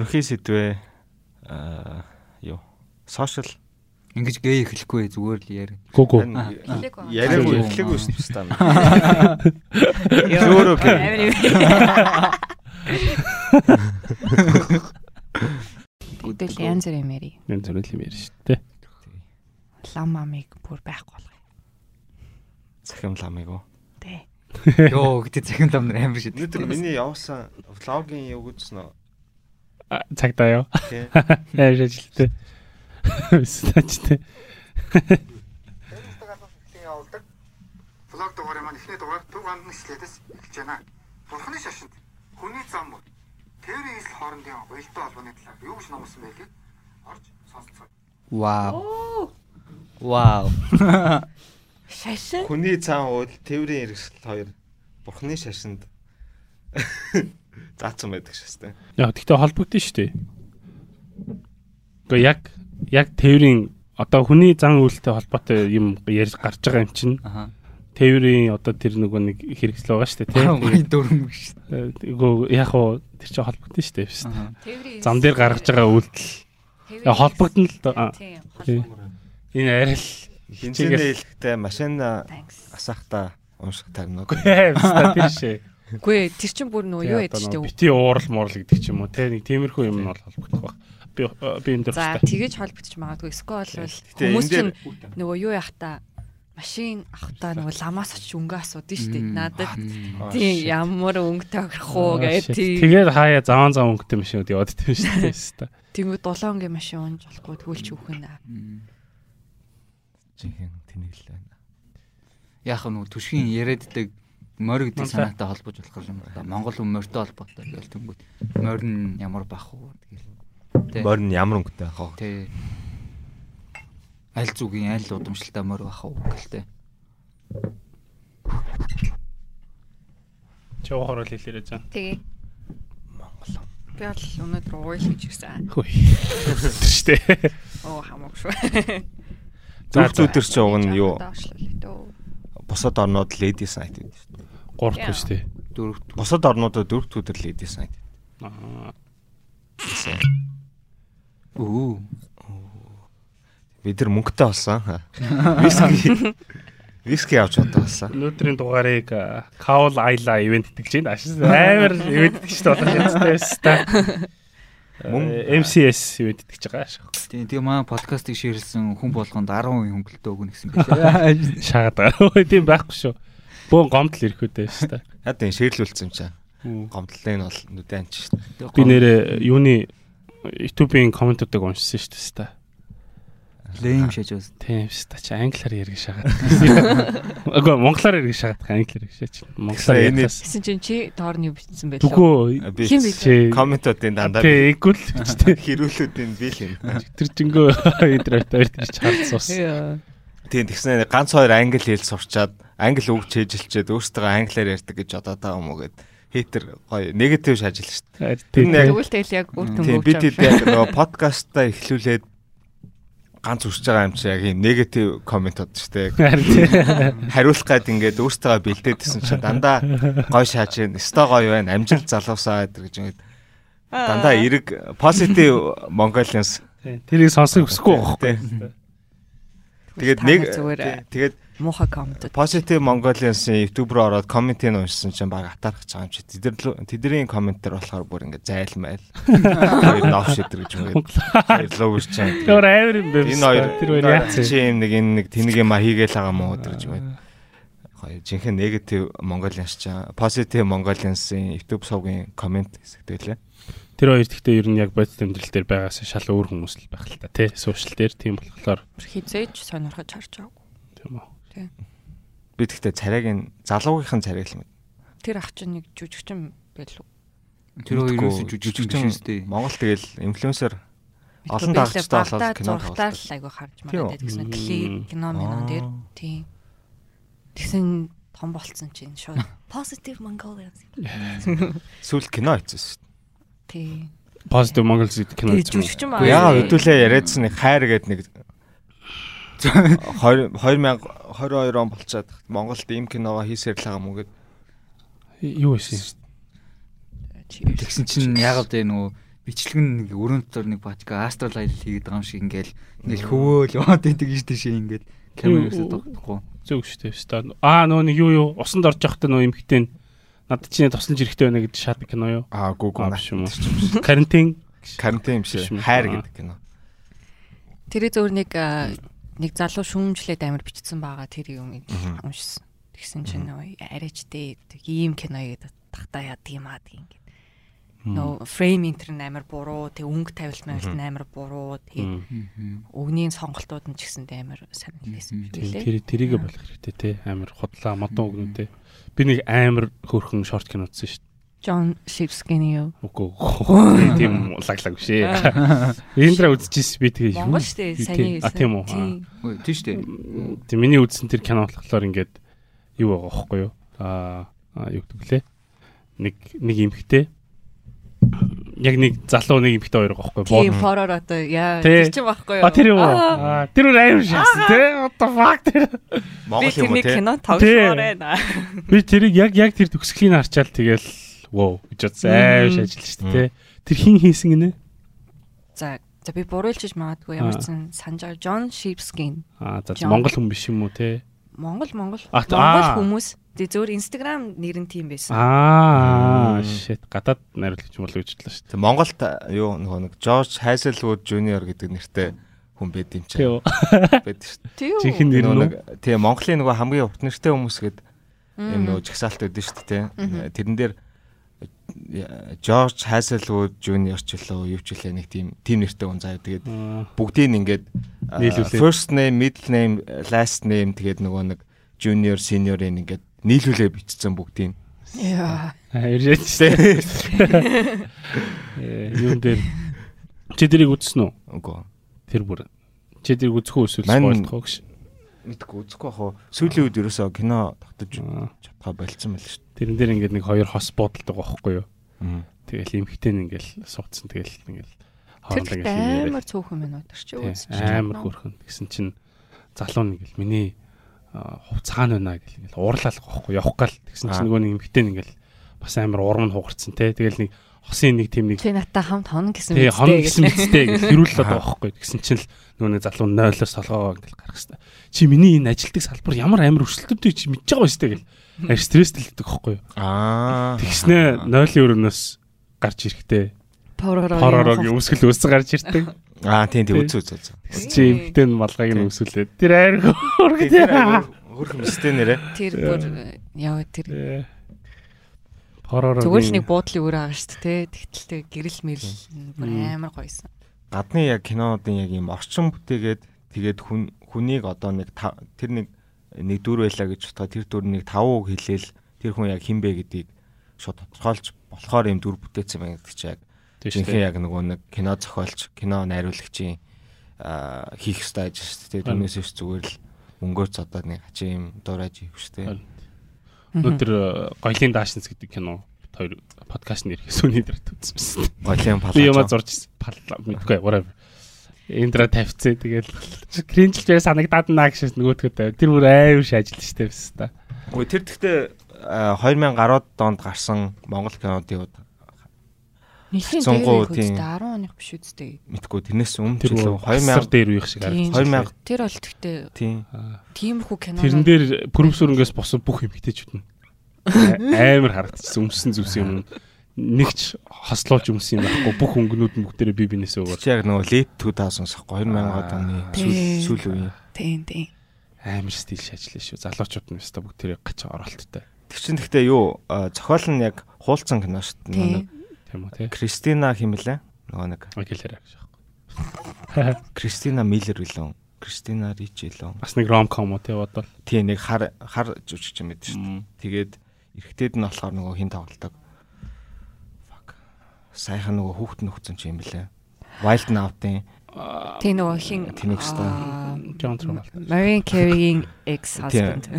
ерөнхий сэдвээ аа юу сошиал Ингэж гээ эхлэхгүй зүгээр л яар. Гү гү. яриаггүй эхлэхгүй шүү дээ. Зөөрөө гээ. Бүдэл янз бүр юм яри. Мен зөвл юм ярьж шүү дээ. Лам мамыг бүр байхгүй болгоё. Захим ламыг уу. Тэ. Йоо гэдэг захин лам нар амар шүү. Өнөөдөр миний явсан влогийн юу үзсэн үү? Цагдаа юу? Яаж ажилтээ. Стачтэй. явуулдаг. Влог дугаарыг маань эхний дугаар төв андны слайдээс эхэлж байна. Бурхны шашинд хүний зам бол тээврийн эсэл хоорондын уялдаа холбооны талаар юу гэж номсон байлгийг орж сонсцгоо. Вау. Вау. Шашин. Хүний цаан уул тээврийн хэрэгсэл хоёр бурхны шашинд заасан байдаг шээ. Яг тэгтээ холбогдсон шүү дээ. Гэхдээ яг яг тээврийн одоо хүний зан үйлтэй холбоотой юм ярьж гарч байгаа юм чинь Аха. тээврийн одоо тэр нөгөө нэг хэрэгсэл байгаа шүү дээ тийм. дөрөм шүү. Эйгөө яг уу тэр чинь холбогдсон шүү дээ биш үү? Зам дээр гаргаж байгаа үйлдэл холбогдно л Тийм. Энэ арай л Хинцэнэ хэлэхдээ машин асаахта унших тарнаг. хэвста тэр шээ. Үгүй тэр чинь бүр нөгөө юу ядч дээ. бити уурал муурал гэдэг ч юм уу те нэг тиймэрхүү юм нь бол холбогдох баг. Би би энэ За дөрөвтэй. тэгэж холбогдож магадгүй. Эсвэл бол хүмүүс дээр чинь нөгөө юу яах та машин авахтаа нөгөө ламаас очиж өнгө асуудаг шүү дээ. Надад тийм ямар өнгө тохирох уу гэдэг тийм. Тэгээд хаяа заван заван өнгөтэй машинууд яваад идэв шүү дээ. Тэнгүү 7 өнгийн машин унж болохгүй тгүүлч өөхөн. жинхэнэ тэнэглэл байна. Яг нөгөө түшгийн яриаддаг морь гэдэг санаатай холбож болох юм да. Монгол хүн морьтой холбоотой гэл тэнгүүд морь нь ямар бах уу тэгэл. Тэ. Морь нь ямар өнгөтэй вэ? Тэ. Аль зүгийн аль удамшилтай морь бах уу гэлтэй. Чи ухаар л хэлээрэй заа. Тэгээ. Монгол. Би бол өнөөдөр уйл гэж ирсэн. Хөөе. Дээ. Оо хамаагүй шүү. Зүрх зүдэр чи уг нь юу? Бусад орнууд ladies night гэдэг. Гуравт шүү дээ. Дөрөвт Бусад орнуудад дөрөв өдөр ladies night Аа. өө Бид нар мөнгөтэй болсон. Виски виски авч удаа болсон. Өнөөдрийн дугаарыг Kaul Ayla ивент гэж байна. Ашиг амар ивент гэж болох юмстай. MCS ивент гэж байгаа ашиг. тийм тийм маа подкастыг шеэрлсэн хүн болгонд 10% хөнгөлтөө өгнө гэсэн байлаа. Шаагаад байгаа. Тийм байхгүй шүү. Бөөн гомдол ирэх үдэ шүү дээ. Хаад энэ ширлүүлсэн юм чаа. Гомдлын бол нүдэн анч шүү дээ. Би нэрээ юуны YouTube-ийн комментуудыг уншсан шүү дээ. лейм шаж бас. Тийм шүү дээ. Чи англиар ярих шаагаад. Агаа монголоор ярих шаагаад англиар ярих шаач. Монголоор ярих. Гэсэн чинь чи доорны бичсэн байлаа. Түгөө Би Хин чи комментуудын дандаа Тэ игүүл бичтэй. хэрүүлүүдийн би л юм. Тэр жингөө интернет дээр тийч харц ус. Яа. Тийм тэгснэ ганц хоёр англи хэл сурчаад англи үг чэжилчээд өөртөө англиар ярьдаг гэж бодоод байгаа юм уу гэд хейтер гоё негатив шажил шүү дээ. Тэгвэл тэгэл яг үр дүн өгч бид хэд байгаа. яг нөгөө подкастаа эхлүүлээд ганц үсэж байгаа юм чи яг юм негатив комментууд шүү дээ. Хариулах гээд ингээд өөртөө бэлдээдсэн чи дандаа гой шааж гин өстой гоё байна амжилт залуусаа гэдэг гэж ингээд дандаа эрэг positive Mongolians Тэрийг сонсох хүсэхгүй байхгүй. тэгээд нэг тэгээд муухай коммент. positive Mongolians-ийн YouTube руу ороод комментиг уншсан чинь баг атарах гэж байгаа юм чи тэдэр тэдний коммент дээр болохоор бүр ингээд зайлмайл тэгээд нов шидэр гэж юм гээд лов гэж чам Тэр амар юм бэ. энэ хоёр тэр хоёр яац. чи юм нэг энэ нэг тэнийг юм а хийгээл байгаа мó өдр гэж байна гоё жинхэнэ negative Mongolians ч positive Mongolians-ийн YouTube сувгийн коммент хэсэгтэй лээ Тэр хоёр гэхдээ ер нь яг бодит амьдрал дээр байгаас шал өөр хүмүүс л байх л та тий. Сошиал дээр тийм болохоор Хизээж сонирхож харж байгаа. тийм үү. Би тэгтээ царайгийн залуугийнхан царай л юм Тэр ах чинь нэг жүжигчин байлуу. Тэр хоёр юусэн жүжигчин жүжигчин биш үү? Монгол тэгэл инфлюенсер Олон л болоод кино тоглолт. айгу харж Тийм үү? гэсэн клип кино минон дээр тийм. Тэгсэн том болцсон чинь шууд positive Mongolians. сүүл кино хийсэн шүү Тийм. Positive Mongol City кино Тийм дээ байгаа. яагаад хөдөлөө яриадсан нэг хайр гээд нэг 2000 2022 он болчиход Монголд ийм киногоо хийсээр л байгаа мó гэд Юу юм? Тэгсэн чинь яагаад вэ нөгөө бичлэг нэг өрөөнд дор нэг бачка астрал айл хийгээд байгаа юм шиг ингээл ингээл хөвөөл яваад байдаг гэж тийшээ ингээл камерасаа тогтохгүй. Зөв шүү дээ. Аа нөө нэг юу юу усанд орж явахдаа нөө эмхтэн над чинь тусламж хэрэгтэй байна гэж шат кино юу? Аа гүү гүү. юм уу? Карантин карантин юм шиг хайр гэдэг кино. Тэр зөвөр нэг нэг залуу шүүмжлээд амар бичсэн байгаа тэр юм уншсан. Тэгсэн чинь нөө арайчтэй ийм кино гэдэг тахта яд юм аа тийм ингээд. Нөө фрейм интер амар буруу, тэг өнгө тавилт мавилт амар буруу, тэг өгнийн сонголтууд нь ч гэсэн амар санагдсан биш үү? Тэр тэрийг болох хэрэгтэй те амар худлаа модон өгнөдөө. Би нэг амар хөөрхөн шорт кино үзсэн шүү дээ. John Shipskin юу? Үгүй тийм лаглаг биш ээ. Эндра үзчихсэн би тэгээ. Монгол шүү дээ. Сайн А тийм үү. Тийм шүү дээ. Тийм миний үзсэн тэр кино болохоор ингээд юу байгаа байхгүй юу? Аа юу гэдэг лээ. Нэг нэг эмхтэй яг нэг залуу нэг эмхтэй хоёр байгаа байхгүй юу? Тийм хороор одоо яа тэр чинь байхгүй юу? А тэр юу? Аа тэр үр аюул шаасан тий. What the fuck тэр. Монгол юм уу тий? кино тоглоомоор байна. Би тэрийг яг яг тэр төгсгөлийн харчаал тэгэл Wow гэж бодсон. Ааш ажиллаж шүү дээ. Тэр хин хийсэн гинэ? За за би буруулж магадгүй ямар ч сан санжаар John Sheepskin. Аа за Монгол хүн биш юм уу те? Монгол Монгол Монгол хүмүүс Тэ зөвөр Instagram нэр нь тийм байсан. Аа shit гадаад найруулагч юм болоо гэж бодлоо шүү дээ. Монголд юу нөгөө нэг George Hazelwood Jr гэдэг нэртэй хүн байд юм чинь. Байд шүү дээ. Жинхэнэ нэр нь тийм Монголын нөгөө хамгийн урт нэртэй хүмүүс гэдэг юм нөгөө жагсаалт өгдөн шүү дээ. Тэрэн дээр Жорж Hazelwood Jr. ч лөө юу ч лээ нэг тийм тийм нэртэй хүн заа. Тэгээд бүгдийг ингээд first name, middle name, last name тэгээд нөгөө нэг junior, senior-ийн ингээд нийлүүлээ бичсэн бүгдийг. Яа. Ирээд штэ. Э юун дээр чи тэрийг үзсэн үү? Үгүй. Тэр бүр чи тэрийг үзэх үү эсвэл спойлдох гэж мэдгүй үзэхгүй яг сүүлийн үед ерөөсөө кино тогтож чадхаа болцсон байл шүү дээ. Тэрэн дээр ингээд нэг хоёр хос буудалдаг байхгүй юу? Тэгэл эмхтэн ингээл суудсан тэгэл ингээл хоорондоо ингээл амар цөөхөн минут чи үзчих. Амар хөрхөн. Тэгсэн чинь залуу нэг л миний хувцаан байна гэл ингээл уурлалах байхгүй явах гал. Тэгсэн чинь нөгөө нэг эмхтэн ингээл бас амар урам нь хугарцсан те. Тэгэл нэг хосын нэг тийм нэг тий натаа хамт хоног гэсэн мэт. Тий хоног гэсэн мэттэй гэж хэрүүлээд байгаа байхгүй. Тэгсэн чинь л нөгөө нэг залуу 0-оос толгоо ингээл гарах хэвээр. Чи миний энэ ажилтг салбар ямар амар өрсөлдөлтөй чи мэдж байгаа дээ гэл. Ар стрессдэлдэг байхгүй юу? Аа. Тэгснэ 0-ийн өрөөс гарч ирэхтэй. Поророг өмсгөл өсөж гарч ирдэг. Аа тийм тийм үз үз үз. Чи эмхтэн малгайг нь өсвөлээ. Тэр айр хөргөд. Хөрх өстэй нэрэ. Тэр бүр яа тэр Хороор Зүгээр л нэг буудлын өөр байгаа шүү дээ. Тэгтэл тэг гэрэл мэрэл амар гоёсэн. Гадны яг кинонуудын яг ийм орчин бүтээгээд тэгээд хүн хүнийг одоо нэг тэр нэг нэг дүр байлаа гэж бодоход тэр дүр нэг 5 үг хэлээл тэр хүн яг хинбэ гэдгийг шууд тодорхойлж болохоор ийм дүр бүтээсэн байна гэдэг чи яг жинхэнэ яг нөгөө нэг кино зохиолч кино найруулагчийн хийх ёстой ажил шүү дээ. Түүнээс биш зүгээр л мөнгөөр цодоод нэг хачим дуурайж хийх шүү дээ. Өнөөдөр гоёлын даашинс гэдэг кино хоёр подкаст нэрхээс үний дээр үзсэн. Гоёлын палаа. Юмаа зурж палаа мэдгүй whatever. Эндра тавьцээ тэгэл кринжилж бай санагдаад наа гэж нөгөөдгөө тавь. Тэр бүр аюу шаажил штэ биш та. Үгүй тэр гэхдээ 2000 гаруйд донд гарсан Монгол кинодын үед Нилийн дээр тийм 10 оных биш үстэй. Мэдгүй тэрнээс өмнө ч л 2000 дээр үеих шиг харагдав. 2000 тэр бол тэгтээ тийм тиймэрхүү кино. Тэрэн дээр пүрмсүрэнгээс босон бүх эмгтээчүүд нь амар харагдчихсан өмсөн зүс юм. Нэгч хослуулж өмсөн юм байхгүй бүх өнгөнүүд нь бүгдээрээ би бинээсээ өгөөд. Чи яг нөгөө late 2000-аас 2000-аад оны сүүл үеийн. Тийм тийм. Амар стил шаажлаа шүү. Залуучууд нь өстой бүгдээрээ гач оролттой. Тэр чинь гэхдээ юу зохиол нь яг хуулцсан кино шүү дээ. Тийм үү тий. Кристина химэлээ. Нөгөө нэг. Агилера гэж аахгүй. Кристина Миллер билүү? Кристина Рич билүү? Бас нэг ромком уу тий бодвол. Тий нэг хар хар жүжигч юм байд шүү дээ. Тэгээд эрэгтэйд нь болохоор нөгөө хин тоглолдог. Сайхан нөгөө хүүхэд нөхцөн чи юм блэ. Wild Now-ын тий нөгөө хин тэнэг ста. John Travolta. Marion Carey-ing ex husband.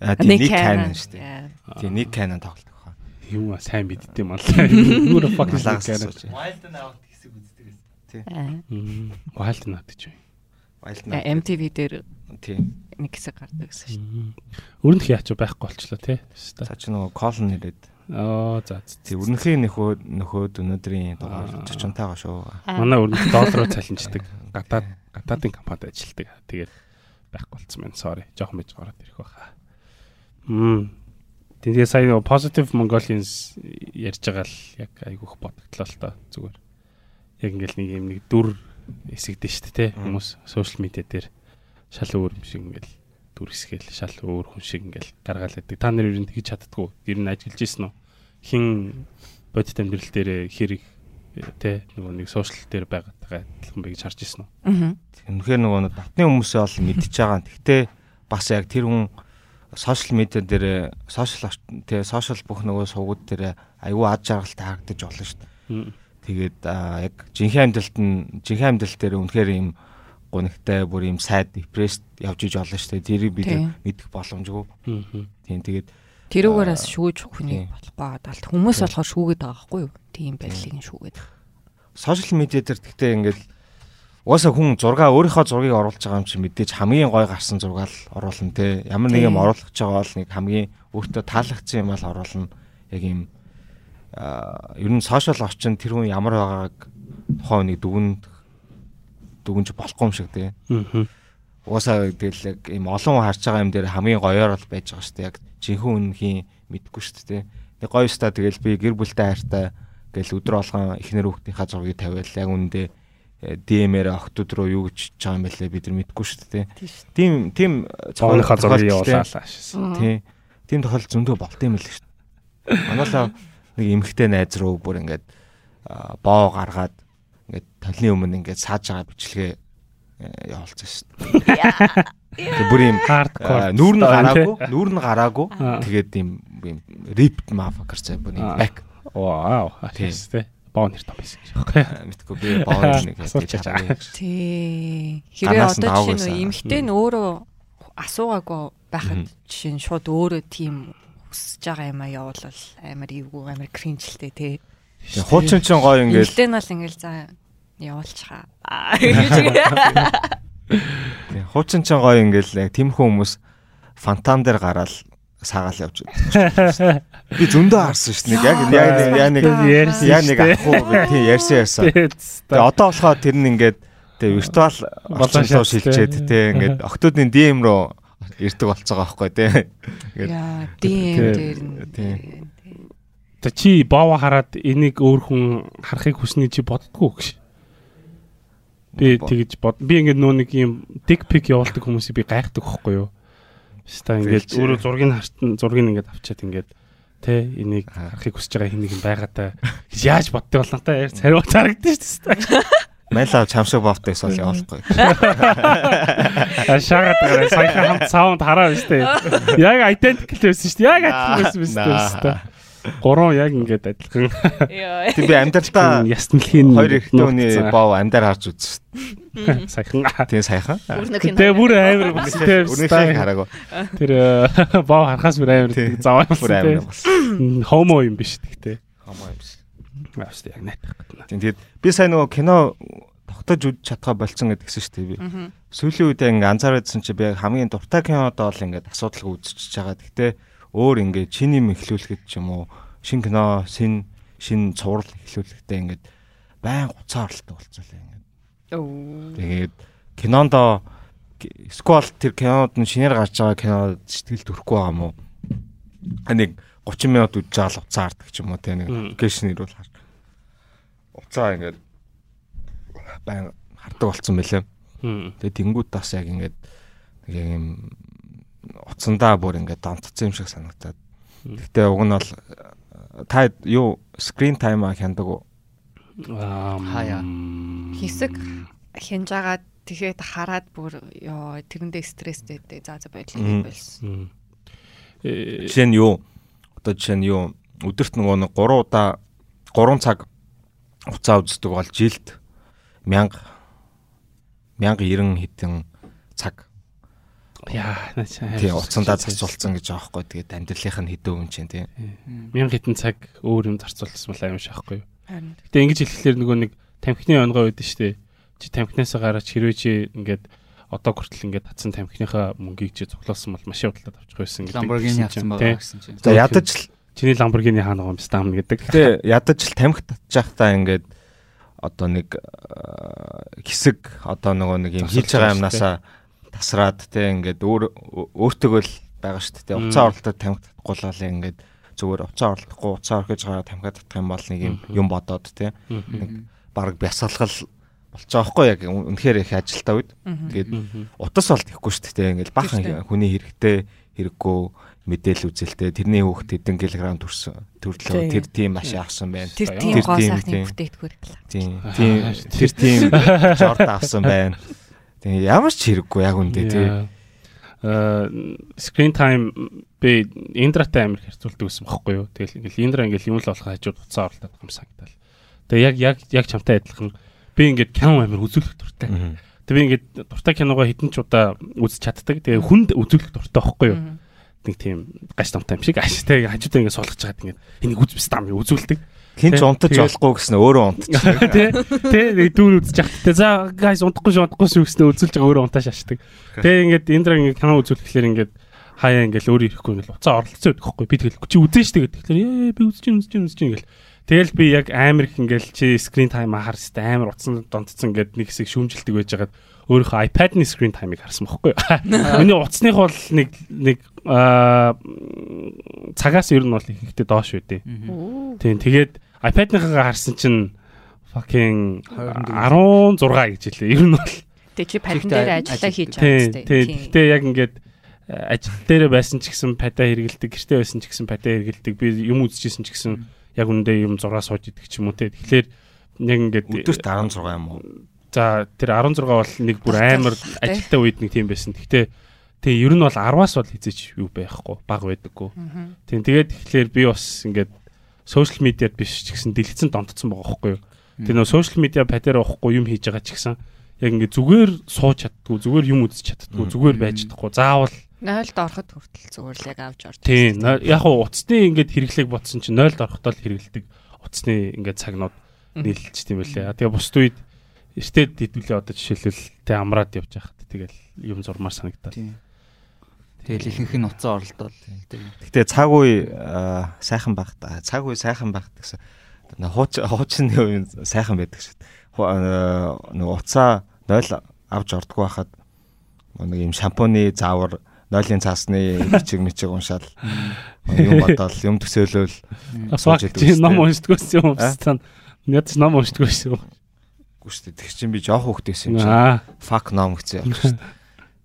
А тий нэг Canon шүү дээ. Тий нэг Canon тоглолдог хаа. Юм а сайн мэддэм мал. Юу fuck Canon. Wild Now хэсэг үздэг гэсэн. Тий. Wild Now гэж юу? Wild Now. MTV дээр тий нэг хэсэг гардаг гэсэн шүү дээ. Өрнөх яач байхгүй болчлоо тий. Цаа чи нөгөө call нэрэд Оо за. Тэг өрнөхийн нөхөө нөхөөд өнөөдрийн дугаар Аа. чочонтойгоо шүү. Манай өрнөд доллараар цалинждаг. Гадаад гадаадын компанид ажилладаг. Тэгээд байхгүй болцсон байна. Sorry. Жохон мэж гараад ирэх байхаа. Мм. Тэгээ сая нөгөө positive Mongolians ярьж байгаа л яг айгүйх бодогдлоо л тоо зүгээр. Яг ингээл нэг юм нэг дүр эсэгдэн шүү дээ хүмүүс сошиал медиа дээр шал өөр юм шиг ингээл дүр хэсгээл шал өөр хүн шиг ингээл гаргаал байдаг. Та нар ер нь тэгж чаддгүй. Ер нь ажиллаж ийсэн үү? Хин бодит амьдрал дээр хэрэг те нөгөө нэг сошиал дээр байгаатайгаа адилхан бэ гэж харж ийсэн үү? Аа. Үнэхээр нөгөө батны хүмүүсээ бол мэдчихэж байгаа. Гэхдээ бас яг тэр хүн сошиал медиа дээр сошиал тий сошиал бүх нөгөө сувгууд дээр аюу ад жаргалтай харагдаж болно шүү дээ. Тэгээд яг жинхэнэ амьдралд нь жинхэнэ амьдрал дээр үнэхээр ийм гунигтай бүр ийм сайд депресд явж иж болно шүү дээ. Тэрийг бид мэдэх боломжгүй. Тийм тэгээд Тэрүүгээрээс шүүж хүний тийм. болохгүй байгаа талт хүмүүс болохоор шүүгээд байгаа байхгүй юу? Тийм байдлыг нь шүүгээд. сошиал медиа дээр гэхдээ ингээд угаасаа хүн зураг өөрийнхөө зургийг оруулж байгаа юм чи мэдээж хамгийн гой гарсан зураг л оруулна те ямар нэг юм оруулах гэж байгаа бол нэг хамгийн өөртөө таалагдсан юм ал оруулна яг юм аа ер нь сошиал орчин тэр хүн ямар байгааг тухайн нэг дүгнж дүгнж болохгүй юм шиг те Аа. угаасаа тэгэл яг юм олон хүн харж байгаа юм дээр хамгийн гоёор л байж байгаа шүү дээ. Яг жинхэнэ үнхийн мэдгүй шүү дээ тэг гоё ста тэгэл би гэр бүлтэй хайртай гэл өдрө болгон эхнэр хүүхдийнхаа зургийг тавиал яг үндэ DM-ээр охтууд руу юу гэж байгаа юм бэлээ бид нар мэдгүй шүү дээ тийм тийм Цооныхаа зургийг явуулаа шээ. тий. Тийм тохиолдол зөндөө болт юм л шүү манайла нэг эмхтэй найз руу бүр ингээд боо гаргаад ингээд талны өмнө ингээд сааж байгаа бичлэгээ э, явуулсан шүү дээ Тэг бүр юм Hardcore. Аа, нүүр нь гараагүй, нүүр нь гараагүй. Аа. Тэгээд юм юм ripped motherfucker зэ бүр Аа. back. Вау. Тийм. Ашигс те. Боо нэр том байсан гэж байна. Мэдгүй би боон нэг Асууж байгаа. Тий. Нь одоо жишээ нь эмхтэй нь өөрөө асуугаагүй байхад жишээ нь шууд өөрөө тийм хүсэж байгаа юм а явуулвал амар эвгүй амар кринжлтэй тий. Хуучин чин гоё ингээд Эмхтэй нь бол ингээл за явуулчихаа. Тийм, хуучин чин гоё ингээд яг тиймэрхүү хүмүүс фантам дээр гараад саагаал явж байгаа. Би зөндөө харсан шүү дээ. Яг яг нэг- яг нэг ахгүй тийм ярьсан ярьсан. Тэгээ одоо болохоор тэр нь ингээд тэгээ виртуал Болон шалтгаан, шилжээд тий. тий ингээд октоодын DM руу ирдэг болцоо байгаа байхгүй тий. Ингээд Яа, DM дээр нь. Тий. Тэ чи боова хараад энийг өөр хүн харахыг хүснэ чи боддгоо гэж. Би тэгэж бод. Би ингээд нөө нэг юм dick pic явуулдаг хүмүүсийг би гайхдаг байхгүй юу? Хаста ингээд өөрөө зургийг хартан зургийг ингээд авчиад ингээд тэ энийг харахыг хүсэж байгаа хэнийг юм байгаатай гэж яаж боддог болно та яар цариуд харагдаж шүү дээ. Майлаа чамшиг бовтойс бол явуулахгүй. А шагаад байгаа саяхан хамт саунд хараа шүү дээ. Яг identical байсан шүү дээ. Яг адилхан байсан биз дээ. Гурван яг ингээд адилхан. Тэг би амьдралдаа Ясналхийн хоёр ихтэй хүний бов амьдар харж үзсэн. саяхан. Тийм сайхан. Тэгээ бүр амар бүстэй Өрнөхийн хараагүй. Тэр э, боо харахаас бүр амар заваа Бүр амар болсон. Хомо юм биш гэхдээ. Хамаа юм шиг. Ааштай яг найтах гэдэг. Тийм тэгээд би сайн нөгөө кино тогтож үз чадхаа болцсон гэдгсэн шүү дээ би. Сүүлийн үедээ ингээ анзаараадсэн чи би хамгийн дуртай кинодоо л ингээ асуудалгүй үзчихэж байгаа. Гэхдээ өөр ингээ шиний юм эхлүүлэхэд ч юм уу шин кино, шин шин цуврал эхлүүлэхдээ ингээ байн гуцаа оролттой болцоолаа ингээ. Оо. Тэгээд кинондоо сквал тэр кинод нь шинээр гарч байгаа кино сэтгэл төрөхгүй байгаа? А нэг 30 минут үдж байгаа л уцаа хардаг ч юм уу те нэг Мм. локейшн ирүүл хар. Уцаа ингээд байн хардаг болцсон байлээ. Тэгээ тэнгууд бас яг ингээд нэг юм уцандаа бүр ингээд донтцсон юм шиг санагтаад. Гэхдээ уг нь бол та юу screen time хяндаг уу? Хаяа. Хэсэг хянж агаад тэгээд хараад бүр ёо тэрэндээ стресстэй дээ. За за байдлаа Мгм. юм. Э Жишээ нь юу? Одоо жишээ нь юу? Өдөрт нөгөө нэг 3 удаа 3 цаг уцаа үздэг бол жилд 1000 1090 хэдэн цаг яа начаа. тий уцандаа зарцуулсан гэж байхгүй. Тэгээд амьдралынх нь хэдэн хүн чинь тий. Мянга хитэн цаг өөр юм зарцуулсан мал аим шахахгүй юу. Гэтэ ингэж хэлэхлээр нөгөө нэг тамхины байдаг шүү дээ. Чи тамхинасаа гараач хэрвээ чи ингээд одоо хүртэл ингээд татсан тамхиныхаа мөнгийг чи цуглуулсан бол машин худалдаад авчих байсан гэдэг. Lamborghini авсан байгаа гэсэн чинь. За ядаж чиний Lamborghini хаана байгаа юм стам гэдэг. Гэтэ ядаж л тамхи татчихтаа ингээд одоо нэг э, хэсэг одоо нөгөө нэг юм хийж байгаа юмнасаа тасраад те ингээд өөр өөртөө л байгаа шүү дээ. Уцаа оролтод тамхи татахгүй л ингээд зүгээр уцаа оролдохгүй уцаа орхиж байгаа тамхи татах юм бол нэг юм юм бодоод те нэг баг бясалгал болцоо аахгүй яг үнэхээр их ажилтаа үед. Тэгээд утас бол тэхгүй шүү дээ. Ингээл бахан хүний хэрэгтэй хэрэггүй мэдээлэл үзэлтэй тэрний хүүхд хэдэн килограмм төрсөн төрлөө тэр тийм маш авсан байна. Тэр тийм гоо сайхны бүтээгдэхүүр. Тийм. Тийм. Тэр тийм жорд авсан байна. Тийм ямар ч хэрэггүй яг үндэ тий. Аа screen time би индратай амир хэрцүүлдэг гэсэн бохоггүй юу. Тэгэл ингээл индра ингээл юм л болох хажууд уцаа орлоод байгаа юм санагдал. Тэгээ яг яг яг чамтай адилхан би ингээд кино амир үзүүлэх дуртай. Тэгээ би ингээд дуртай киногоо хэдэн ч удаа үзэж чаддаг. Тэгээ хүнд үзүүлэх дуртай байхгүй юу? нэг тийм гаш тамтай юм шиг аштай хажуудаа ингэ суулгаж чагаад ингэ энийг үзбэс там үзүүлдэг. Хин ч унтаж болохгүй гэсэн өөрөө унтчих. Тэ тэ нэг дүүр явах. Тэ за гайс унтахгүй шүү унтахгүй шүү гэсэн үзүүлж байгаа өөрөө унтааш ашдаг. Тэ ингээд эндра ингэ кино үзүүлэхлээр ингээд хаяа ингээл өөр ирэхгүй ингээл уцаа оролцсон байдаг хөөхгүй би тэгэл чи үзэн штэ гэдэг. Тэгэхээр ээ би үзэж чинь үзэж чинь үзэж чинь ингээл Тэгэл би яг амар их ингээл чи screen time харах хэвээр амар утсан донтцсон гэд нэг хэсэг шүүмжилдэг байж хагаад өөрийнхөө iPad-ны screen time-ыг харсан байхгүй юу. Миний утасных бол нэг нэг цагаас ер нь бол ихтэй доош үдээ. Тийм тэгээд iPad-ныхаа харсан чинь fucking 16 гэж хэлээ. Ер нь бол Тэг чи падан дээр ажиллаа хийж байгаа тийм. Гэтэ яг ингээд ажил дээр байсан ч гэсэн падаа хэрэгэлдэг, гэртээ байсан ч гэсэн падаа хэрэгэлдэг. Би юм үзчихсэн ч гэсэн яг үндэ юм зураг сууж идэх ч юм уу те. Тэгэхээр яг ингээд өдөрт 16 юм уу? За тэр 16 бол нэг бүр амар ажилтаа үед нэг тийм байсан. Гэхдээ тэгээ ер нь бол 10-аас бол хизээч юу байхгүй баг байдаггүй. Тийм тэгээд тэгэхээр би бас ингээд сошиал медиад биш ч гэсэн дэлгэцэн донтцсон байгаа байхгүй юу. Тэр нөө сошиал медиа падаар авахгүй юм хийж байгаа ч гэсэн яг ингээд зүгээр сууж чаддгүй, зүгээр юм үзэж чаддгүй, зүгээр байж чадахгүй. Заавал 0-д ороход хүртэл зүгээр л яг авч орж. Тийм. Яг хуу уцсны ингээд хэрэглээг бодсон чинь 0-д орохдоо л хэрэглэдэг. Уцсны ингээд цагнууд нийлж тийм үлээ. Тэгээ бусд үед эртээд хэдүүлээ одоо жишээлбэл тэ амраад явж байхад тэгэл юм зурмаар санагдаад. Тэгэл ихэнх нь уцаа оролдоод. Гэтэ цаг үе сайхан байх та. Цаг үе сайхан байх гэсэн. Хууч хуучин юм сайхан байдаг шүү дээ. Нэг уцаа 0 авч ордгоо байхад нэг юм шампуны заавар нойлын цаасны бичиг мичиг уншаал юм бодоол юм төсөөлөөл асууж ном уншдаггүйс юм уу? Ядч ном уншдаг байсан юм. Үгүй шүү дээ. Тэг чинь би жоох хөвгтэйсэн юм шиг. Fuck ном гэсэн явж шүү дээ.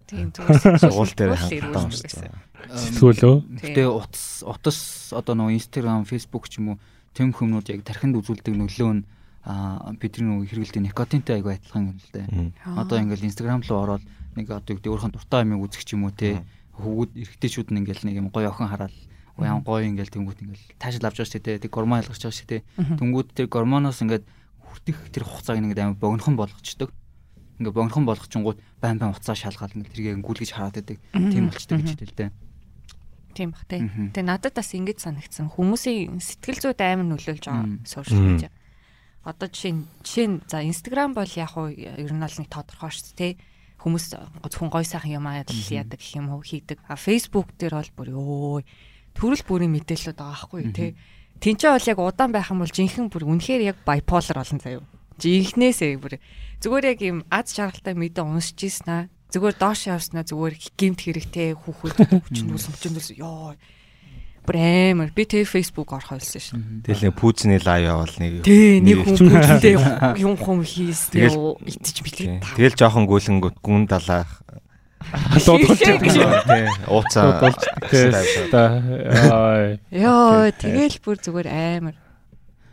Тийм зүгээр. Сургууль дээр хангалттай уншсан. Сэтгүүлөө. Гэтэ утас утас одоо нөгөө Instagram, Facebook ч юм уу тэм хүмүүд яг тархинд үзүүлдэг нөлөө нь а бидний нөгөө хэрэгэлдэг никотинтай айгүй адилхан юм л дээ. Одоо ингээл Instagram руу ороод нэг одоо гэдэг өөрхөн дуртай юмыг үзэх ч юм уу те хөвгүүд эргэжтэйчүүд нь ингээл нэг юм гоё охин хараад Уян гоё ингээл тэнгууд ингээл таашаал авч байгаа шүү дээ. Тэг гормон ялгаж байгаа шүү дээ. Тэнгууд тэр гормоноос ингээд хүртэх тэр хугацааг ингээд амар богинохон болгочдөг. Ингээд богинохон болгочингууд байн байн уцаа шалгаал ингээд тэргээ гүйлгэж хараад байдаг. Тийм болчтой гэж хэлдэг дээ. Тийм бах тий. Тэгээ надад бас ингэж санагдсан. Хүмүүсийн сэтгэл зүйд амар нөлөөлж байгаа сошиал медиа. Одоо жишээ нь жишээ нь за Instagram бол яг уу ер нь бол нэг тодорхой шүү дээ хүмүүс зөвхөн гой сайхан юм аа яадаг гэх юм уу хийдэг. А Facebook дээр бол бүр өө төрөл бүрийн мэдээлэлүүд байгаа байхгүй тий. Тинчээ бол яг удаан байх юм бол жинхэнэ бүр үнэхээр яг bipolar болон заяа. Жинхнээсээ бүр зүгээр яг юм аз жаргалтай мэдээ уншиж ийснаа. Зүгээр доош явснаа зүгээр гимт хэрэгтэй хүүхэд хүчнүүс хүчнүүс ёо бүр амар. Би тэг Facebook орох байсан шин. Тэгэл нэг пүүзний лайв явал нэг Тий нэг хүн пүүзтэй юм хум хийс тэгэл итэж билээ. Тэгэл жоохон гүйлэнгөт гүн далаах. Дуудуулж тийм ууцаа Йоо тэгэл бүр зүгээр амар.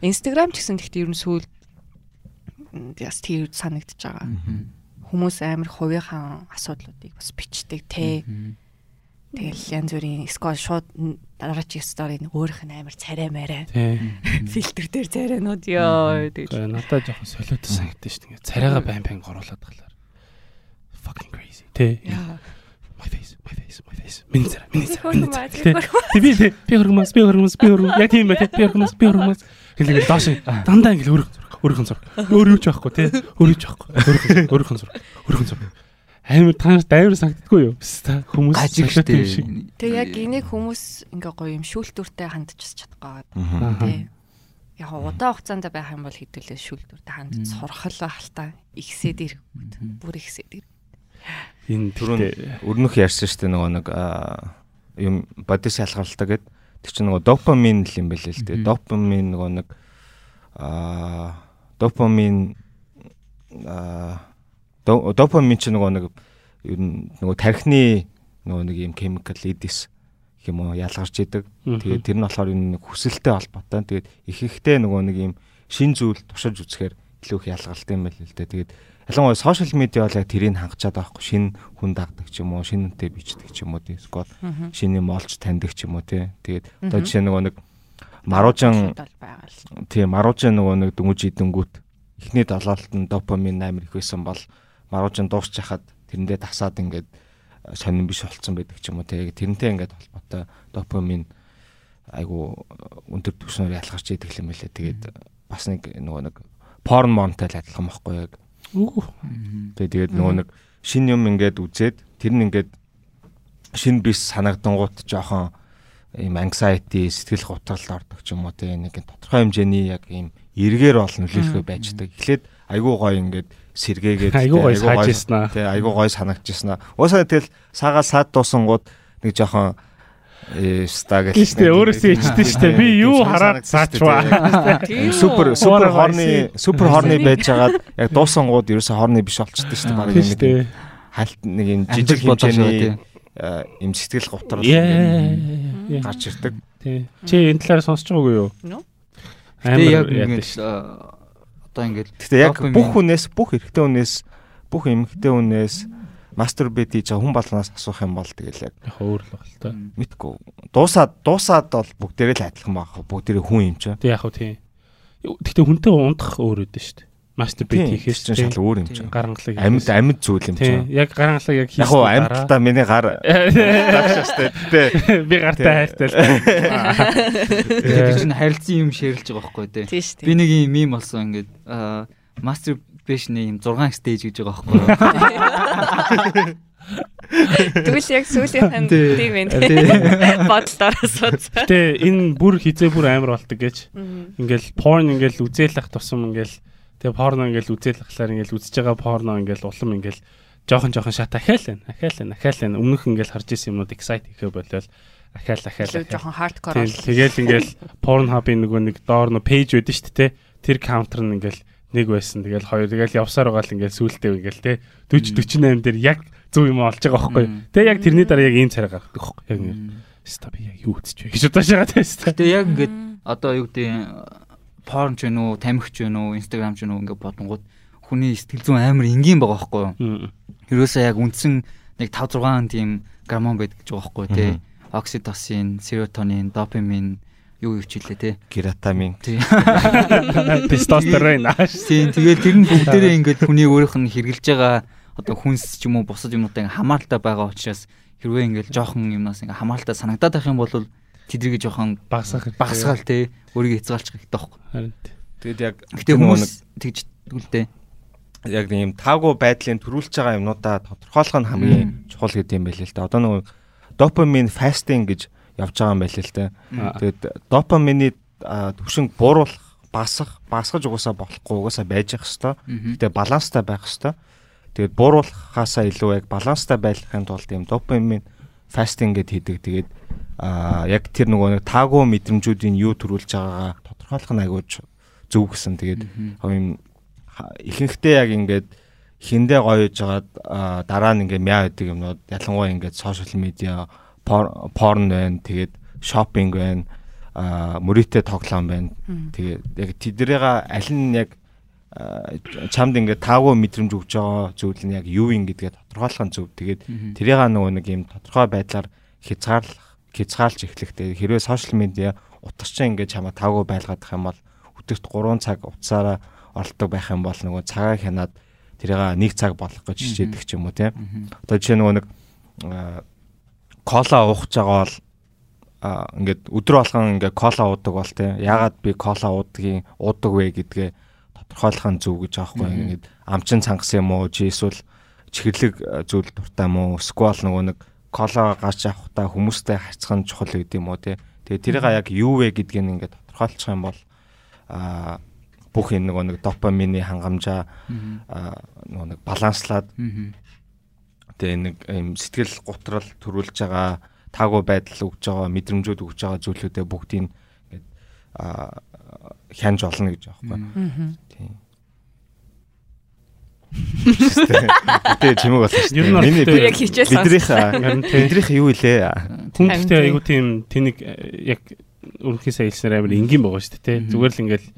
Instagram ч гэсэн тэгтээ ер нь сүүл яс тэр санагдчихж байгаа. Хүмүүс амар хувийнхаа асуудлуудыг бас бичдэг те. Тэгэл янз бүрийн скол шууд дараагийн сторийн өөрөх нь амар царай марай. Фильтр дээр царайнууд ёо тэгэл. Надад жоохон солиотой санагдсан шүү дээ. Царайгаа байн байн горуулаад тахлаа fucking crazy. Тэ. My face, my face, my face. Миний зэрэг, миний зэрэг. Би би би хөргмас, би хөргмас, би хөргмас. Яг тийм байх, би хөргмас, би хөргмас. Хэлээ доош дандаа ингээл өөрөх өөрөхөн зур. Өөр юу ч байхгүй тий. Өөр юу ч байхгүй. Өөрөхөн өөрөхөн зур. Өөрөхөн зур. амар танаас дайвар санагддаггүй юу? Та хүмүүс гажиг штэ. Тэг яг энийг хүмүүс ингээ гоё юм шүүлтүртэй хандчихс чадгаа. Тий. Яг удаан хугацаанд байх юм бол хэдүүлээ шүүлтүртэй хандж сурах л хальтаа ихсээд ирэх. Бүр ихсээд ирэх. Энэ түрүүн өрнөх ярьсан штэ нөгөө нэг юм боди шалгалтаа гэд тэр чинь нөгөө допамин л юм байл л дээ. Допамин нөгөө нэг аа допамин аа допамин ч нөгөө нэг ер нь нөгөө тархины нөгөө нэг юм chemical edis юм уу ялгарч идэг. Тэгээд тэр нь болохоор энэ хүсэлтэй холбоотой. Тэгээд их ихтэй нөгөө нэг юм шин зүйл тушиж үзэхээр илүү их ялгаралтай юм байл л дээ. Тэгээд ялангуяа сошиал медиа бол яг тэрийг хангачаад байхгүй шин хүн дагдаг ч юм уу, шин үнтэй бичдэг ч юм уу тийм скот шин юм олж таньдаг ч юм уу тий. Тэгээд одоо жишээ нөгөө нэг маружин тийм маружин нөгөө нэг дөнгөж идэнгүүт эхний далаалтанд допамин амар их байсан бол маруужин дуусч хахад тэрэндээ тасаад ингээд э, сонирн биш болцсон байдаг ч юм уу те тэрнтэй ингээд холбоотой допамин айгу өндөр түвшнээр ялгарч идэг юм байлээ. Тэгээд бас нэг нөгөө нэг порн монтай л адилхан байхгүй яг тэгээд тэгээд нөгөө нэг шин юм ингээд үзээд тэр нь ингээд шин биш санагдангууд жоохон ийм anxiety сэтгэл гутралд ордог ч юм уу те нэг тодорхой хэмжээний яг ийм эргээр бол нөлөөлөхөө байждаг. Эхлээд айгүй гоё ингээд сэргээгээд айгүй гоё саажсэн аа. Тий айгүй гоё санагдчихсан аа. Уусаа тэгэл сагаа саад дуусангууд нэг жоохон ста гэж. Үү өөрөөсөө ичдэн штэ. Би юу хараад саачваа. Супер супер хорны супер хорны байжгаад яг дуусангууд ерөөсөө хорны биш болчихдээ штэ баг нэг хальт нэг юм жижиг хэмжээний юм сэтгэл гутрал гарч ирдэг. Тий. Чи энэ талаар сонсч байгаагүй юу? Амар яг ингэж одоо ингээд Гэтэ яг бүх хүнээс бүх эрэгтэй хүнээс бүх эмэгтэй хүнээс мастурбет хийж байгаа хүн болгоноос асуух юм бол тэгэл яг өөр л баг л та. Мэдгүй. Дуусаад дуусаад бол бүгдээрээ л адилхан баг. Бүгдээрээ хүн юм чи. Тэг яг хөө тийм. Гэтэ хүнтэй ундах өөр өдөө шүү дээ. Мастурбет хийхээс чинь шал өөр юм чи. Гарангалыг амьд амьд зүйл юм чи. Яг гарангалыг яг хийх. Яг хөө амьдтаа миний гар дагшаастай. Тэ. Би гартай хайртай л. Тэр чинь харилцан юм ширэлж байгаа байхгүй тий. Би нэг юм мим болсон ингээд masturbation юм 6 stage гэж байгаа байхгүй. Тэгвэл яг сүүлийн ханд тийм ээ. Бодлоор асууц. Гэтэ энэ бүр хизээ бүр амар бол ตก гэж. Ингээл porn ингээл үзээлэх тусам ингээл тэгээ порно ингээл үзээлэхлээр ингээл үзэж байгаа порно ингээл улам ингээл жоохон жоохон шат ахаал байна. Ахаал байна. Ахаал байна. Өмнөх ингээл харж исэн юмнууд excite хийхэ болол ахаал ахаал. Жоохон hardcore. Тэгэл ингээл porn hub-ийн нөгөө нэг доор нөө page байдаг шүү дээ. Тэр counter нь ингээл нэг байсан. Тэгэл хоёр тэгэл явсаар байгаа л ингээл сүултээ ингээл те 40 48 дээр яг зөв юм олж байгаа байхгүй. Тэ яг тэрний дараа яг ийм царай гаргадаг байхгүй. Яг ста би яг юу үзэж вэ гэж бодож байгаа тест. Тэ яг ингээд одоо юу гэдэг порн ч вэ нүү, тамхи ч вэ нүү, инстаграм ч вэ нүү ингээд бодонгууд хүний сэтгэл зүйн амар энгийн байгаа байхгүй юу. Ерөөсөө яг үндсэн нэг 5 6 тийм гормон байдаг гэж байгаа байхгүй тий. Окситоцин, серотонин, допамин юу юу хичээлээ те. Кератамин. Тестостерон. Тийм тэгээд тэр нь бүгдээрээ ингээд хүний өөрийнх нь хэрглэж байгаа одоо хүнс ч юм уу бусад юмнуудаа хамааралтай байгаа учраас хэрвээ ингээд жоохон юмнаас ингээд хамааралтай санагдаад байх юм бол тэдрийг жоохон багасгах багасгаал те өөрийгөө хязгаарлах хэрэгтэй байхгүй. Харин тэгээд яг гэтээ хүмүүс тэгж тэгвэл яг ийм таагүй байдлын төрүүлж байгаа юмнуудаа тодорхойлох нь хамгийн чухал гэдэг юм байл л да. Одоо нөгөө допамин фастинг гэж явж байгаа юм байл л те. Тэгээд допамины төвшинг бууруулах, басах, басгаж угаасаа болохгүй угаасаа байж явах хэвээр. Гэтэ баланстай байх хэвээр. Тэгээд бууруулахаасаа илүү яг баланстай байхын тулд юм допамин фастинг гэд хийдэг. Тэгээд аа яг тэр нөгөө нэг таагүй мэдрэмжүүдийн юу төрүүлж байгаагаа тодорхойлох нь агуулж зөв гэсэн. Тэгээд юм ихэнхдээ яг ингээд хиндэ гоёж жагаад дараа нь ингээ мяа гэдэг юмнууд ялангуяа ингээд сошиал медиа порн байна. Тэгээд шопинг байна. а мөрөйтэй тоглоом байна. Тэгээд яг тэднэрийг аль нь яг чамд ингээд таагүй мэдрэмж өгч байгаа зүйл нь яг юу юм гэдгээ тодорхойлох нь зөв. Тэгээд тэрийг нөгөө нэг юм тодорхой байдлаар хязгаарлах, хязгаалж эхлэх. Тэгээд хэрвээ сошиал медиа утасчаа ингээд чамаа таагүй байлгаадах юм бол өдөрт 3 цаг утсаараа оролдог байх юм бол нөгөө цагаа хянаад тэрийг нэг цаг болгох гэж хичээдэг ч юм уу тийм. Одоо жишээ нөгөө нэг кола уух байгаа бол ингээд өдрө болгон ингээд кола уудаг бол те ягаад би кола уудгийг уудаг вэ гэдгээ тодорхойлох нь зөв гэж аахгүй. Ингээд амчин цангас юм уу чи эсвэл чихэрлэг зүйл дуртай мó сквал нөгөө нэг кола гарч авахта хүмүүстэй харьцах нь чухал гэдэг юм уу те. Тэгээ тэрийг яг юу вэ гэдгийг ингээд тодорхойлчих юм бол а бүх энэ нөгөө нэг допамины хангамжаа нөгөө нэг баланслаад тэгээ нэг юм сэтгэл готрал төрүүлж байгаа таагүй байдал өгж байгаа мэдрэмжүүд өгж байгаа зүйлүүдээ бүгдийг ингээд хянж олно гэж байгаа байхгүй. Тийм. Тэгээ чимэг болсон шүү дээ. Миний бидрийнх бидрийнх юу илээ? Хүн гэхдээ айгу тийм тэнийг яг өрнөхий саялснаар амар энгийн байгаа шүү дээ. Зүгээр л ингээл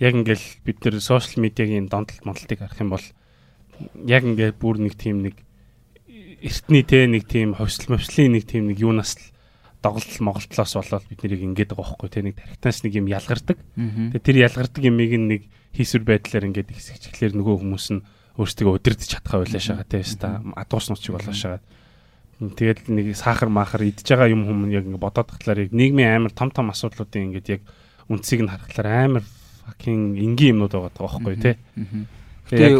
яг ингээл бид нэр сошиал медиагийн донтолт монтолтыг харах юм бол яг ингээд бүр нэг тийм нэг эртний те нэг тийм ховсл мовслын нэг тийм нэг юунаас л доголдол моголтлоос болоод бид нэрийг ингээд байгаа байхгүй те нэг тархитаас нэг юм ялгардаг. Тэгээ тэр ялгардаг юмыг нэг хийсвэр байдлаар ингээд хэсэгчлэр нөгөө хүмүүс нь өөрсдөө өдөрдөж чадхаа байлаа шагаа те өста адуус нуцчиг болоо шагаа. Тэгээд нэг сахар маахар идж байгаа юм хүмүүс яг ингээд бодоод тахлаар нийгмийн амар том том асуудлуудын ингээд яг үндсийг нь харахаар амар fucking энгийн юмнууд байгаа байхгүй те. Тэгээ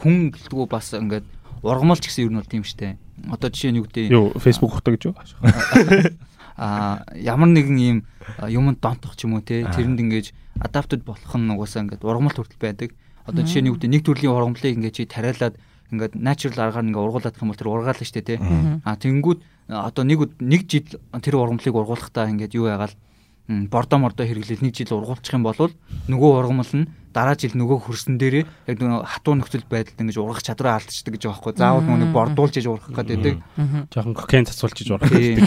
хүн гэлтгүү бас ингээд ургамалч гэсэн юм бол тийм штэ. Одоо жишээ нь юу гэдэг юу Facebook хутаг гэж юу? а ямар нэгэн ийм юмд донтох ч юм уу те тэрэнд ингэж адаптед болох нь угаасаа ингээд ургамал хүртэл байдаг. Одоо жишээ нь юу гэдэг нэг төрлийн ургамлыг ингээд чи тариалаад ингээд natural аргаар ингээд ургуулад юм бол тэр ургаална штэ те. А тэнгүүд одоо нэг нэг жил тэр ургамлыг ургуулахдаа ингээд юу яагаал бордо мордо хэрэглэл нэг жил ургуулчих юм бол нөгөө ургамал нь дараа жил нөгөө хөрсөн дээрээ яг нөгөө хатуу нөхцөл байдалд ингэж ургах чадвараа алдчихдаг гэж байгаа байхгүй. Заавал нөгөө бордуулж иж ургах гэдэг. Жохон кокен цацуулж иж ургах гэдэг.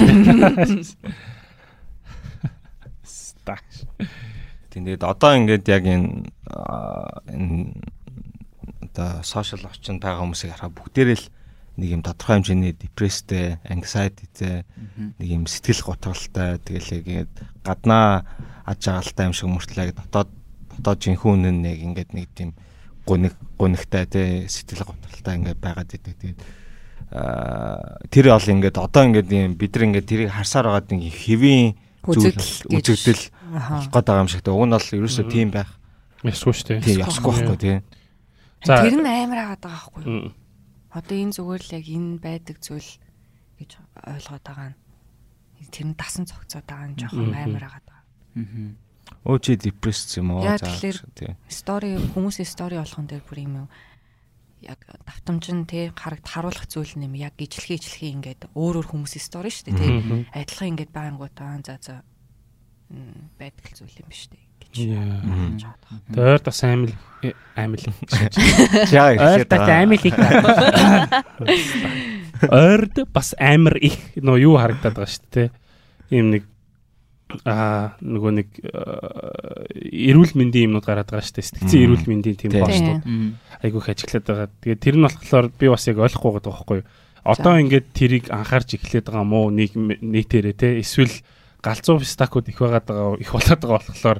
Стакс. Тэгээд одоо ингээд яг энэ энэ одоо сошиал орчинд байгаа хүмүүсийг хараа бүгдээрээ л нэг юм тодорхой хэмжээний депресстэй, anxietyтэй, нэг юм сэтгэл готролтой тэгэл яг гаднаа аж агалтай юм шиг мөртлөө дотоод одоо жинхэнэ үнэн нэг ингээд нэг тийм гуниг гунигтай тий сэтгэл готролтой ингээд байгаад идэг. Тэгээд аа тэр бол ингээд одоо ингээд юм бид нар ингээд тэрийг харсаар байгаа нэг хэвийн үзэгдэл үзэгдэл болох гээд байгаа юм шиг. Уг нь бол ерөөсөө тийм байх. Ясгүй шүү дээ. Тийм ясгүй байхгүй тий. За тэр нь амар агаад байгаа байхгүй юу? Одоо энэ зүгээр л яг энэ байдаг зүйл гэж ойлгоод байгаа нь тэр нь дасан цогцоод байгаа нь жоохон амар агаад байгаа. Аа Өө чи депресс юм уу? За тийм. Стори хүмүүсийн стори болгон дээр бүр юм яг давтамжин тий харагд харуулах зүйл нэм яг ижлэхий ижлэхий ингээд өөр өөр хүмүүсийн стори шүү дээ тий. Адилхан ингээд байнгутаа за за байдаг зүйл юм биш үү гэж. Тэгээ ойр тас аймал аймал. Яа ойр тас аймалыг. Ойрд бас амар их нөө юу харагдаад байгаа шүү дээ. Ийм нэг а нөгөө нэг эрүүл мэндийн юмнууд гараад байгаа шүү дээ. Сэтгцэн эрүүл мэндийн тийм постууд айгүйх ажиглаад байгаа. Тэгээд тэр нь болохоор би бас яг ойлгохгүй байгаа байхгүй юу. Одоо ингээд тэрийг анхаарч эхлээд байгаа мó нийт нийтээрээ те эсвэл галзуу стакууд их байгаад байгаа их болоод байгаа болохоор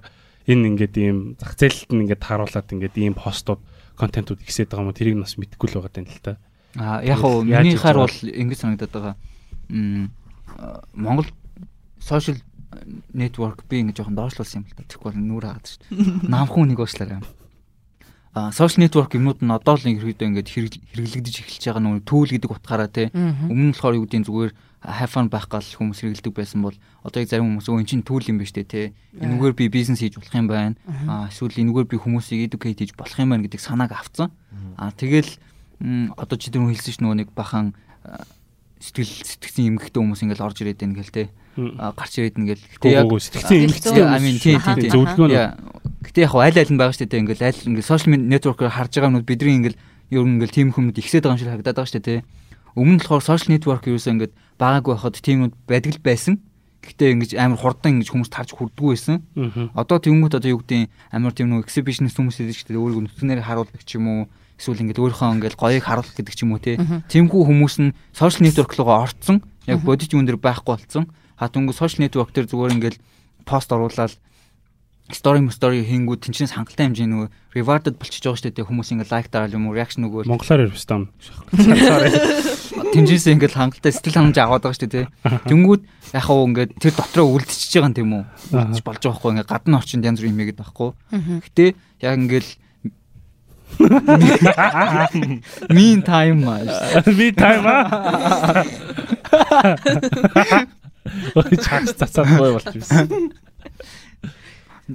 энэ ингээд ийм зах зээлд нь ингээд тааруулаад ингээд ийм постууд контентууд ихсээд байгаа юм тэрийг бас мэдэхгүй л байгаа юм л та. А яг уу миний хаар бол ингэж санагдаад байгаа. Монгол сошиал network би ингэ жоохон доошлуулсан юм л да. Тэгэхгүй бол нүур хаадаг шүү дээ. Намхан нэг уушлаарай. А social network юмнууд нь одоо л ингээд хэрэглэгдэж эхэлж байгаа нүг түүл гэдэг утгаараа те. Өмнө нь болохоор юу гэдэг зүгээр have fun байх гал хүмүүс хэрэглэдэг байсан бол одоо яг зарим хүмүүс өө эн чинь түүл юм ба штэ те. Энэгээр би бизнес хийж болох юм байна. А эсвэл энэгээр би хүмүүсийг educate хийж болох юм байна гэдэг санааг авцсан. А тэгэл одоо чи тэр хэлсэн ш нөгөө нэг бахан сэтгэл сэтгцэн эмгэгтэй хүмүүс ингээл орж ирээд байна гэл те. Гарч ирээд ингээл гэтээ яг сэтгцэн эмгэгтэй I mean тийм тийм зөвлөгөө гэтээ яг аль аль нь байгаа шүү дээ ингээл аль ингээл сошиал нэтворкээр харж байгаа юмнууд бидний ингээл ер нь ингээл тийм хүмүүд ихсээд байгаа юм шиг харагдаад байгаа шүү дээ өмнө нь болохоор сошиал нэтворк ерөөсөө ингээд байгаагүй байхад тиймүүд байдаг л байсан Гэтэ ингэж амар хурдан ингэж хүмүүс тарж хүрдгүү байсан. Одоо тэнгуут одоо юу гэдэг амар тийм нэг exhibitionist хүмүүс шүү дээ. Өөрийгөө нүцгнээр харуулдаг ч юм уу эсвэл ингээд өөрийнхөө ингээд гоёыг харуулах гэдэг ч юм уу те. Тэмхүү хүмүүс нь social network руугаа орцсон. Яг бодит юун дээр байхгүй болцсон. Хатангу social network дээр зүгээр ингээд пост оруулаад story story хийнгүү тэнчнээс хангалттай хэмжээ нөгөө rewarded болчихж байгаа шүү дээ. Хүмүүс ингээд лайк дараал юм уу reaction өгөөл. Монголоор ярих юм тэнчнээс ингээд хангалттай сэтгэл хангамж аваад байгаа шүү дээ тэнгүүд яг хаа ингээд тэр дотроо үлдчихэж байгаа юм тийм үү? Болж байгаа хгүй ингээд гадны орчинд янз бүр юм яагаад байхгүй гэтээ яг ингээд Mean time аа. Би time аа. Ой чаас цацаад бой болчихсон.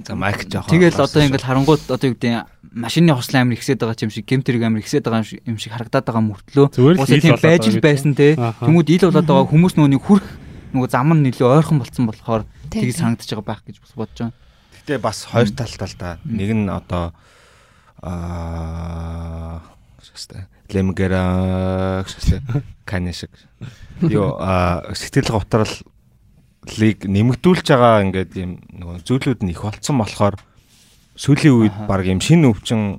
За майк жоохон. Тэгэл одоо ингээл харангууд одоо юу гэдэг машины хослон амир ихсээд байгаа юм шиг гемтэрэг амир ихсээд байгаа юм шиг харагдаад байгаа мөртлөө уусаа тийм байж л байсан те. Тэмүүд ил болоод байгаа хүмүүс нүуний хүрх нөгөө зам нь нэлээ ойрхон болцсон болохоор тийг санагдаж байгаа байх гэж бодож байгаа. Гэтэ бас хоёр талтай л да. Нэг нь одоо аа. Лемгера шээ. Кане шиг. Йоо аа готролыг нэмэгдүүлж байгаа ингээд юм нөгөө зүйлүүд нь их болцсон болохоор сүүлийн үед баг юм шинэ өвчин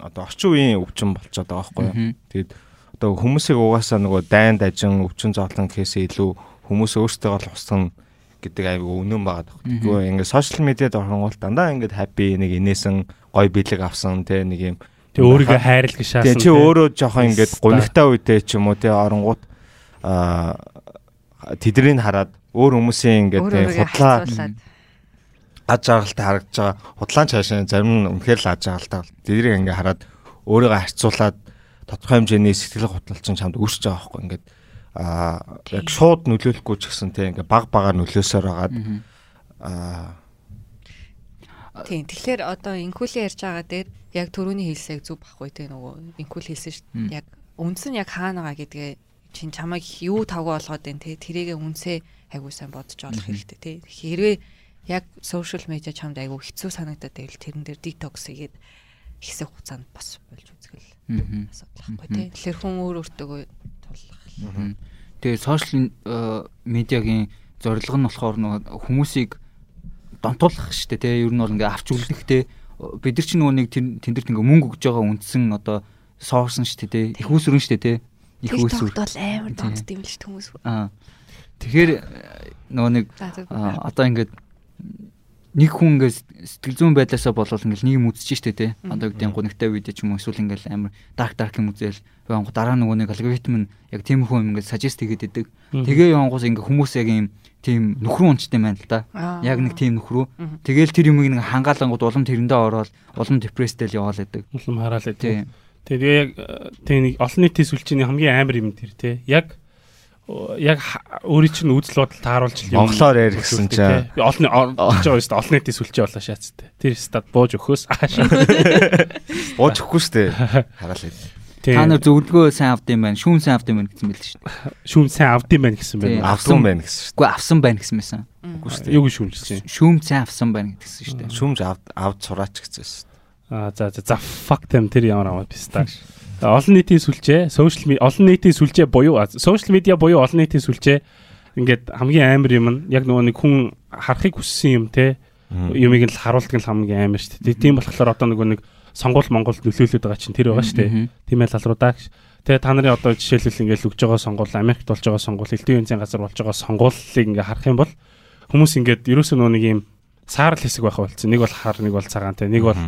одоо орчин үеийн өвчин болчиход байгаа байхгүй юу? Мгм. Тэгэд одоо хүмүүсийг угаасаа нөгөө дайн дажин өвчин зовлон гэхээсээ илүү хүмүүс өөрсдөө л устгана гэдэг аюу үнэн байгаа даа. Тэгвэл ингээд сошиал медиад орхонгол дандаа ингээд хаппи нэг инээсэн гой бэлэг авсан те нэг юм Тэг өөрийгөө хайрлах шаасан. Тэгээ чи өөрөө жоохон ингээд гунигтай үедээ ч юм уу те оронгууд аа тэднийг хараад өөр хүмүүсийн ингээд худлаа аж аргалтай харагдаж байгаа худлаан цаашаа зарим нь үнэхээр л аж аргалтай тэднийг ингээд хараад өөрийгөө харьцуулаад тодорхой хэмжээний сэтгэл готлолцсон чамд үүсэж байгаа байхгүй ингээд аа яг шууд нөлөөлөхгүй ч гэсэн те ингээд баг багаар нөлөөсөөр хагаад аа Тийм. Тэгэхээр одоо инкулийн ярьж байгаа дээр яг төрөний хэлсэг зүг баггүй те нөгөө инкул хэлсэн шүү. Яг үндс нь яг хаана байгаа гэдгээ чин чамайг юу тавгаа болгоод байна те тэрийгэ үнсээ айгуу сайн бодож олох хэрэгтэй те. Хэрвээ яг сошиал медиа чамд айгуу хэцүү санагдаад байвал тэрэн дээр детокс хийгээд хэсэг хугацаанд бас болж үзэх л Мгм. асуудал байхгүй те. Тэгэхээр хүн өөр өөртөөгөө тулах. Мгм. Тэгээ сошиал э, медиагийн зорилго нь болохоор хүмүүсийг донтуулах шүү дээ тий. Ер нь бол ингээ авч үлдэх тий. Бид нар ч нөгөө нэг тэн- тэндэрт ингээ мөнгө өгж байгаа үндсэн одоо соорсон шүү дээ тий. Их усрын шүү дээ тий. Их. TikTok бол амар л ш хүмүүс. Аа. Тэгэхээр э, нөгөө нэг одоо ингээд нэг хүн ингээд сэтгэл зүйн байдлаасаа болол ингээд нийгэм үзэж штэ тий. Одоо гэдэг гунигтай үед ч юм уу эсвэл ингээд амар dark dark юм үзэл явангу дараа нөгөө нэг алгоритм нь яг тийм хүн ингээд suggest хийгээд идэг. Тэгээ явангуус ингээд хүмүүс яг юм тийм нөхрөө унчтай байна л да. Яг нэг тийм нөхрөө. Мгм. Тэгэл тэр юмыг нэг хангаалангууд улам тэрэндээ ороод улам депресстэй л яваал байдаг. Улам хараалаа Тий. Тэгээ яг э, тий нэг олон нийтийн сүлжээний хамгийн амар юм тэр тий. Яг яг өөрийн чинь үзэл бодол тааруулж л юм. Монголоор ярих гэсэн чинь. Олон олж байгаа шүү дээ. Олон нийтийн сүлжээ болоо шаацтай. Тэр стад бууж өгөхөөс аашаа. бууж өгөхгүй штэ хараал хэд. Та нар зөвлөгөө сайн авд юм байна. Шүүн сайн авд юм байна гэсэн мэл шүү дээ. шүүм сайн авд юм байна гэсэн байна. Авсан байна гэсэн штэ. Үгүй авсан байна гэсэн мэсэн. Үгүй штэ. Юу гэж шүүмжсэн. Шүүм сайн авсан байна гэсэн шүү дээ. Шүмж авд авд сураач гэсэн штэ. Аа за за fuck them тэр ямар аваад пистаа. Олон нийтийн сүлжээ, social media олон нийтийн сүлжээ буюу social media буюу олон нийтийн сүлжээ ингээд хамгийн амар юм нь яг нөгөө нэг хүн харахыг хүссэн юм те юмыг нь л харуулдаг нь хамгийн амар шүү дээ. Тийм болохоор одоо нөгөө нэг сонгуул Монголд нөлөөлөд байгаа чинь тэр байгаа шүү дээ. Тийм ээ лалруудаа. Тэгээ та нарын одоо жишээлбэл ингээд өгж байгаа сонгуул Америкт болж байгаа сонгуул элдв янзын газар болж байгаа сонгуулийг ингээд харах юм бол хүмүүс ингээд ерөөсөө нөгөө нэг юм саарл хэсэг байх болсон. Нэг бол хар, нэг бол цагаан те, нэг бол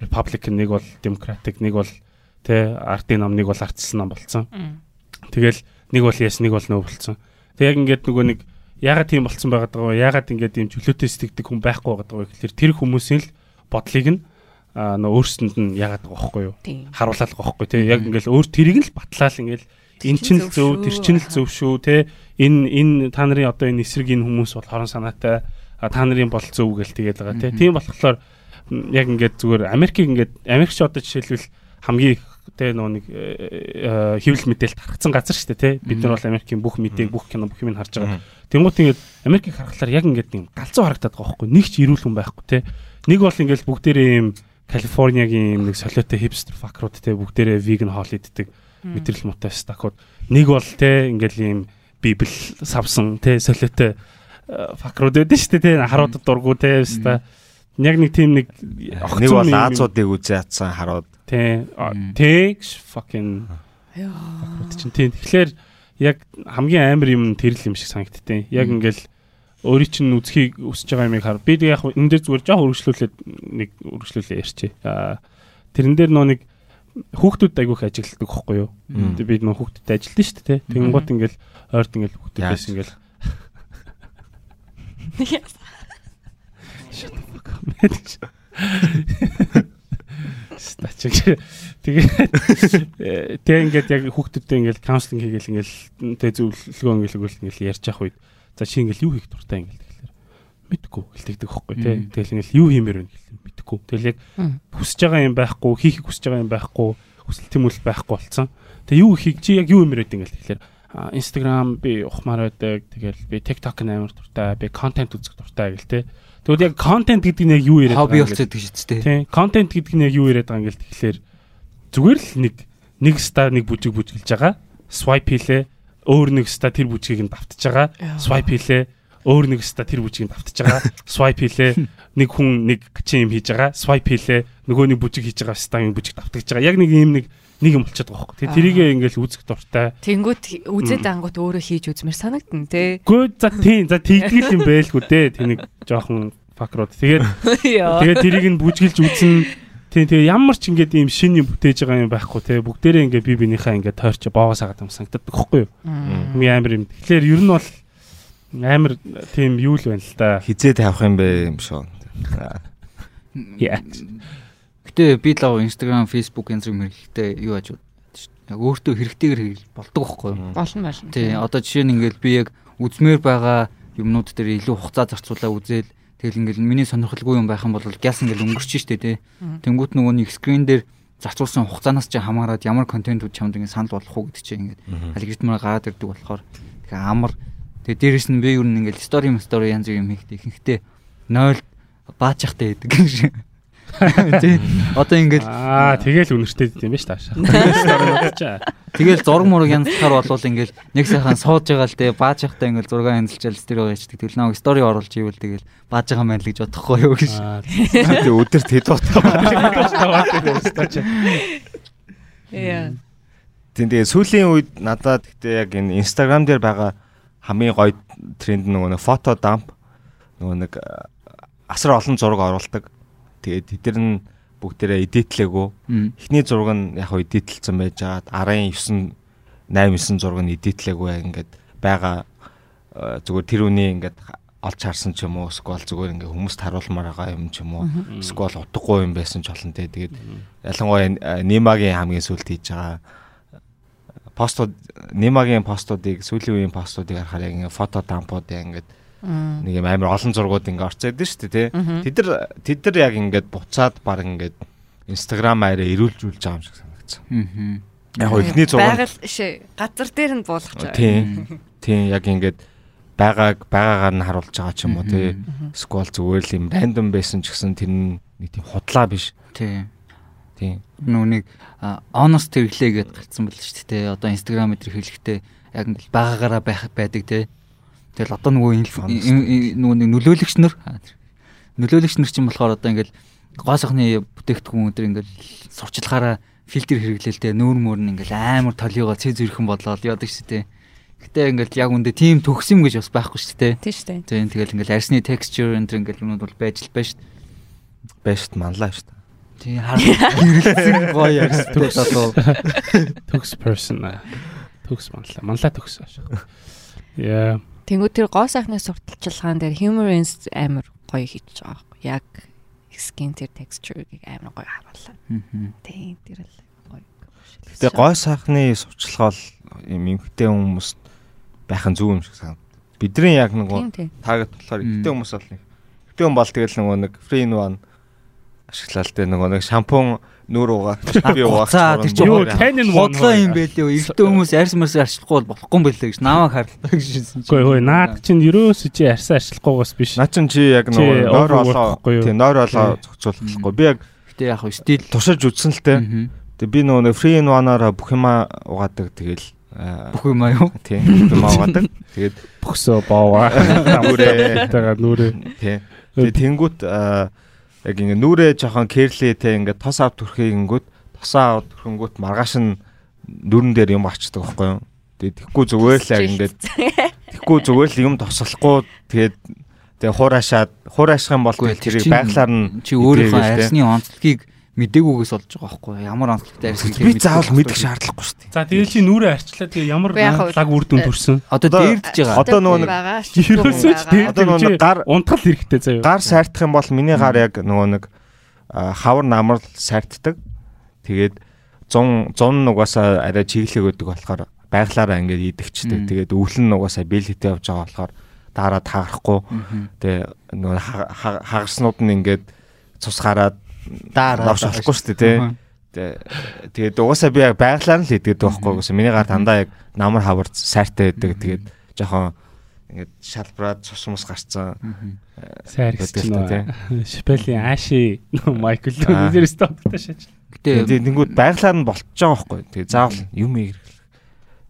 Republican, нэг бол Democratic, нэг бол тэ артын ном, нэг бол артсан ном болцсон. Мм. Тэгэл нэг бол yes, нэг бол no болцсон. Тэг яг ингээд нөгөө нэг ягаад тийм болцсон байгаад байгаа вэ? Ягаад ингээд ийм чөлөөтэй сэтгэдэг хүн байхгүй байгаад байгаа вэ гэхээр тэр хүмүүсийн л бодлыг нь аа нөө өөрсөнд нь ягаад байгаа байхгүй юу? Харуулаад байгаа байхгүй тий. Яг ингээл өөр тэрийг л батлаал ингээл эн чинь л зөв, тэр чинь л зөв шүү те. Энэ энэ та нарын одоо энэ эсрэг энэ хүмүүс бол хорон санаатай та нарын бол зөв гэл тэгээд байгаа те. Тийм болохоор яг ингээд зүгээр Америкийг ингээд Америкч одоо жишээлбэл хамгийн их те нөө нэг э, э, хэвлэл мэдээлэл тархацсан газар шүү дээ те. Бид нар бол Америкийн бүх мэдээг бүх кино бүх юмыг харж байгаа. Тэнгуут ингээд Америкийг харахаар яг ингээд юм галзуу харагдаад байгаа байхгүй. Нэг ч ирүүл хүн байхгүй те. Нэг бол ингээд бүгдээрээ юм Калифорниагийн юм нэг солиотой хипстер факрууд те бүгдээрээ веган хоол иддэг мэдрэл муутай стакууд. Нэг бол те ингээл ийм библ савсан те солиотой э, факрууд байдаг шүү дээ те харуудад дургу те ста яг нэг тийм нэг Нэг бол Азуудыг үзээ ятсан харууд. те Мм. тэгш fucking Яа. тийм тэгэхээр яг хамгийн амар юм тэрл юм шиг санагдтыг. Яг ингээл өөрийн чинь үзхийг өсөж байгаа юмыг хар. Би яг энэ дээр зүгээр жоох өргөжлүүлээд нэг өргөжлүүлээ ярьчих. Аа тэрэн дээр нөө нэг хүүхдүүд айгүйх ажилладаг байхгүй юу? Мм. Тэгээ бид нөө хүүхдүүд ажилладаг шүү дээ. Тэнгууд ингээл ойрт ингээл хүүхдүүдээс Яаж? ингээл Стачиг. Тэгээд тэг ингээд яг хүүхдүүдтэй ингээд каунслинг хийгээл ингээд тэг зөвлөгөө ингээд өгөл ингээд ярьж явах үед за чи ингээд юу хийх дуртай ингээд тэгэхээр мэдгүй гэлтэгдэг хөхгүй тий. Тэгэл ингээд юу хиймээр вэ гэхэл мэдгүй. Тэгэл яг хүсэж байгаа юм байхгүй, хийхийг хүсэж байгаа юм байхгүй, хүсэл тэмүүлэл байхгүй болцсон. Тэг юу хийх чи яг юу юмэр вэ ингээд тэгэхээр Instagram би ухмаар байдаг. Тэгэл би TikTok нээр дуртай, би контент үзэх дуртай гэл те. Тэгвэл яг контент гэдэг нь яг юу яриад байгаа юм бэ? Хобби болчиход гэж үстэй. Тийм. Контент гэдэг нь яг юу яриад байгаа юм гээл тэгэхээр зүгээр л нэг нэг ста нэг бүжиг бүжгэлж байгаа. Swipe хийлээ. Өөр нэг ста тэр бүжгийг нь давтж байгаа. Swipe хийлээ. Өөр нэг ста тэр бүжгийг нь давтж байгаа. Swipe хийлээ. Нэг хүн нэг чин юм хийж байгаа. Swipe хийлээ. Нөгөө нэг бүжиг хийж байгаа ста юм бүжиг давтж байгаа. Яг нэг юм нэг нэг юм болчиход байгаа хөөхгүй. Тэрийгээ ингээл үзэх дуртай. Тэнгүүт үзээд ангууд өөрөө хийж үзмэр санагдана те. Гөө за тийм за тэгдэл юм байлгүй дээ. Тэнийг жоохон факрууд. Тэгээд тэгээд тэрийг нь бүжгэлж үзэн Тийм тэгээ ямар ч ингээд ийм шин юм бүтээж байгаа юм байхгүй те бүгдээрээ ингээд би бинийхээ ингээд тойрч боогоос агаад юм санагддаг байхгүй юу. Ми амар юм. Тэгэхээр ер нь бол амар тийм юу л байна л да. Хизээ тавих юм бэ юм шүү. Яа. Гэтэ би лав Instagram, Facebook энэ зэрэг хэрэглэхдээ юу аж яг өөртөө хэрэгтэйгэр хэрэгэл болдог байхгүй юу? Болно байна. Тий, одоо жишээ нь ингээл би яг үзмээр байгаа юмнууд дээр илүү хугацаа зарцуулаа үзэл тэгэл ингээл миний сонирхолгүй юм байх юм бол гяс ингээл өнгөрч штэ тий. Тэнгүүт нөгөө нэг скрин дээр зарцуулсан хугацаанаас ч хамаарат ямар контентууд чамд ингээд санал болох уу гэдэг чинь ингээд алгоритмаар гараад ирдэг болохоор тэгэхээр амар. Тэгээ дээрэс нь би юу нэг ингээд стори стори янз бүр юм хийхдээ ихэнхдээ 0 баачахтай байдаг юм шиг Тий. Одоо ингээд аа тэгэл үнэртэй юм ба ш таашаа. Тэгэл зураг мураг янзлахаар болвол ингээд нэг сайхан сууж байгаа л те бааж явахтаа ингээд зураг янзлчаал стерео яачдаг. Тэгэл нэг стори оруулж ивэл тэгэл бааж байгаа мэн л гэж бодохгүй юу гэж. Тэг өдөр тэд утгаа. Яа. Тин тэгээ сүүлийн үед надад гэхдээ яг энэ Instagram дээр байгаа хамгийн гоё тренд нөгөө нэг фото дамп нөгөө нэг асар олон зураг оруулдаг Тэгээд тэд нар нь бүгдээрээ эдитлээгөө. Эхний зураг нь яг хөө эдитлсэн байж байгаа. Арын 9 8 9 зураг нь эдитлээгөө ингээд байгаа э, зүгээр тэр үний ингээд олж харсан ч юм уу эсвэл зүгээр ингээ хүмүүст харуулмаар байгаа юм ч юм уу эсвэл утгагүй юм байсан ч олон те тэгээд ялангуяа нимагийн хамгийн сүлд хийж байгаа постууд нимагийн постуудыг сүүлийн үеийн постуудыг харахаар яг ингээ фото дампууд ингээ Нэг юм амар олон зургууд ингээ орцоод дээ шүү дээ тий. Тэд нар тэд нар яг ингээд буцаад баг ингээд Instagram аараа ирүүлжүүлж байгаа юм шиг санагдсан. Яг ихний зураг байгаль шээ газар дээр нь буулгах чаа. Тийм. Тийм яг ингээд байгааг байгаагаар нь харуулж байгаа ч юм уу тий. Сквал зүгээр л юм рандом байсан ч гэсэн тэр нэг тийм худлаа биш. Тийм. Тийм. Нүг honest хэрэглээ гэдээ гарцсан байл шүү дээ. Одоо Instagram дээр хэлэхдээ яг ингээл байгаагаараа байх байдаг тий. Тэгэл одоо нөгөө нөгөө нэг нөлөөлөгч нар нөлөөлөгч нар чинь болохоор одоо ингээл гоо сахны бүтээгдэхүүн өдр ингээл сурчлагаараа фильтр хэрэглээлтэй нүүр мөр нь ингээл амар толиогоо цэз ирхэн бодлоод яадаг шүү дээ. Гэтэ ингээл яг үндэ тийм төгс юм гэж бас байхгүй шүү дээ. Тийм шүү дээ. Тийм тэгэл ингээл арсны texture энэ ингээл юмуд бол байж л байж шүү дээ. Байж шүү манлаа шүү дээ. Тийм харагдсан гоё арс төгс одоо төгс person төгс манлаа манлаа төгс аашаа. Яа. Тэнгүү тэр гоо сайхны сурталчилгаан дээр humorous амар гоё хийж байгаа байхгүй яг skin тэр texture-ыг амар гоё харууллаа. Тийм тэр л гоё. Тэгээ гоо сайхны сурчлагаа юм эмхтэй хүмүүс байх нь зөв юм шиг санагдав. Бидний яг нөгөө таагт болохоор эмхтэй хүмүүс бол эмхтэй хүн бол тэгэл нөгөө нэг free one ашиглал тэ нөгөө нэг шампунь нүүр угаа би угаах тэр чинь юу танин бодлоо юм бэлээ эртөө хүмүүс арьс марс арчлахгүй болохгүй юм бэлээ гэж намайг харлаа гэжсэн чинь. Үгүй наад чинь ерөөсө чи арьс арчлахгүйгаас биш. Наа чин чи яг нойр олоо тий нойр олоо зохицуулахгүй. Би яг гэтээ яг стил тушиж үтсэн л тэ тэг би нөгөө free in one-аар бүх юма угаадаг тэгэл бүх юм аа юу? тий бүх юм угаадаг тэгээд бөхсөө бооваа нүрээ. Тэгээ нүрээ. Тэг тэнгүүт яг ингээ нүрээ жоохон керлэтэй ингээ тос ав төрхийг ингүүт тосоо ав төрхөнгүүт маргааш нь нүрэн дээр юм арчдаг байхгүй юу. Тэгээд тэгхгүй зүгээр л яг ингээд тэгхгүй зүгээр л юм тосолохгүй. Тэгээд тэгээ хураашаад хурааших юм бол тэрийг байглаар нь чи өөрийнхөө арьсны онцлогийг мдэггүйгээс олж байгаа байхгүй ямар онцлогтой арьс би заавал мэдэх шаардлагагүй шүү дээ. За тэгэл чи нүрээ арчлаа тэгээ ямар лаг үр дүн төрсөн. Одоо дээрдэж байгаа. Одоо нөгөө нэг ерөөсөө ч одоо нөгөө гар унтгал хэрэгтэй заяа. Гар сайртах юм бол миний гар яг нөгөө нэг хавар намрал сайртдаг. Тэгээд 100 100 нугасаа арай чиглэг өгдөг болохоор байглаараа ингээд идэгчтэй. Тэгээд өвлөн нугасаа бэл хитэ явж байгаа болохоор дараа таарахгүй. Тэгээ нөгөө хагарснууд нь ингээд цус гараад болохгүй шүү дээ тий. Тэгээд угаасаа би байглаар л хийдэг байхгүй гэсэн. Миний гар дандаа яг намар хавар сайртай байдаг. Тэгээд жоохон ингээд шалбраад цус мус гарцсан. Сайр гэсэн тий. Шпелийн Аши Майкл Лүнерс тоотой шаач. Гэтэ тэнгууд байглаар нь болчихж байгаа байхгүй. Тэгээд заавал юм ийм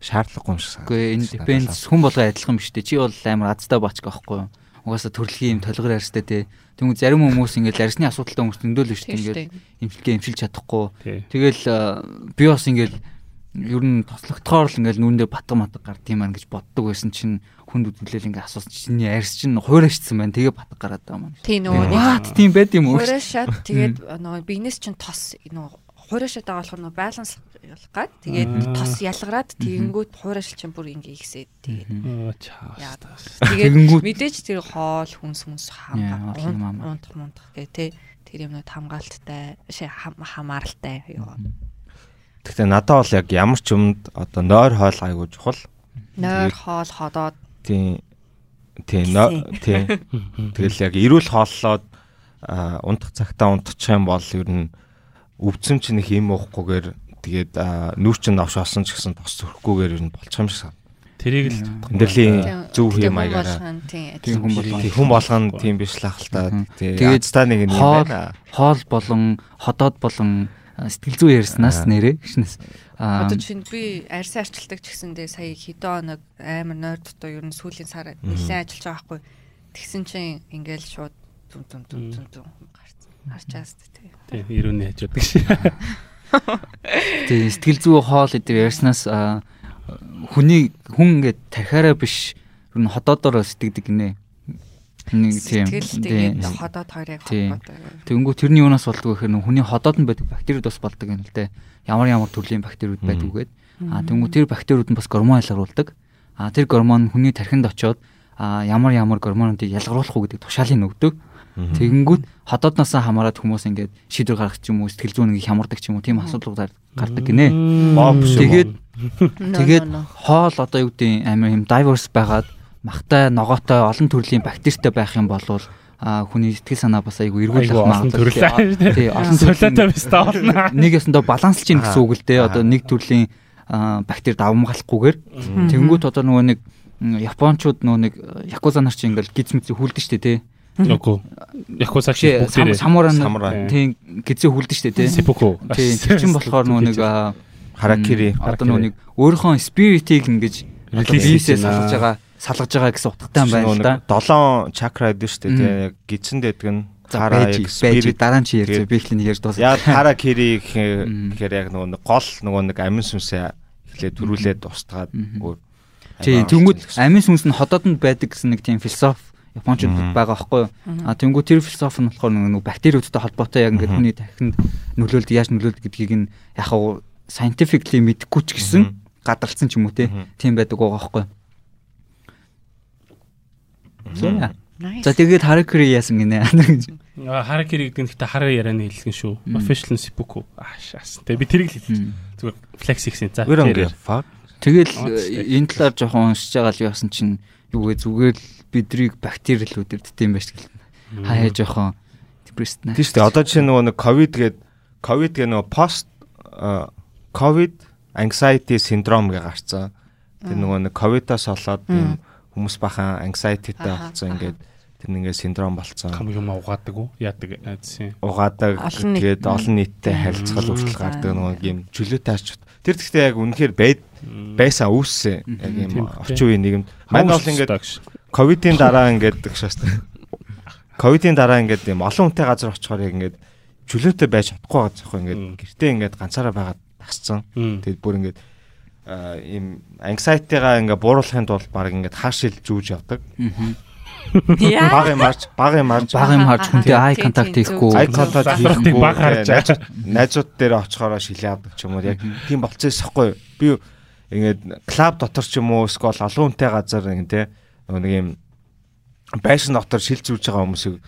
шаардлагагүй юм шиг санагдав. Үгүй энэ depends хүн болго адилхан биш үү? Чи бол амар азтай бач байхгүй юу? Угаасаа төрөлхийн юм толгор арьстай те. Тэнгүү зарим хүмүүс ингээд арьсны асуудалтай хүмүүс шүү дээ. Ингээд имчилгээ имчилж чадахгүй. Тэгэл би бас ингээд ер нь тослогдохоор л ингээд нүндээ батга матга гард юм аа гэж боддог байсан чинь хүнд үзүүлэл ингээд асуусан чинь арьс чинь хуурашцсан байна. Тэгээ батга гараад байгаа юм. Тийм нөгөө нэг тийм байд юм уу? Хуурашаад тэгээд нөгөө бигнес чинь тос нөгөө хуурашаад байгаа болохоор нөгөө баланс гад тэгээд тос ялгараад тэгэнгүүт хуурашил чинь бүр ингээ ихсээд тэгээд тэгээд мэдээж тэр хоол хүнс хүнс хамгаа унтах мунтах гэх те тэр юмнууд хамгаалттай хамааралтай юу Гэхдээ надад бол яг ямар ч юмд одоо нойр хоол айгуу чухал. Нойр хоол ходоод тийм тийм тийм тэгэл яг эрүүл хооллоод унтах цагтаа унтчих юм бол ер нь өвдсөн чинь их юм уухгүйгээр тэгээд нүүр чинь авш олсон ч гэсэн тос зөрөхгүйгээр ер нь болчих юм шиг сан. Тэрийг л өндөрлөлийн зөв хэм маягаараа тийм хүн болгон хүн болгон тийм биш л ахaltaа тэгээд та нэг юм байна. Хоол болон ходоод болон сэтгэл зүй ярьснаас нэрээ гişнэс Одоо чинь би арьсан арчилдаг ч гэсэндээ сая хэдэн хоног амар нойр дотоо ер нь сүүлийн сар нэлээд ажиллаж байгаа байхгүй. Тэгсэн чинь ингээл шууд түн түн түн түн түн Харчаас тий. Тий, 90-ний хажуудаг. Шээ. Тий, сэтгэл зүй хоол эдгээр ярьснаас хүний хүн ингээд тархаараа биш ер нь ходоодоор сэтгэдэг гинэ. Нэг тийм тэгээд ходоод хоёрыг холбоотой. Тэгэнгүүт тэрний юунаас болдгоо гэхээр хүний ходоод нь байдаг бактериуд бас болдог юм л дээ. Ямар ямар төрлийн бактериуд байдаг үгээд. А тэгэнгүүт тэр бактериуд нь бас гормон ялгаруулдаг. А тэр гормон хүний тархинд очоод а ямар ямар гормонуудыг ялгаруулах уу гэдэг тушаалыг өгдөг. Тэгэнгүүт ходоодноос хамаарат хүмүүс ингээд шийдвэр гаргах ч юм уу сэтгэл зүйн нэг хямардаг ч юм уу тийм асуудлууд гардаг гинэ. Тэгээд тэгээд хоол одоо юу гэдэг амар юм diverse байгаад махтай ногоотой олон төрлийн бактеритай байх юм бол а хүний сэтгэл санаа бас айгүй эргүүлэх магадлал. Тий, олон төрлийн биш таавна. Нэг ясандаа баланслж ийн гэсэн үг л дээ. Одоо нэг төрлийн бактери давмгалахгүйгээр тэнгуут одоо нөгөө нэг японочууд нөгөө нэг якуза нар чи ингээл гиз мэт хүлдэж штэ тий. Үгүй. Якуза чи бүгдээрээ самураа тийм гизээ хүлдэн штэ тий. Сепуку. Тийм чин болохоор нөгөө нэг харакири. одоо нөгөө нэг өөрийнхөө спиритийг ингэж бисээ салгаж байгаа салгаж байгаа гэсэн утгатай юм байна л да. Долоон чакра гэдэг штэ тий. Гидсэнд байдаг нь хараа спирит. дараа нь чи ярьж би ихлэний ярьж дуусах. Яа харакири гэхээр яг нөгөө гол нөгөө нэг амин сүнсээ эхлээд төрүүлээд устгаад өөр Тийм тэнгууд амин сүнс нь ходоод нь байдаг гэсэн нэг тийм философи Япончууд байгаа байхгүй юу? А тэнгуү тэр философи нь болохоор нэг бактериудтай холбоотой яг ингээд хүний тархинд нөлөөлд яаж нөлөөлд гэдгийг нь яг хав scientifically мэдэхгүй ч гэсэн гадарсан ч юм уу те. Тийм байдаг байгаа байхгүй юу? За тэгээд Харакири яасан гинэ. Харакири гэдэг нь гэхдээ хараа ярианы хэлсэн шүү. Official seppuku. Аашаас. Тэгээ би тэрийг л хэлсэн. Зүгээр flex хийсэн. За. Тэгэл энэ талаар жоохон уншиж байгаа л яасан чинь юугээ зүгээр л бидрийг бактериал үдэрддэг юм байна шүү дээ. Хаяа жоохон депресд наа. Тийм шүү дээ. Одоо жишээ нөгөө нэг ковид гээд ковид гээ нөгөө пост ковид anxiety syndrome гэж гарцсан. Тэр нөгөө нэг ковидоос болоод юм хүмүүс бахан anxiety-тэй болсон ингээд тэр нэгээ синдром болцсон. Хам юм угаадаг уу? Яадаг айдсан. Угаадаг тэгээд олон нийттэй харилцал хүртэл гардаг нөгөө юм чөлөөтэй арч. Тэр гэхдээ яг үнэхээр байд байсан үүссэн. Яг юм орчин үеийн нийгэмд. Манай бол ингээд ковидын дараа ингээд шаст. Ковидын дараа ингээд юм олон хүнтэй газар очихоор яг ингээд чөлөөтэй байж чадахгүй байгаа захгүй ингээд гэртээ ингээд ганцаараа байгаад тасцсан. Тэгэд бүр ингээд ийм anxiety-га ингээд бууруулахын тулд баг ингээд хаашил зүүж явдаг. Баг юм харж, баг юм харж, баг юм харж хүнтэй eye contact хийхгүй, eye contact хийхгүй. баг харж найзууд дээр очихороо шилээ авдаг ч юм уу. Яг тийм болцсон байхгүй. Би ингээд клуб дотор ч юм уу эсвэл олон хүнтэй газар ингэ те нэг юм байшин дотор шил зүүж байгаа хүмүүсийг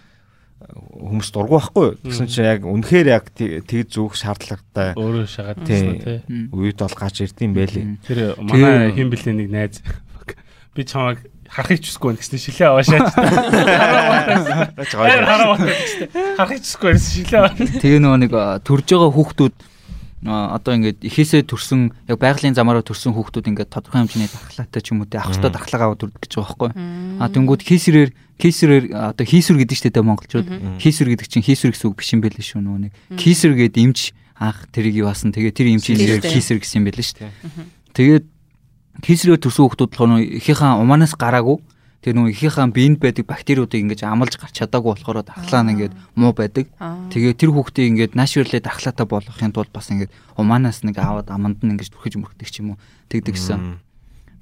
хүмүүс дургу байхгүй юу? Тэгсэн чинь яг үнэхээр яг тэг зүөх шаардлагатай. Өөрөө шагаад тийм тий. Үед бол гаж ирдэм байлээ. Тэр манай хин блэ нэг найз би чамайг харахыг чусгүй гэсэн шилээ аваашаач. Хараа харахыг чусгүй гэсэн шилээ. Тэгээ нөгөө нэг төрж байгаа хүүхдүүд одоо ингээд ихээсээ төрсэн яг байгалийн замаараа төрсэн хүүхдүүд ингээд тодорхой хэмжээний дархлаатай ч юм уу те ах トゥ дархлаагаа үрдэг гэж байгаа байхгүй. А тэнгууд хийсрээр хийсрээр одоо хийсүр гэдэг чинь те монголчууд хийсүр гэдэг чинь хийсүр гэсэн үг биш юм байл шүү нөгөө нэг. Хийсүр гэдэг эмч анх тэрийг юу басан тэгээ тэр эмчийн нэр хийсүр гэсэн юм байл шүү. Тэгээд хийсрээр төрсэн хүүхдүүд болохоор ихийнхаа умаанаас гараагүй Тэр нөгөө ихийнхаа биед байдаг бактериудыг ингэж амлж гарч чадаагүй болохоор дахлаа нь ингээд муу байдаг. Тэгээ тэр хүүхдийг ингээд наширлээ дахлаатай болгохын тулд бас ингээд умаанаас нэг аваад аманд нь ингэж бүрхэж мөрхдөг ч юм уу тэгдэг гэсэн.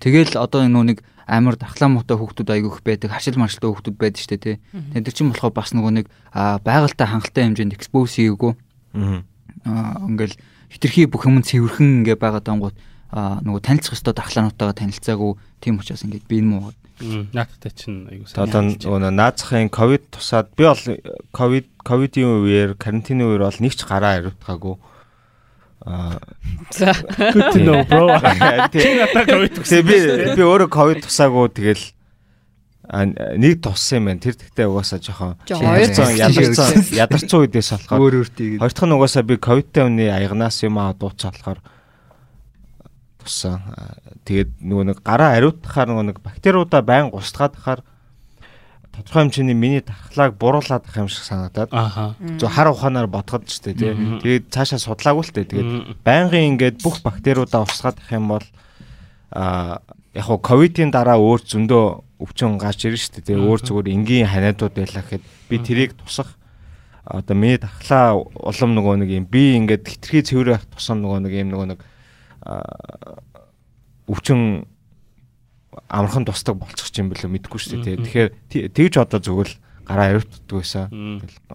Тэгэл одоо нөгөө нэг амар дахлаа муутай хүүхдүүд айгүйх байдаг, хашил маршилтай хүүхдүүд байдаг дээ тий. Тэд чинь болохоор бас нөгөө нэг байгальтай хангалттай хэмжээнд экспоз хийгээгүй. Аа ингээл хитрхи бүх юм цэвэрхэн ингээ байгаа дангууд нөгөө танилцах ёстой дахлаануудтайгаа танилцаагүй тийм учраас ингээд би энэ муу Наадтай чинь айгуу сайн. Одоо нөгөө наацхийн ковид тусаад би бол ковид ковидын үеэр карантины үеэр бол нэг ч гараа хариуцаагүй. Аа за good to know bro. Чи надад ковид туссан. Би би өөрөө ковид тусаагүй тэгэл нэг туссан юм байна. Тэр тэгтээ угаасаа жоохон ядарсан ядарсан үедээс болохоор. Хоёр дахь нь угаасаа би ковидтай үний аягнаас юм аа дууцаа болохоор туссан. Тэгээд нөгөө нэг гараа ариутахаар нөгөө нэг бактериудаа байн гусдгаад тахаар тодорхой хэмжээний миний тархлааг буруулаад ах юм шиг санагдаад. Зөв хар ухаанаар бодоход ч тий. Тэгээд цаашаа судлаагүй л дээ. Тэгээд байнгын ингээд бүх бактериудаа устгаад ах юм бол а яг хоо ковидын дараа өөр зөндөө өвчин гарч ирж штэ тий. Өөр зүгээр энгийн ханиадууд байлаа гэхэд би тэрийг тусах одоо миний тархлаа улам нөгөө нэг юм би ингээд хитрхи цэвэр тусам нөгөө нэг юм нөгөө нэг өвчин амархан тусдаг болчих юм бэлээ мэдэхгүй шүү дээ. Тэгэхээр тэгж одоо зөвгөл гараа ариутдаг байсан.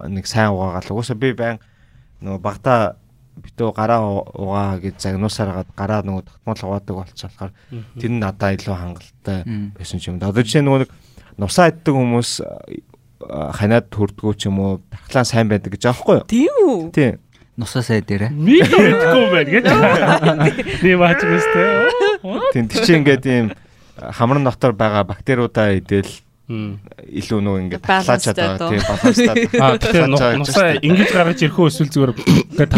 Нэг сайн угаагаал. Угаасаа би байн нөгөө багтаа битүү гараа угаа гэж загнуусаар гараа нөгөө татмал угаадаг болчихлохоор тэр нь надаа илүү хангалттай байсан юм. Одоо жишээ нөгөө нэг нусаа иддэг хүмүүс ханиад төрдгөө ч юм уу тархлаа сайн байдаг гэж аахгүй юу? Тийм үү? Тийм нусаа сай дээрээ. Би гэдэггүй байна гэж. Би баач мэстэй. Тийм тийч ингээд ийм хамран дотор байгаа бактериудаа идэл илүү нөгөө ингээд татлаачаад байгаа тийм баланстай. Аа тэгэхээр нусаа ингэж гаргаж ирэх эсвэл зүгээр ингээд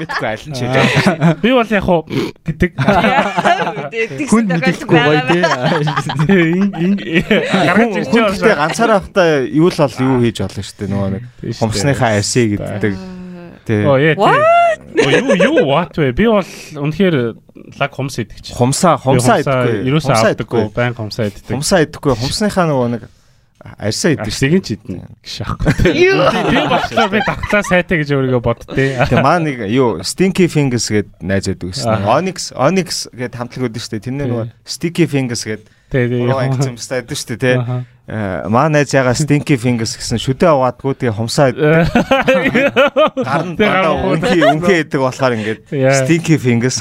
мэдгүй аль нь ч Би бол яг хуу гэдэг. Хүн мэдхгүй гоё тий. Гаргаж байгаа. Ганцаараа хата юу л бол юу хийж болно шүү дээ нөгөө нэг хумсныхаа асээ гэдэг. Оо яа тий. Юу юу what вэ? Би бол үнэхээр лаг хумс идэгч. Хумсаа хумсаа идэггүй. Ерөөсөө авдаггүй. Байн хумсаа иддэг. Хумсаа идэггүй. Хумсныхаа нөгөө нэг арьсаа идэх. Арьсыг ч идэнэ гэж аахгүй. Би болохоор би давхлаа сайтай гэж өөрийгөө боддتي. Тэгээ маа нэг юу Stinky Fingers гэд найз байдаг гэсэн. Onyx Onyx гэд хамтлаг өгдөө дээ. Тэрний нөгөө Sticky Fingers гэд Тэгээ яг юм стад шүү дээ тий. Маа найз яга Stinky Fingers гэсэн шүдэ аваадгүй тэгээ хумсаа гар нь үнхий үнхий гэдэг болохоор ингээд Stinky Fingers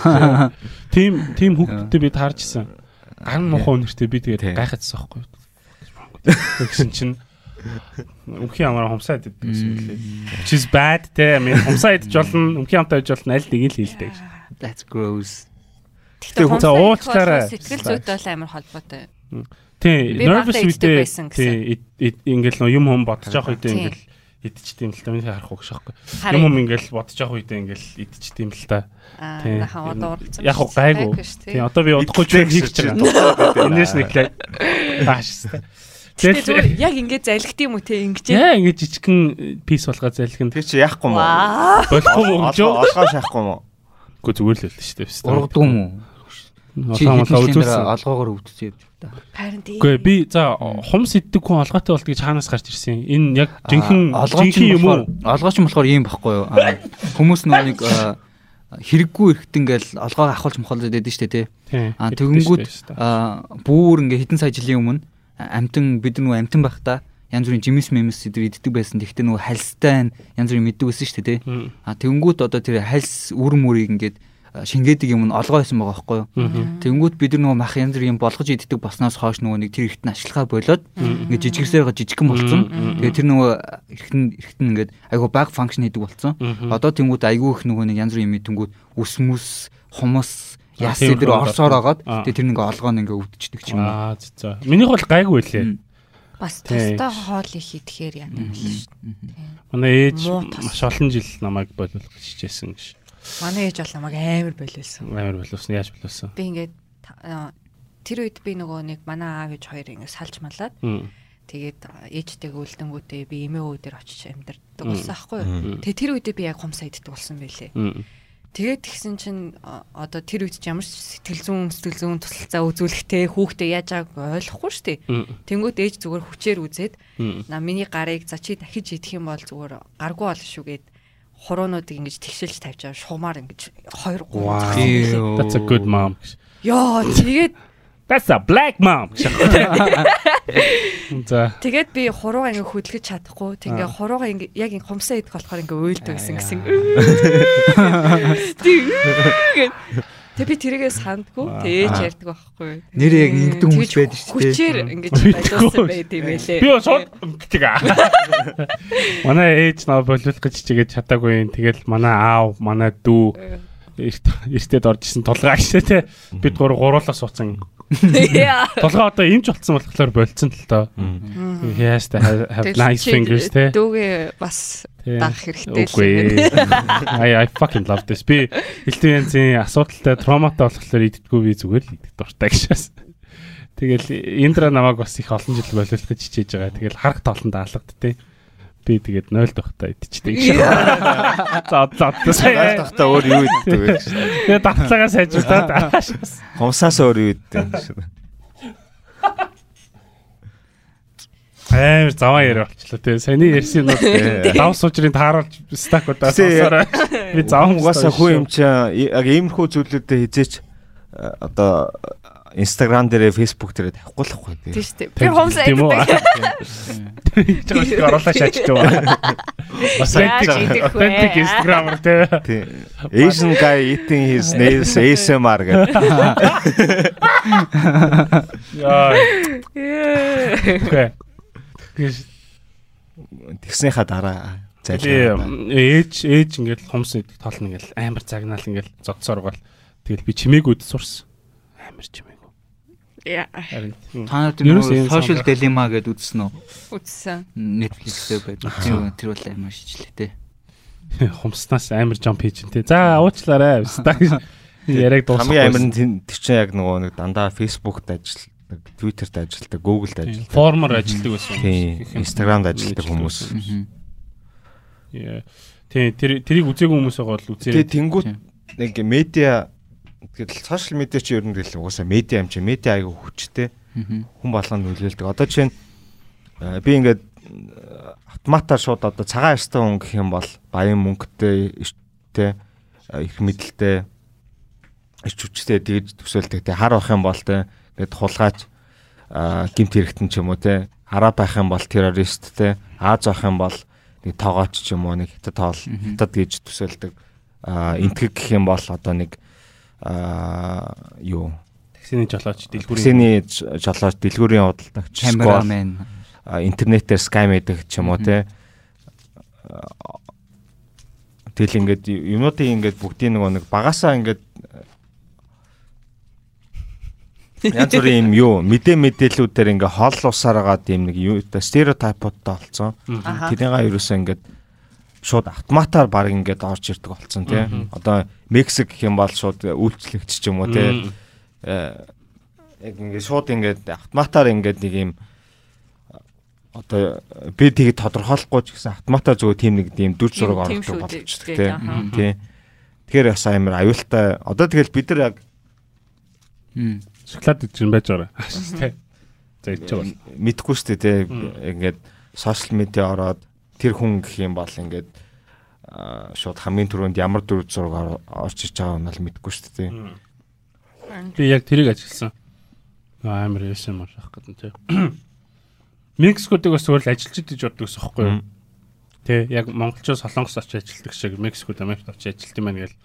тим тим хүүхдтэй би таарчсан. Гар нь мохоо өнөртэй би тэгээд гайхацсан байхгүй. Тэгсэн чинь Өмхий амаар хумсаа иддэг гэсэн юм лээ. Which is bad те. Мен хумсаа идэж болно, өмхий амтаа идэж болно аль нэг л хийлдэг. That's gross. Тэгтээ хүн уучлаарай. Сэтгэл зүйтэй бол амар холбоотой. Тий, nervous үедээ тий ингээл нөө юм хүм бодож явах үедээ ингээл идчихдэм л та миний харах уу гэж аахгүй. Юм юм ингээл бодож явах үедээ ингээл идчихдэм л та. Тий. Яг уу гайгүй. Тий, одоо би удахгүй ч хийх гэж байгаа. Энэс нэг тааш. Тэгэхээр яг ингэж залгит юм уу те ингэж. Яа ингэж жижигхэн пис болгоо залгин. Тэр чи яахгүй юм уу? Болохгүй юм жоо. Олгоо шахахгүй юм уу? Гэхдээ зүгээр л л шүү дээ. Ургадгүй юм уу? Чи алгоогоор өвдөж явж. Харин тийм. Үгүй би за хумс иддэг хүн алгаатай болт гэж хаанаас гарч ирсэн юм. Энэ яг жинхэнэ жинхэнэ юм уу? Алгооч юм болохоор ийм байхгүй юу? Хүмүүс нэг хэрэггүй эрэхт ингээл алгоо ахуулж байдаг шүү дээ тий. А тэгэнгүүт бүүр ингээ хэдэн сая жилийн өмнө амтан бид нөгөө амтан байхдаа янз бүрийн жимс мемс эдэр иддэг байсан. Тэгтээ нөгөө хальстай янз бүрийн мэддэг байсан шүү дээ тий. А тэгэнгүүт одоо тэр хальс үр мөрийг ингээд шингээдэг юм нь олгоо байсан байгаа байхгүй юу. Тэнгүүд бид нар нөгөө мах янз бүрийн болгож иддэг болсноос хойш нөгөө нэг тэр ихтэн ашиглахаа болоод ингээд жижигсээр жижигхэн болсон. Тэгээ тэр нөгөө эргэн эргэн ингээд айгу баг функшн хийдэг болсон. Одоо тэнгүүд айгу их нөгөө нэг янз бүрийн тэнгүүд ус мүс хумус яс тэр орсоор агаад тэгээ тэр нэг олгоо нэг ингээд өвдчихдэг ч юм уу. Аа за. Минийх бол гайгүй лээ. Бас тостоо хоол их идэхээр яа юм шүү дээ. Манай ээж маш олон жил намайг боловлох хичээсэн гэж. Манай ээж бол намайг амар болиулсан. Амар боловсон. Яаж боловсон? Би ингээд тэр үед би нөгөө нэг манай аав ээж хоёр ингээд салж малаад тэгээд ээжтэйг үлдэнгүүтээ би эмээ өвөө дээр очиж амьдардаг болсон аахгүй юу. Тэгээ тэр үедээ би яг хумсаа иддэг болсон байлээ. Тэгээд тэгсэн чинь одоо тэр үед ч ямар сэтгэл зүйн сэтгэл зүйн тусалцаа үзүүлэхтэй хүүхдээ яаж байгааг ойлгохгүй шүү дээ. Мм. Тэнгүүд ээж зүгээр хүчээр үзээд на миний гарыг за чи дахиж идэх юм бол зүгээр гаргүй болно шүү гэд хуруунуудыг ингэж тэгшилж тавьж байгаа шугамаар ингэж 2 Wow. 3 That's a good mom. Яа тэгээд That's a black mom. За. тэгээд би хуруугаа ингэ хөдөлгөж чадахгүй тэгээ хуруугаа ингэ яг ингэ хумсаа идэх болохоор ингэ уйлдаг гэсэн гэсэн. Тэг би тэрийгээ сандгүй тээж ярьдаг байхгүй. Нэр яг ингэдэг хүмүүс байдаг шүү дээ. Хүчээр ингэж байлуулсан байт юм байлээ. Би шууд тига. Манай ээж наа боловлох гэж чигээд чадаагүй юм. Тэгэл манай аав, манай дүү эрт эртэд орж исэн тулгаа гэшээ те. Бид гур гуруулаа суудсан. Тулгаа одоо имж болцсон болохоор болцсон л тоо. Yes, they have, nice fingers те. Дүүгээ бас даах хэрэгтэй л Үгүй. I I fucking love this. Би элдв янзын асуудалтай травматай болохоор иддэггүй би зүгээр л идэх дуртай гэшээс. Тэгэл Индра намайг бас их олон жил боловлох гэж хичээж байгаа. Тэгэл харах тоолонд даалгадтыг. Би тэгээд 0 дахтаа идчихдэг гэж. За за за. Найл тахта өөр юу иддэг вэ? Тэгээд давтлагаа сайжруулаад Хумсаас өөр юу иддэг шүү. амар заваа яриа болчлоо тий. Саяны ярьсан нь дав суужрын тааруулж стак удаа сонсороо. Би заван угаасаа хүн юм чи яг иймэрхүү зүйлүүдэд хизээч одоо Instagram дээрээ Facebook дээрээ тавихгүй л хгүй тий. Тийм шүү дээ. Би иддэг. Тэгж байгаа шиг оруулаа шаачж байгаа. Бас вэ? authentic Instagram-аар тий. Asian guy eating his nails ASMR гэдэг. Яа. Окей. Гэж Тэгснийхаа дараа зайлаа. ээж ээж ингээл хумс идэх тоолно ингээл амар загнаал ингээл зодсоор гал. Тэгэл би чимээгүүд сурсан. Амар чимээгүү. Та нар тэр Ерөөс ийм нөгөө social dilemma гэдээ үзсэн үү? Үтсэн. Netflix-дээр байдаг. Тэр тэр бол амар шижлээ те. хумснаас амар jump хийж дээ. За уучлаарай. Стак яриаг дуусгах. Хамгийн амар нь тэр чинь яг нөгөө нэг дандаа Facebook-д ажилладаг, Twitter-д ажилладаг, Google-д ажилладаг. формор ажилтдаг байсан. Тийм, Instagram-д ажилладаг хүмүүс. Яа. Тийм тэр тэрийг үзээгүй хүмүүс байгаа бол үзээ. Тэгээ тэнгуут нэг медиа тэгэл сошиал медиа чи ер нь тэгэл угаасаа медиа юм чи медиа аяга хүчтэй хүн болгонд нөлөөлдөг. Одоо жишээ нь э, би ингээд э, автоматар шууд одоо цагаан арьстай хүн гэх юм бол баян мөнгөтэй, эрттэй, э, их мэдлэлтэй, эрч хүчтэй тэгж төсөөлдөг. Тэг хар байх юм бол те ингээд хулгайч гимт хэрэгтэн ч юм уу те хараа байх юм бол террорист те Аз байх юм бол нэг тоогооч ч юм уу нэг хятад тоол хятад гэж төсөөлдөг. энтгэг гэх юм бол одоо нэг а юу таксины жолооч дэлгүүрийн Таксины жолооч дэлгүүрийн худалдагч сквал, Камерамен. интернетээр скам хийдэг ч юм уу те Тэгэл ингээд юмнуудыг ингээд бүгдийн нөгөө нэг багасаа ингээд янз бүрийн юм юу мэдээ мэдээллүүдээр ингээ хол усаар агаад юм нэг юу стереотипуудтай болцсон. Аха. Тэрнийга ерөөсөө ингээд шууд автоматар баг ингээд орж ирдэг болцсон тий. Одоо Мексик гэх юм бол шууд үйлчлэгч ч юм уу тий. Э, Яг ингээд шууд ингээд автоматар ингээд нэг юм одоо би тийг тодорхойлохгүй ч гэсэн автоматар зүгээр тийм нэг тийм дүр зураг оруулах болчихдог Тий, тий. Тий. Тэгэхээр бас амар аюултай. Одоо тэгэл бид нар яг шоколад гэж юм байж байгаа. Тэ. За идэж байгаа. мэдхгүй шүү дээ тий. Ингээд сошиал медиа ороод тэр хүн гэх юм бол ингээд шууд хамгийн түрүүнд ямар дүр зураг ор- орж иж байгаа нь бол мэдгүй шүү дээ тий. Би яг тэрийг ажилласан. Амар яасан мар ах гэдэг тий. Мексикодыг бас зөвхөн ажилч идэж боддог гэсэн хэвхэв юу? Тэ яг монголчууд солонгос очиж ажилтдаг шиг Мексикод Америкт очиж ажилт юм байна гэл.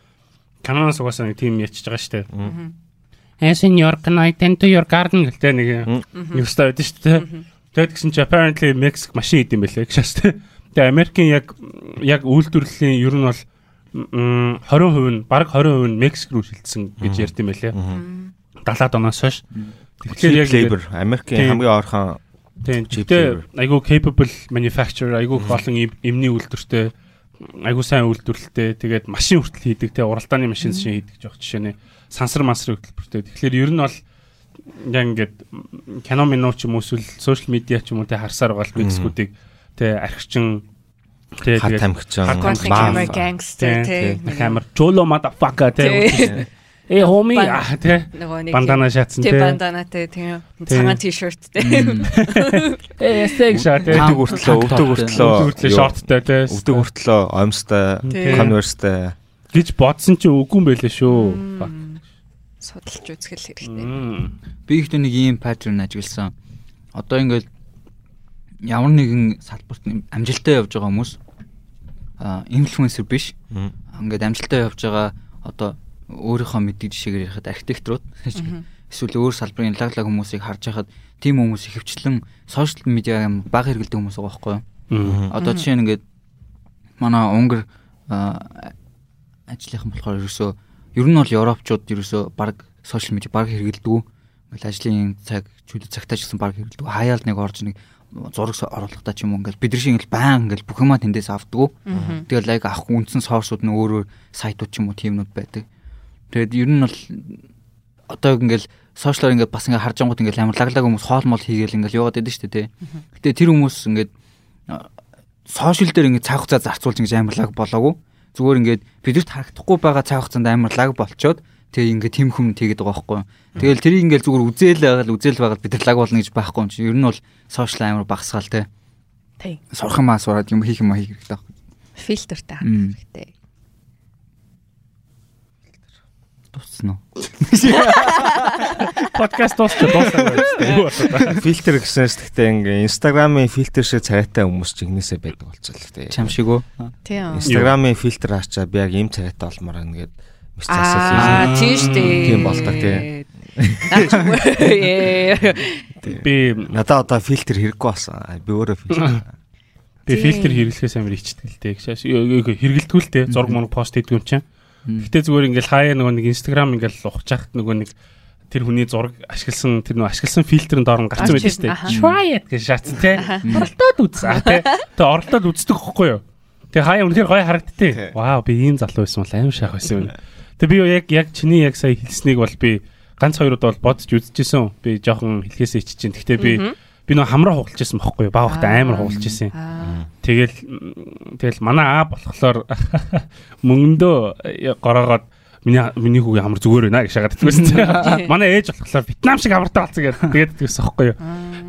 Canon-оос угаасаа нэг тим ячиж байгаа шүү дээ. As in your can I tend to your garden гэдэг нэг юу стаа байдаг шүү дээ. Тэгээд гэсэн чи apparently Mexico машин идэм байлээ гэж шээс дээ. Тэгээ Америкийн яг яг үйлдвэрлэлийн ер нь бол 20% нь баг 20% нь Мексик руу шилжсэн гэж ярьд юм байлээ. 70-аад оноос хойш. Тэгэхээр яг labor. Америкийн хамгийн ойрхон тийм гэхдээ айгүй capable manufacturer айгүй болон эмний үйлдвэртэй айгүй сайн үйлдвэрлэлтэй тэгээд машин хүртэл хийдэг те уралдааны машин шин хийдэг жоох жишээ нэ сансар мансар хөтөлбөртэй. Тэгэхээр ер нь бол яг ингээд кино мино ч юм уу эсвэл сошиал медиа ч юм уу те харсаар бол Мексикуудыг те архичин те тэгээд тамхичин маф гангстер те камер чоло motherfucker те Э хоми аа тий. Бандана шатсан тий. Банданатай тийм. Цагаан тишэрт тий. Э эсэг шат тий. Өдөг хүртлөө, өдөг хүртлөө. Хүртлөө шорттой тий. Өдөг хүртлөө омстой, конверстэй гэж бодсон чинь үгүй юм байлээ шүү. Судалж үзгэл хэрэгтэй. Би ихтэй нэг ийм паттерн ажигласан. Одоо ингээд ямар нэгэн салбарт амжилттай явж байгаа хүмүүс а инфлюенсер биш. Ингээд амжилттай явж байгаа одоо өөрийнхөө мэддэг жишээгээр ярихад архитекторууд эсвэл өөр салбарын лаглаг хүмүүсийг харж байхад тийм хүмүүс ихэвчлэн сошиал медиа баг хэрэгэлдэг хүмүүс байгаа байхгүй юу? Одоо жишээ нь ингээд манай Унгар ажлынхан болохоор ерөөсөө ер нь бол европчууд ерөөсөө баг сошиал медиа баг хэрэгэлдэг. Ингээл ажлын цаг чөлөө цагтаа ч гэсэн баг хэрэгэлдэг. Хаяал нэг орж нэг зураг оруулахдаа ч юм уу ингээл бид нар шиг ингээл баян ингээл бүх юмаа тэндээс авдаг. Тэгэл лайк авах үндсэн сорсууд нь өөр өөр сайтууд ч юм уу тиймнүүд байдаг. Тэгээд ер нь бол одоо ингээл сошиалор ингээд бас ингээд харж ангууд ингээд амар лаглаг хүмүүс хоол мол хийгээл ингээд яваад байдаг шүү дээ. Гэтэ тэр хүмүүс ингээд сошиал дээр ингээд цаг хугацаа зарцуулж ингээд амар лаг болоогүй. Зүгээр ингээд бидэрт харагдахгүй байгаа цаг хугацаанд амар лаг болчоод тэгээ ингээд тэм хүм тэгээд байгаа байхгүй. Тэгэл тэрийг ингээд зүгээр үзээл байгаад үзээл байгаад бид нар лаг болно гэж байхгүй юм чи. Ер нь бол сошиал амар багсгаал те. Тий. Сурах юмаа сураад юм хийх юмаа хийх хэрэгтэй байхгүй. Фильтртэй хандах хэрэгтэй. Дуусна уу? Подкаст дуусч дуусна. Фильтр гэсэнс гэхдээ ингээ Instagram-ын фильтр шиг царайтай хүмүүс ч игнэсээ байдаг л тээ. Чам шиг үү? Тийм. Instagram-ын фильтр хаачаа би яг ийм царайтай олмоор ингээд мессежсэл Аа тийм шүү дээ. Тийм болдог тий. Би надаа одоо фильтр хэрэггүй болсон. Би өөрөө фильтр. Би фильтр хэрэглэхээс амар ичдэг л дээ. Хэрэгэлдэг л дээ. Зураг мөн пост хийдэг юм чинь. Гэтэ зүгээр ингээл хаяа нөгөө нэг Instagram ингээл ухчихад нөгөө нэг тэр хүний зураг ашигласан тэр нөгөө ашигласан фильтрийн доор нь гарсан байдаг шүү дээ. Try it гэж шаацсан тий. Оролдоод үз. А тий. Тэ оролдоод үздэг хөхгүй юу? Тэг хаяа үнэхээр гоё харагдтыг. Вау би ийм залуу байсан бол аим шаах байсан юм. Тэг би яг яг чиний яг сая хэлснийг бол би ганц хоёрод бол бодож үзчихсэн. Би жоохон хэлхээсээ иччихээн. Гэхдээ би би нөө хамраа хугалж ирсэн бохгүй юу? Баа ухта амар хугалж ирсэн. Тэгэл тэгэл манай аа болохоор мөнгөндөө гороогоод миний миний хүүг амар зүгээр байна гэж шагаад идчихсэн. Манай ээж болохоор Вьетнам шиг амартай болсон гэдэг тэгээд идчихсэн байхгүй юу.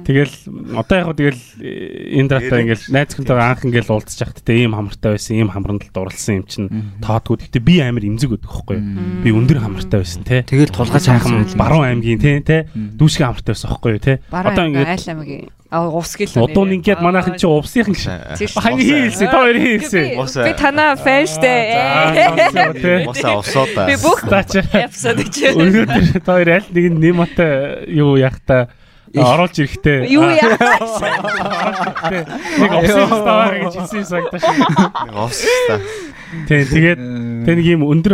Тэгэл одоо яг тэгэл энэ дата ингээл найз хүнтэйгээ анх ингээл уулзчих те ийм хамартай байсан, ийм хамрандалд дурлсан юм чинь тоодгүй. Гэтэ би амар имзэг өгдөг байхгүй юу. Би өндөр хамартай байсан те. Тэгэл тулгаж хаахын баруун аймгийн те те дүүшиг хамартай байсан байхгүй юу те. Одоо ингээд айл аймгийн А увс гэлээ. Удуу ингээд манайхан чи увсынхан шиг. Хамгийн хийлсэн. Та хоёр хийлсэн. Би танаа фэн штэ. Усаа усоо да. Би бүх таач. Эпизод чи. Өнөөдөр та хоёр аль нэг нэм отой юу яах та оруулж ирэхтэй. Юу яа. Нэг овсоо таваа гэж хэлсэн сагдаж. Нэг овсоо. Тэг тэгээд тэг нэг юм өндөр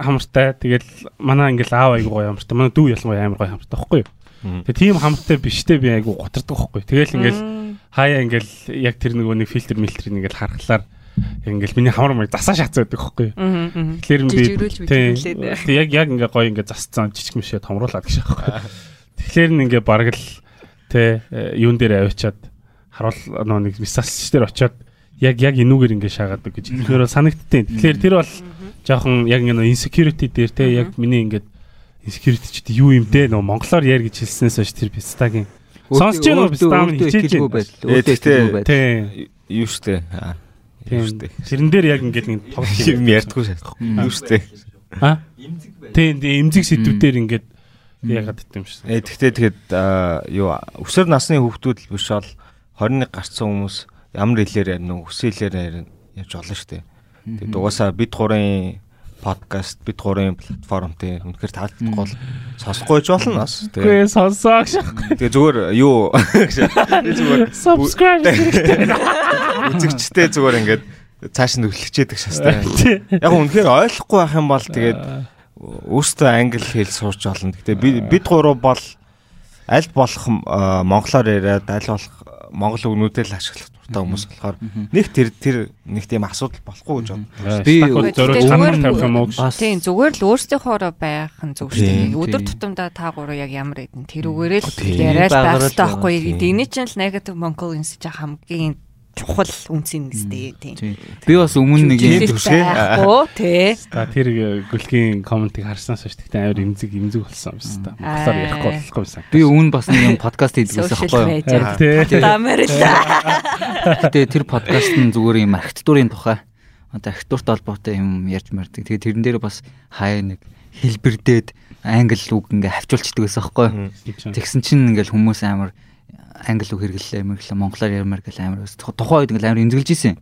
хамартай тэгэл манай ингээл аав айгуу гоё хамартай. Манай дүү ялангуяа амар гоё хамартай байхгүй юу? Тэгээ тийм хамттай биштэй би айгу готардаг байхгүй. Тэгэл ингээл хаяа ингээл яг тэр нөгөө нэг фильтр мэлтрийг ингээл харахлаар ингээл миний хамар маяг засаа шатсан байдаг байхгүй. Тэгэхээр би яг яг ингээ гоё ингээ засцсан жижиг мишээ томруулаад гэж байхгүй. Тэгэхээр н ингээ бараг л тэ юун дээр авчиад харуул нөгөө нэг мессаж дээр очиод яг яг энүүгээр ингээ шаагаад гэж. Тэгэхээр санагдтыг. Тэгэхээр тэр бол жоохон яг ингээ insecurity дээр тэ яг миний ингээ security ч юу юм те нөгөө монголоор яар гэж хэлснээс хойш тэр пистагийн сонсч яа нөгөө пистам хичээж байдаг. Тийм. Юу штэ. Тийм штэ. Тэрэн дээр яг ингээд нэг тоглох юм ярьдгүй шээ. Юу штэ. А? Тийм эмзэг сэдвүүдээр ингээд яагаад гэдэг юм шиг. Э тэгтээ тэгэхэд юу өсвөр насны хүүхдүүд биш бол 21 гарцсан хүмүүс ямар хэлээр ярина уу, өсөөлөөр ярина явж болно штэ. Тэгээд угаасаа бид гурын подкаст бид гурийн платформ тий үнэхээр таалагдах гол сонсохгүй ч болно бас тий. Гүй сонсоо гэж. Тэгээ зүгээр юу зүгээр Subscribe үзэгчтэй зүгээр ингээд цааш нь өглөгчээдэг шастай. Яг үнэхээр ойлгохгүй байх юм бол тэгээд өөртөө англи хэл сурч олно. Гэтэ бид гурав бол аль болох монголоор яриад аль болох монгол үгнүүдээ л ашиглах дуртай хүмүүс болохоор нэг тэр тэр нэг тийм асуудал болохгүй гэж бодсон. Би зөвхөн чанар тавих юм уу гэж. Тийм зүгээр л өөрсдийнхоороо байх нь зөв шүү дээ. Өдөр тутамдаа та гурав яг ямар хэдэн тэрүүгээрээ л яриад байх хэрэгтэй байхгүй. Эний чинь л negative mongol инсэж хамгийн чухал үнцэн нэстэй тийм. Би бас өмнө нэг юм байхгүй тий. За тэр гүлгийн комментиг харснаас ч тэгтээ амар имзэг имзэг болсон юм байна та. Монголоор ярихгүй болохгүй байсан. Би өмнө бас нэг юм подкаст хийдгээс байхгүй юу. Америка. Тэгээ тэр подкаст нь зүгээр юм архитектурын тухай одоо архитектурт холбоотой юм ярьж мардаг. Тэгээ тэрэн дээр бас хаяа нэг хэлбэрдээд англи үг ингээ хавчуулчихдаг байсан байхгүй юу. Тэгсэн чинь ингээл хүмүүс амар англи үг хэрэглэлээ мэрглээ монголоор ярмаар гэл амар тухайн үед ингээл амар эмзэглэж исэн.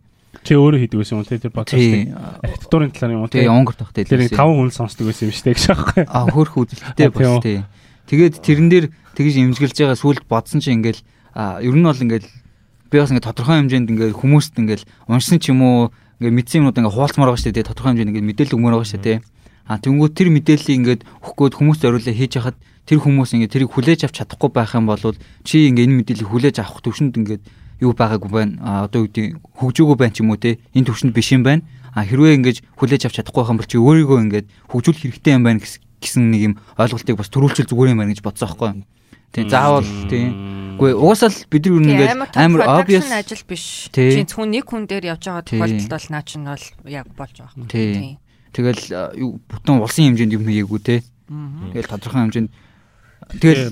Чи өөрөө хийдэг байсан юм те тэр подкастыг архитектурын талаар юм уу те онгор тогтой тэр 5 хүн сонсдог байсан юм шүү дээ гэж аахгүй. А хөөх үзэлттэй бас те. Тэгээд тэрэн дээр тэгж эмзэглэж байгаа сүлд бодсон чи ингээл ер нь бол ингээл би бас ингээд тодорхой хэмжээнд ингээд хүмүүст ингээд уншсан ч юм уу ингээд мэдсэн юмнууд ингээд хуваалцмаар байгаа шүү дээ тодорхой хэмжээнд ингээд мэдээлэл өгмөр байгаа шүү дээ а тэнгуү тэр мэдээллийг ингээд өгөхгүйд хүмүүст ориулаа хийж хахад тэр хүмүүс ингээд тэрийг хүлээж авч чадахгүй байх юм бол чи ингээд энэ мэдээллийг хүлээж авах төвшөнд ингээд юу байгаагүй байна. А одоо гэдэг хөгжөөгөө байна ч юм уу те. Энэ төвшөнд биш юм байна. А хэрвээ ингээд хүлээж авч чадахгүй байх юм бол чи өөрийгөө ингээд хөгжүүлэх хэрэгтэй юм байна гэсэн нэг юм ойлголтыг бас төрүүлчихэл зүгээр юм байна гэж бодсон аахгүй юу. Тэг заавал тийм. Гэхдээ уусаал бид нар ингээд амар obvious ажил биш. Чи зөвхөн нэг хүн дээр явж байгаа тохиолдолд бол наа чинь бол яг болж байгаа юм. Тийм. Тэгэл бүтэн улсын хэмжээнд юм хийгээгүй те. Тэгэл тодорхой хэмжээнд Тэгэл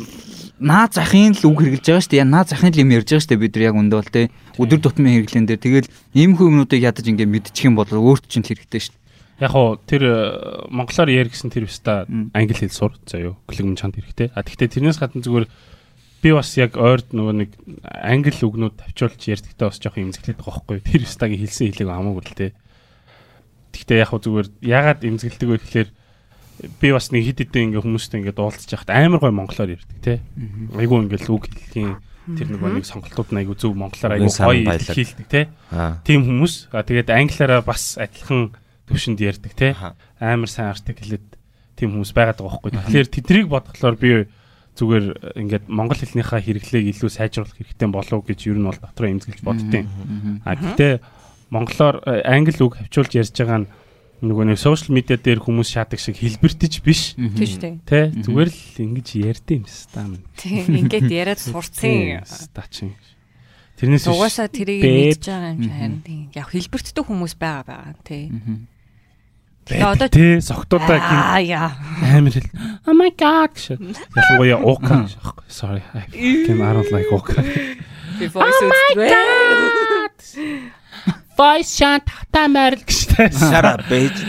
наа захын л үг хэрэгжилж байгаа шүү дээ. Наа захын л юм ярьж байгаа шүү дээ бид нар яг өндөө бол те. Өдөр тутмын хэрэглэн дээр тэгэл ийм юмнуудыг ядаж ингээ мэдчих юм бол өөрт чинь л хэрэгтэй шүү дээ. Яг уу тэр монголоор яар гэсэн тэр өста англи хэл сур заа юу. Глэгм чанд хэрэгтэй. А тэгвэл тэрнээс гадна зүгээр би бас яг ойрд нөгөө нэг англи үгнүүд тавьчулж ярьдагтаа бас жоох имзэглээд байгаа байхгүй. Тэр өстагийн хэлсэн хэлээг хамаагүй л те. Тэгтээ яг уу зүгээр ягаад имзэглэдэг вэ гэхээр би бас нэг хит хитэн ингээ хүмүүстэй ингээ дуулцж яхад амар гой монголоор ярьдаг те. Айгу ингээл үг хэлхийн тэр нэг нэг сонголтууд нь айгу зөв монголоор айгу гоё хэлдэг те. Тим хүмүүс тэгээд англиараа бас адилхан төвшөнд ярьдаг те. Амар сайн артиклэд тим хүмүүс байгаад байгаа байхгүй. Тэгэхээр тэдрийг бодглохлоор би зүгээр ингээд монгол хэлнийхаа хэрэглээг илүү сайжруулах хэрэгтэй болов гэж юу нь бол дотроо эмзэглэж боддیں۔ А гэтээ монголоор англи үг хавчуулж ярьж байгаа нь нөгөө нэг сошиал медиа дээр хүмүүс шаадаг шиг хэлбэртэж биш. Тийм шүү дээ. Тэ зүгээр л ингэж ярьдээ юм ста минь. Тийм ингээд яриад сурцсан. Ста чинь. Тэрнээс угаасаа тэрийг мэдж байгаа юм чинь тийм. Яг хэлбэртдэг хүмүүс байгаа байгаа тий. Тэгээ одоо тий согтуудаа амар хэл. Oh my god. Ялангуяа уука. Sorry. I don't like уука. Before it's Voice шаан татай морил гэжтэй. Shut up bitch.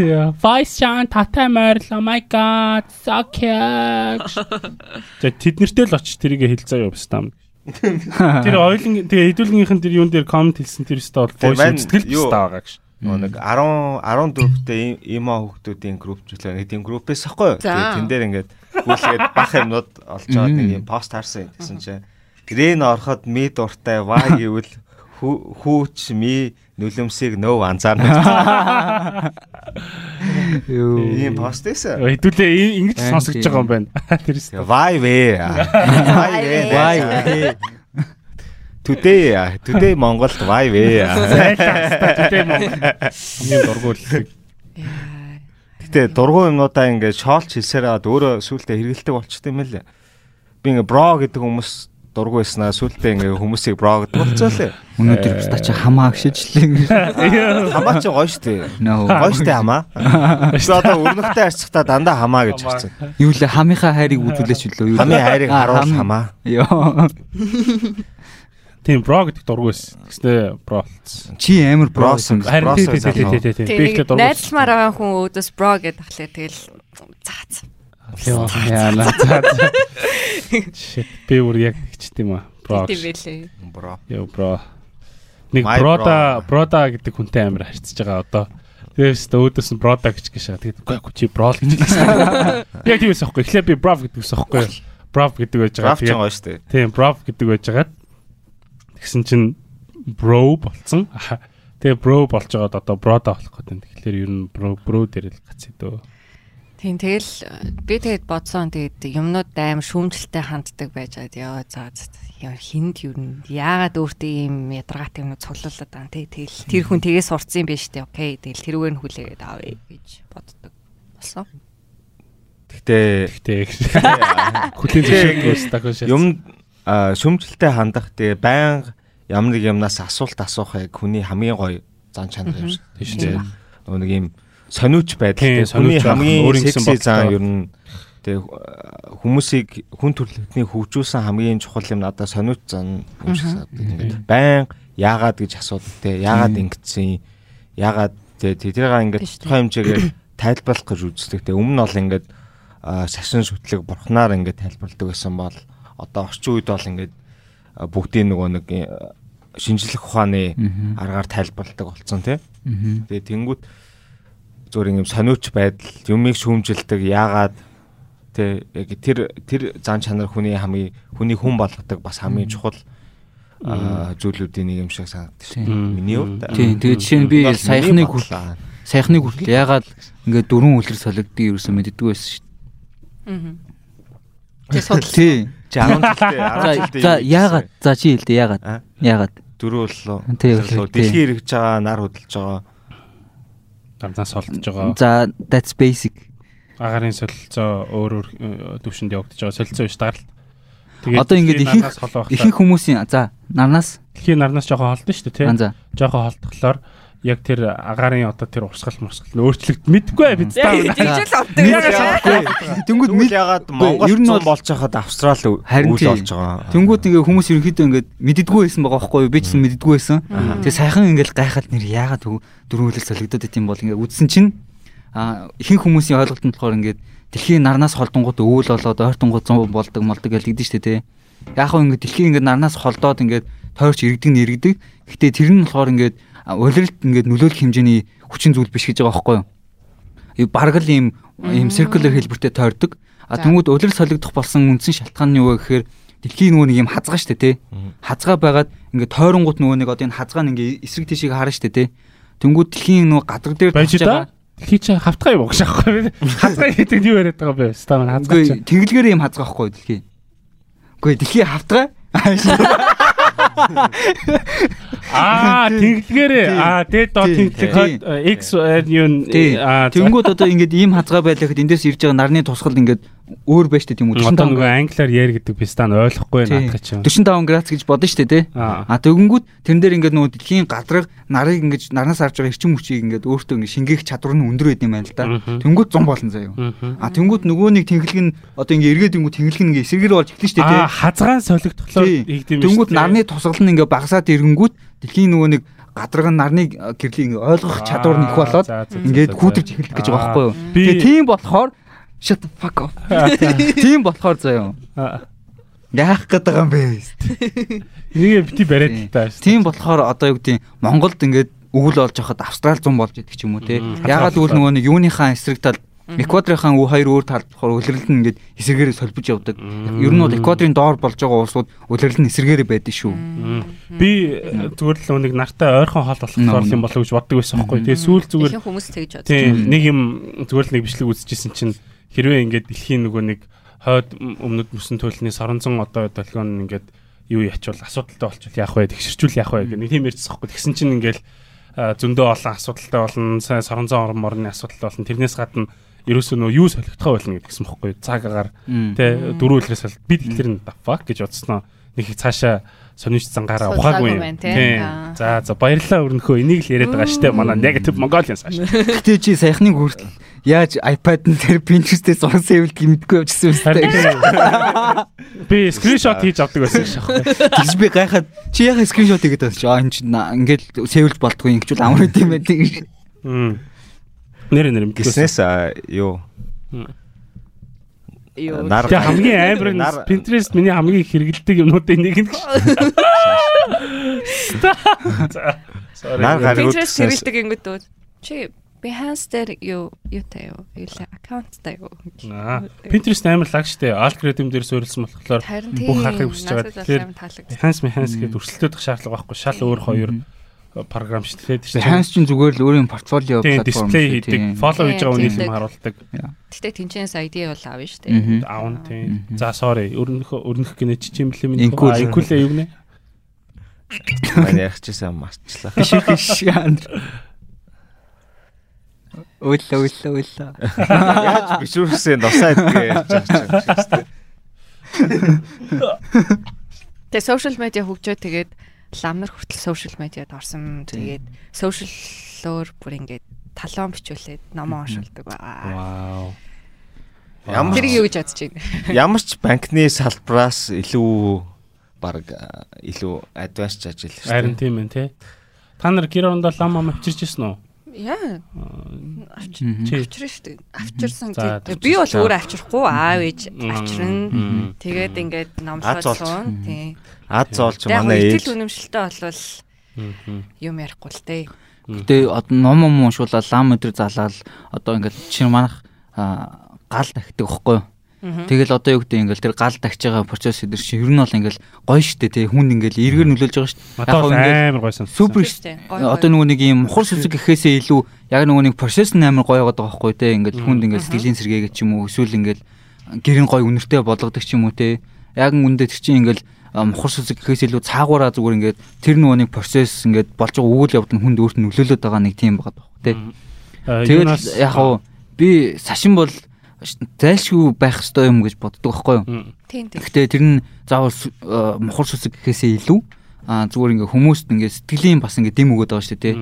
Yeah. Voice шаан татай морил. Oh my god. So cute. За тэднэртэй л очиж тэрийг хэлцээ юу бистам. Тэр ойлын тэгээ хэдүүлгийнхэн тэр юун дээр комент хэлсэн тэр өстө бол voice үзтгэл бистаа байгаа гэж. Нэг 10 14-тэй има хүүхдүүдийн групп зүйлээ нэг тийм группээс ахгүй тэн дээр ингээд гүйлгээд бах юмнууд олж аваад нэг юм пост харсан гэсэн чинь Грэн ороход мид уртай ваа гэвэл хүүч ми нүлэмсийг нөө анзаарна. Юу. Ийм пост эсэ. Хэдүүлээ ингэж сонсогдож байгаа юм байна. Тэрс. Вай вэ. Вай вэ. Вай вэ. Today today Монголд вай вэ. Today Монгол. Хамгийн дургуул. Гэтэ дургуй юмнуудаа ингээд шоолч хэлсээр аваад өөрөө сүултээ хэрэгэлдэг болчтой юм лээ. Би ингээд бро гэдэг хүмүүс дургу байснаа сүултээ ингээ хүмүүсийг бро гэдэг болцоолээ. Өнөөдөр бста чи хамаа гшижлээ. Хамаа чи гоё штэ. Гоё штэ хамаа. Би одоо өрнөхтэй харьцахтаа дандаа хамаа гэж харцсан. Юу лээ хамынхаа хайрыг үзүүлээч үлээ. Хамын хайрыг харуул хамаа. Йоо. Тийм бро гэдэг дургу байсан. Гэстэй бро. Чи амар бро юм. Харин тий тий тий тий тий. Би ихтэй дургу. Найзлмаар байгаа хүн өөдөөс бро гэдэг тахлаа тэгэл цаац. Яа яа цаац. Shit би бүр яг тэгчт юм аа. Бро. Тийм байлээ. Бро. Йоо бро. Нэг брода брода гэдэг хүнтэй амар харьцаж байгаа одоо Тэгээс өөдөөс нь product гэж шаа. Тэгээд үгүй чи brawl гэж хэлсэн. Яг тийм байсан байхгүй. Эхлээд би brav гэдэг байсан байхгүй. Brav гэдэг байж байгаа. Ч гоё шүү дээ. Тийм brav гэдэг байж байгаа. Тэгсэн чинь bro болцсон. Тэгээ bro болж байгаад одоо broda болох гэдэг. Тэгэхээр ер нь bro bro дээр л гацээ дөө. Тийм тэгэл би тэгээд бодсон. Тэгээд юмнууд амар шүүмжлэлтэй ханддаг байж гад яа за хинд юу н яагаад өөртөө ийм ядаргаатай юмнууд цуглуулад байгаа тий тэгэл тэр хүн тгээс сурцсан юм биш үү? Окей тэгэл тэрүүгээр нь хүлээгээд авъя гэж боддог. Болсон. Гэхдээ Гэхдээ хүлийн зөвшөөрөл тахаш. юм а, шөмжөлтэй хандах тэгээ баян ямар нэг юмнаас асуулт асуух яг хүний хамгийн гоё зан чанар юм шиг. Тийм тийм. Шүү. нөгөө нэг юм сониуч байдаг Тийм, тийм сониуч хамгийн гэсэн секси зан ер нь тэгээ хүмүүсийг хүн төрөлхтний хөгжүүлсэн хамгийн чухал юм надад сониуч зан юм шиг санагдав ингээд баян яагаад гэж асуудаг те яагаад ингэсэн яагаад те тэрийг ингээд тухайн хэмжээгээр тайлбарлах гэж үздэг те. Өмнө нь бол ингээд а, шашин шүтлэг бурхнаар ингээд тайлбарладаг байсан бол одоо орчин үед бол ингээд бүгдийн нөгөө нэг шинжлэх ухааны аргаар тайлбарладаг болсон тий. Тэгээ тэнгуут зүгээр юм сониуч байдал юмыг шүүмжилдэг яагаад тий яг тэр тэр зан чанар хүний хамгийн хүний хүн болгодог бас хамгийн чухал зүйлүүдийн нэг юм шиг санагдаж Тийм. байна. Миний хувьд. Тийм, тэгээ жишээ нь би саяхныг хүртэл саяхныг хүртэл ягаад ингээд дөрвөн үлрэр солигдгийг юусэн мэддэггүй байсан шүү Аа. Дээ. судалсан. Тийм. Чи 10 жилдээ 10 За жилдээ за яагаад за чи хэлдэ яагаад яагаад дөрөв Боллоо. тийм. Дэлхий эргэж байгаа, нар хөдөлж байгаа. Ганцаас олдож байгаа. за that's basic Агарын солилцоо өөр өөр э, төвшөнд явагдаж байгаа. Солилцоо биш даралт. Одоо ингээд дэлхийн ихэнх- ихэнх хүмүүсийн за нарнаас Дэлхийн нарнаас жоохон холдсон шүү дээ, тий. Жоохон холдохлоор яг тэр агарын одоо тэр урсгал мурсгал нь өөрчлөгд мэдгүй бид таа. Тэгжэл авдаг. Тэнгүүд Тэгвэл ягаад Монгол ер нь болж хахад Австрали Харин үйл болж байгаа. Тэнгүүд ингээ хүмүүс ерөнхийдөө ингээд мэддэггүй байсан байгаа байхгүй юу? Би ч гэсэн мэддэггүй байсан. Тэгээ сайхан ингээл гайхаад нэр яагаад төв дөрвөн хөлөс солигдоод байт юм бол ингээ үдсэн чинь а ихэнх хүмүүсийн ойлголт нь болохоор ингээд дэлхийн нарнаас холдонгууд өвөл болоод ойртонгууд зам болдог молдог гэлэгдэн штэ тий. Яг хөө ингээ дэлхийн ингээ нарнаас холдоод ингээ тойрч иргэдэг нэргэдэг. Гэтэ тэр нь болохоор ингээ улиралд ингээ нөлөөлөх хэмжээний хүчин зүйл биш гэж байгаа байхгүй юу? Бараг л ийм ийм circular хэлбэртэй тойрдог. А тэнгууд улирал солигдох болсон үндсэн шалтгаан нь юу вэ гэхээр дэлхийн нөгөө нэг юм хазгаа штэ тий. Хазгаа байгаад ингээ тойронгууд нөгөө нэг одоо энэ хазгаа нь ингээ эсрэг тийшээ харна штэ тий. Тэнгууд дэлхийн нөгөө гадар дээр тусч да. Дэлхий чи хавтгай юм багш аахгүй. Хавтгай гэдэг нь юу яриад байгаа бэ? Стаман хавтгай. Үгүй тэнглэгээр юм хазгаа ахгүй дэлхий. Үгүй дэлхий хавтгай. Аа, тэнглэгээрээ. Аа, тэгээд доо тэнглэг. X юу аа Тэнгууд одоо ингээд ийм хазгаа байлахад эндээс ирж байгаа нарны тусгал ингээд өөр байж тээ тийм үү? одоо нөгөө англиар яар гэдэг би стан ойлгохгүй Тий. наадах чинь. 45 градус гэж бодно штэ тий. Аа. А тэгэнгүүт тэрэн дээр ингээд нөгөө дэлхийн гадраг нарыг ингээд нарнаас авч байгаа эрчим хүчийг ингээд өөртөө ингээд шингээх чадвар нь өндөр байд юм байна л да. Мгм. Тэнгүүд 100 болно заяа. А тэнгүүд нөгөө нэг тэнхлэг нь одоо ингээ эргээд ингүү тэнхлэг нь ингээ эсэргээр болж эхэлнэ шүү дээ Аа, хазгаан солигдохлоор тий. хийгдэм Тэнгүүд нарны тусгал нь ингээ багасаад ирэнгүүт дэлхийн нөгөө нэг гадарга нарны э, гэрлийг ингээ ойлгох чадвар нь их болоод ингээд хүүтэрч эхэлдэг гэж байгаа байхгүй юу. Тэгээ тийм болохоор shut the fuck off. Тийм болохоор заяа. Яах гээд байгаа юм бэ? Энийг бити бариад л та. Тийм болохоор одоо юу гэдэг Монголд ингээд өвөл олж хахад Австрал 100 болж идэг ч юм уу те. Ягаад гэвэл нөгөө нэг юуныхаа эсрэг тал Эквадорынхаа үе хоёр өөр талд болохоор улирал нь ингээд эсэргээр солбож явдаг. Ер нь бол Эквадорын доор болж байгаа улсууд улирал нь эсэргээр байдаг шүү. Би э, зүгээр л нэг нартай ойрхон хоол болохоор юм болов гэж боддог байсан байхгүй. Тэгээ сүүл зүгээр хүмүүс тэгж бодож тийм нэг юм зүгээр л нэг бичлэг үзчихсэн чинь хэрвээ ингээд дэлхийн нөгөө нэг хойд өмнөд мөсөн төлөвний соронзон одоо долгион ингээд юу ячвал асуудалтай болчихвол яах вэ? Тэгшэрчүүл яах вэ? Гэх нэг тийм ярьчихсан байхгүй. Тэгсэн чинь ингээл а, зөндөө олон асуудалтай болно сайн соронзон орон морны асуудалтай болно. Тэрнээс гадна ерөөсөө нөө юу солигдохоо болно гэдгсэн бохгүй. Цагаагаар тэ дөрөв үлрээс бол бид хэлэр нь fuck гэж бодсноо. Нэг их цаашаа сонирч цангаараа ухаагүй. юм тий. тий. Аа. за за баярлалаа өрнөхөө. Энийг л яриад байгаа штэ манай negative mongolian цааш Гэтэ чи саяхныг хүртэл яаж iPad нь тэр Pinterest-ээс зурсан явчихсан юм Харин байна. би скриншот хийж авдаг байсан. Аахгүй Тэгж би гайхаад чи яхаа скриншот хийгээд байсан чи? Аа энэ чинь ингээд сэвэлж болтгүй ингэчүүл амар үт юм байна тийм. нэр нэр мэдгүй Гиснээс а, юу Юу. Тэгээ хамгийн амар нь Pinterest миний хамгийн их хэрэгэлдэг юмнуудын нэг нь. Sorry. Pinterest хэрэглэдэг ингэдэг үү? Чи Behance дээр юу юутай юу? Юу аккаунттай юу? Аа. Pinterest амар лаг штэ. Algorithm дээр суурилсан болохоор бүх харахыг хүсэж байгаа. Тэгэхээр Behance Behance гэдэг өрсөлдөх шаардлага байхгүй. Шал өөр хоёр програм шүү дээ. Behance чинь зүгээр л өөрийн портфолио платформ дисплей хийдэг, follow хийж байгаа үнэлэм харуулдаг. Гэтэ тэнцэнс ID бол аав шүү дээ. Аав тийм. За sorry. Өрнөх өрнөх гинэ чи юм блэ минь. Инкулээ юу гинэ? Манай ярихчихсан марчлаа. Ших ших. Уулла уулла уулла. Яаж бишүүрхсээ носаад гэж ярьж байгаа юм. Тэгээ сошиал медиа хөгжөө тэгээд ламнар хүртэл сошиал медиад орсон. Тэгээд сошиаллоор бүр ингээд талон бичүүлээд номоо уншуулдаг байгаа. Вау. Ямар тэр юу гэж бодож байна? Ямар ч банкны салбараас илүү баг илүү адванс ажил шүү дээ. Харин тийм ээ, тий. Та нар гэр орондоо лам ам авчирч ирсэн үү? Яа. Авчирсан шүү дээ. Авчирсан гэдэг. Би бол өөрөө авчрахгүй аав ээж авчирна. Тэгээд ингээд номлоолсон. Тий. Ад зоолч манай ээж. Итгэл үнэмшилтэй болвол юм ярихгүй л дээ. Гэтэ одоо ном ном уншуулаад лам өдр залаад одоо ингээд чинь манах гал тахдаг байхгүй юу? Тэгэл одоо юу гэдэг ингээл тэр гал тагч байгаа процесс эдэр чи ер нь бол ингээл гоё штэ тий хүн ингээл эргээр нөлөөлж байгаа штэ. Яг амар гойсон. Супер одоо нөгөө нэг юм мухар сүзэг гэхээсээ илүү яг нөгөө нэг процесс нь амар гоё байгаа байхгүй тий ингээл хүнд ингээл сэтгэлийн сэргээгээ ч юм уу эсвэл ингээл гэрэн гоё үнэртэй болгодог ч юм уу тий. Яг үндэ тэр чинь ингээл мухар сүзэг гэхээс илүү цаагаараа зүгээр ингээд тэр нөгөө нэг процесс ингээд болж байгаа үйл явдал нь хүнд өөрт нь нөлөөлөд байгаа нэг тийм байгаа байхгүй тий. Тэгээд яг би сашин бол зайлшгүй байх ёстой юм гэж боддог байхгүй юу? Тийм тийм. Гэхдээ тэр нь заавал мухар сүсэг гэхээсээ илүү а зүгээр ингээ хүмүүст ингээ сэтгэлийн бас ингээ дэм өгöd байгаа шүү дээ тий.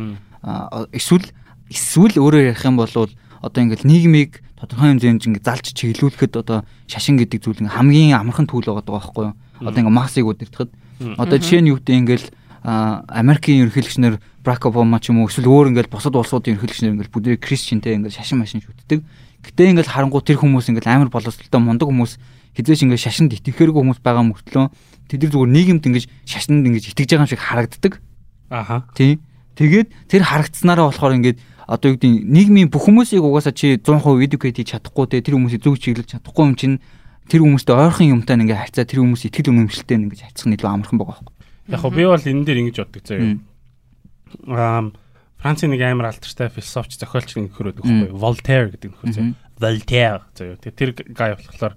Эсвэл эсвэл өөрөөр ярих юм бол одоо ингээ нийгмийг тодорхой хэмжээнд ингээ залж чиглүүлэхэд одоо шашин гэдэг зүйл ингээ хамгийн амархан түүл байгаа байхгүй юу? Одоо ингээ масыг удирдахад одоо жишээ нь юу гэдэг ингээл Америкийн ерөнхийлөгчнөр Брак Обама ч юм уу эсвэл өөр ингээл бусад улсуудын ерөнхийлөгчнөр ингээл бүгд Кристиантэй ингээл шашин машин шүтдэг. Гэтэ ингээл харангуй тэр хүмүүс ингээл амар боловсралтай мундаг хүмүүс хизээш ингээд шашинд итгэхээргүй хүмүүс байгаа мөртлөө тэд нар зүгээр нийгэмд ингээд шашинд ингээд итгэж байгаа юм шиг харагддаг. Аха. Тийм. Тэгээд тэр харагдсанараа болохоор ингээд одоо юу гэдэг нийгмийн бүх хүмүүсийг угаасаа чи 100% educate хийж чадахгүй те тэр хүмүүсийг зөв чиглэж чадахгүй юм чинь тэр хүмүүстэй ойрхон юмтай ингээд харьцаа тэр хүмүүс итгэл үнэмшилтэй ингээд харьцах нь илүү амархан байгаа байхгүй. Яг хөө би бол энэ дээр ингэж боддог заяа. Аа Францын нэг амар алдартай философч зохиолч нэг нөхөр байдаг байхгүй Voltaire гэдэг нөхөр зөө. Voltaire зөө. Тэр гай болохоор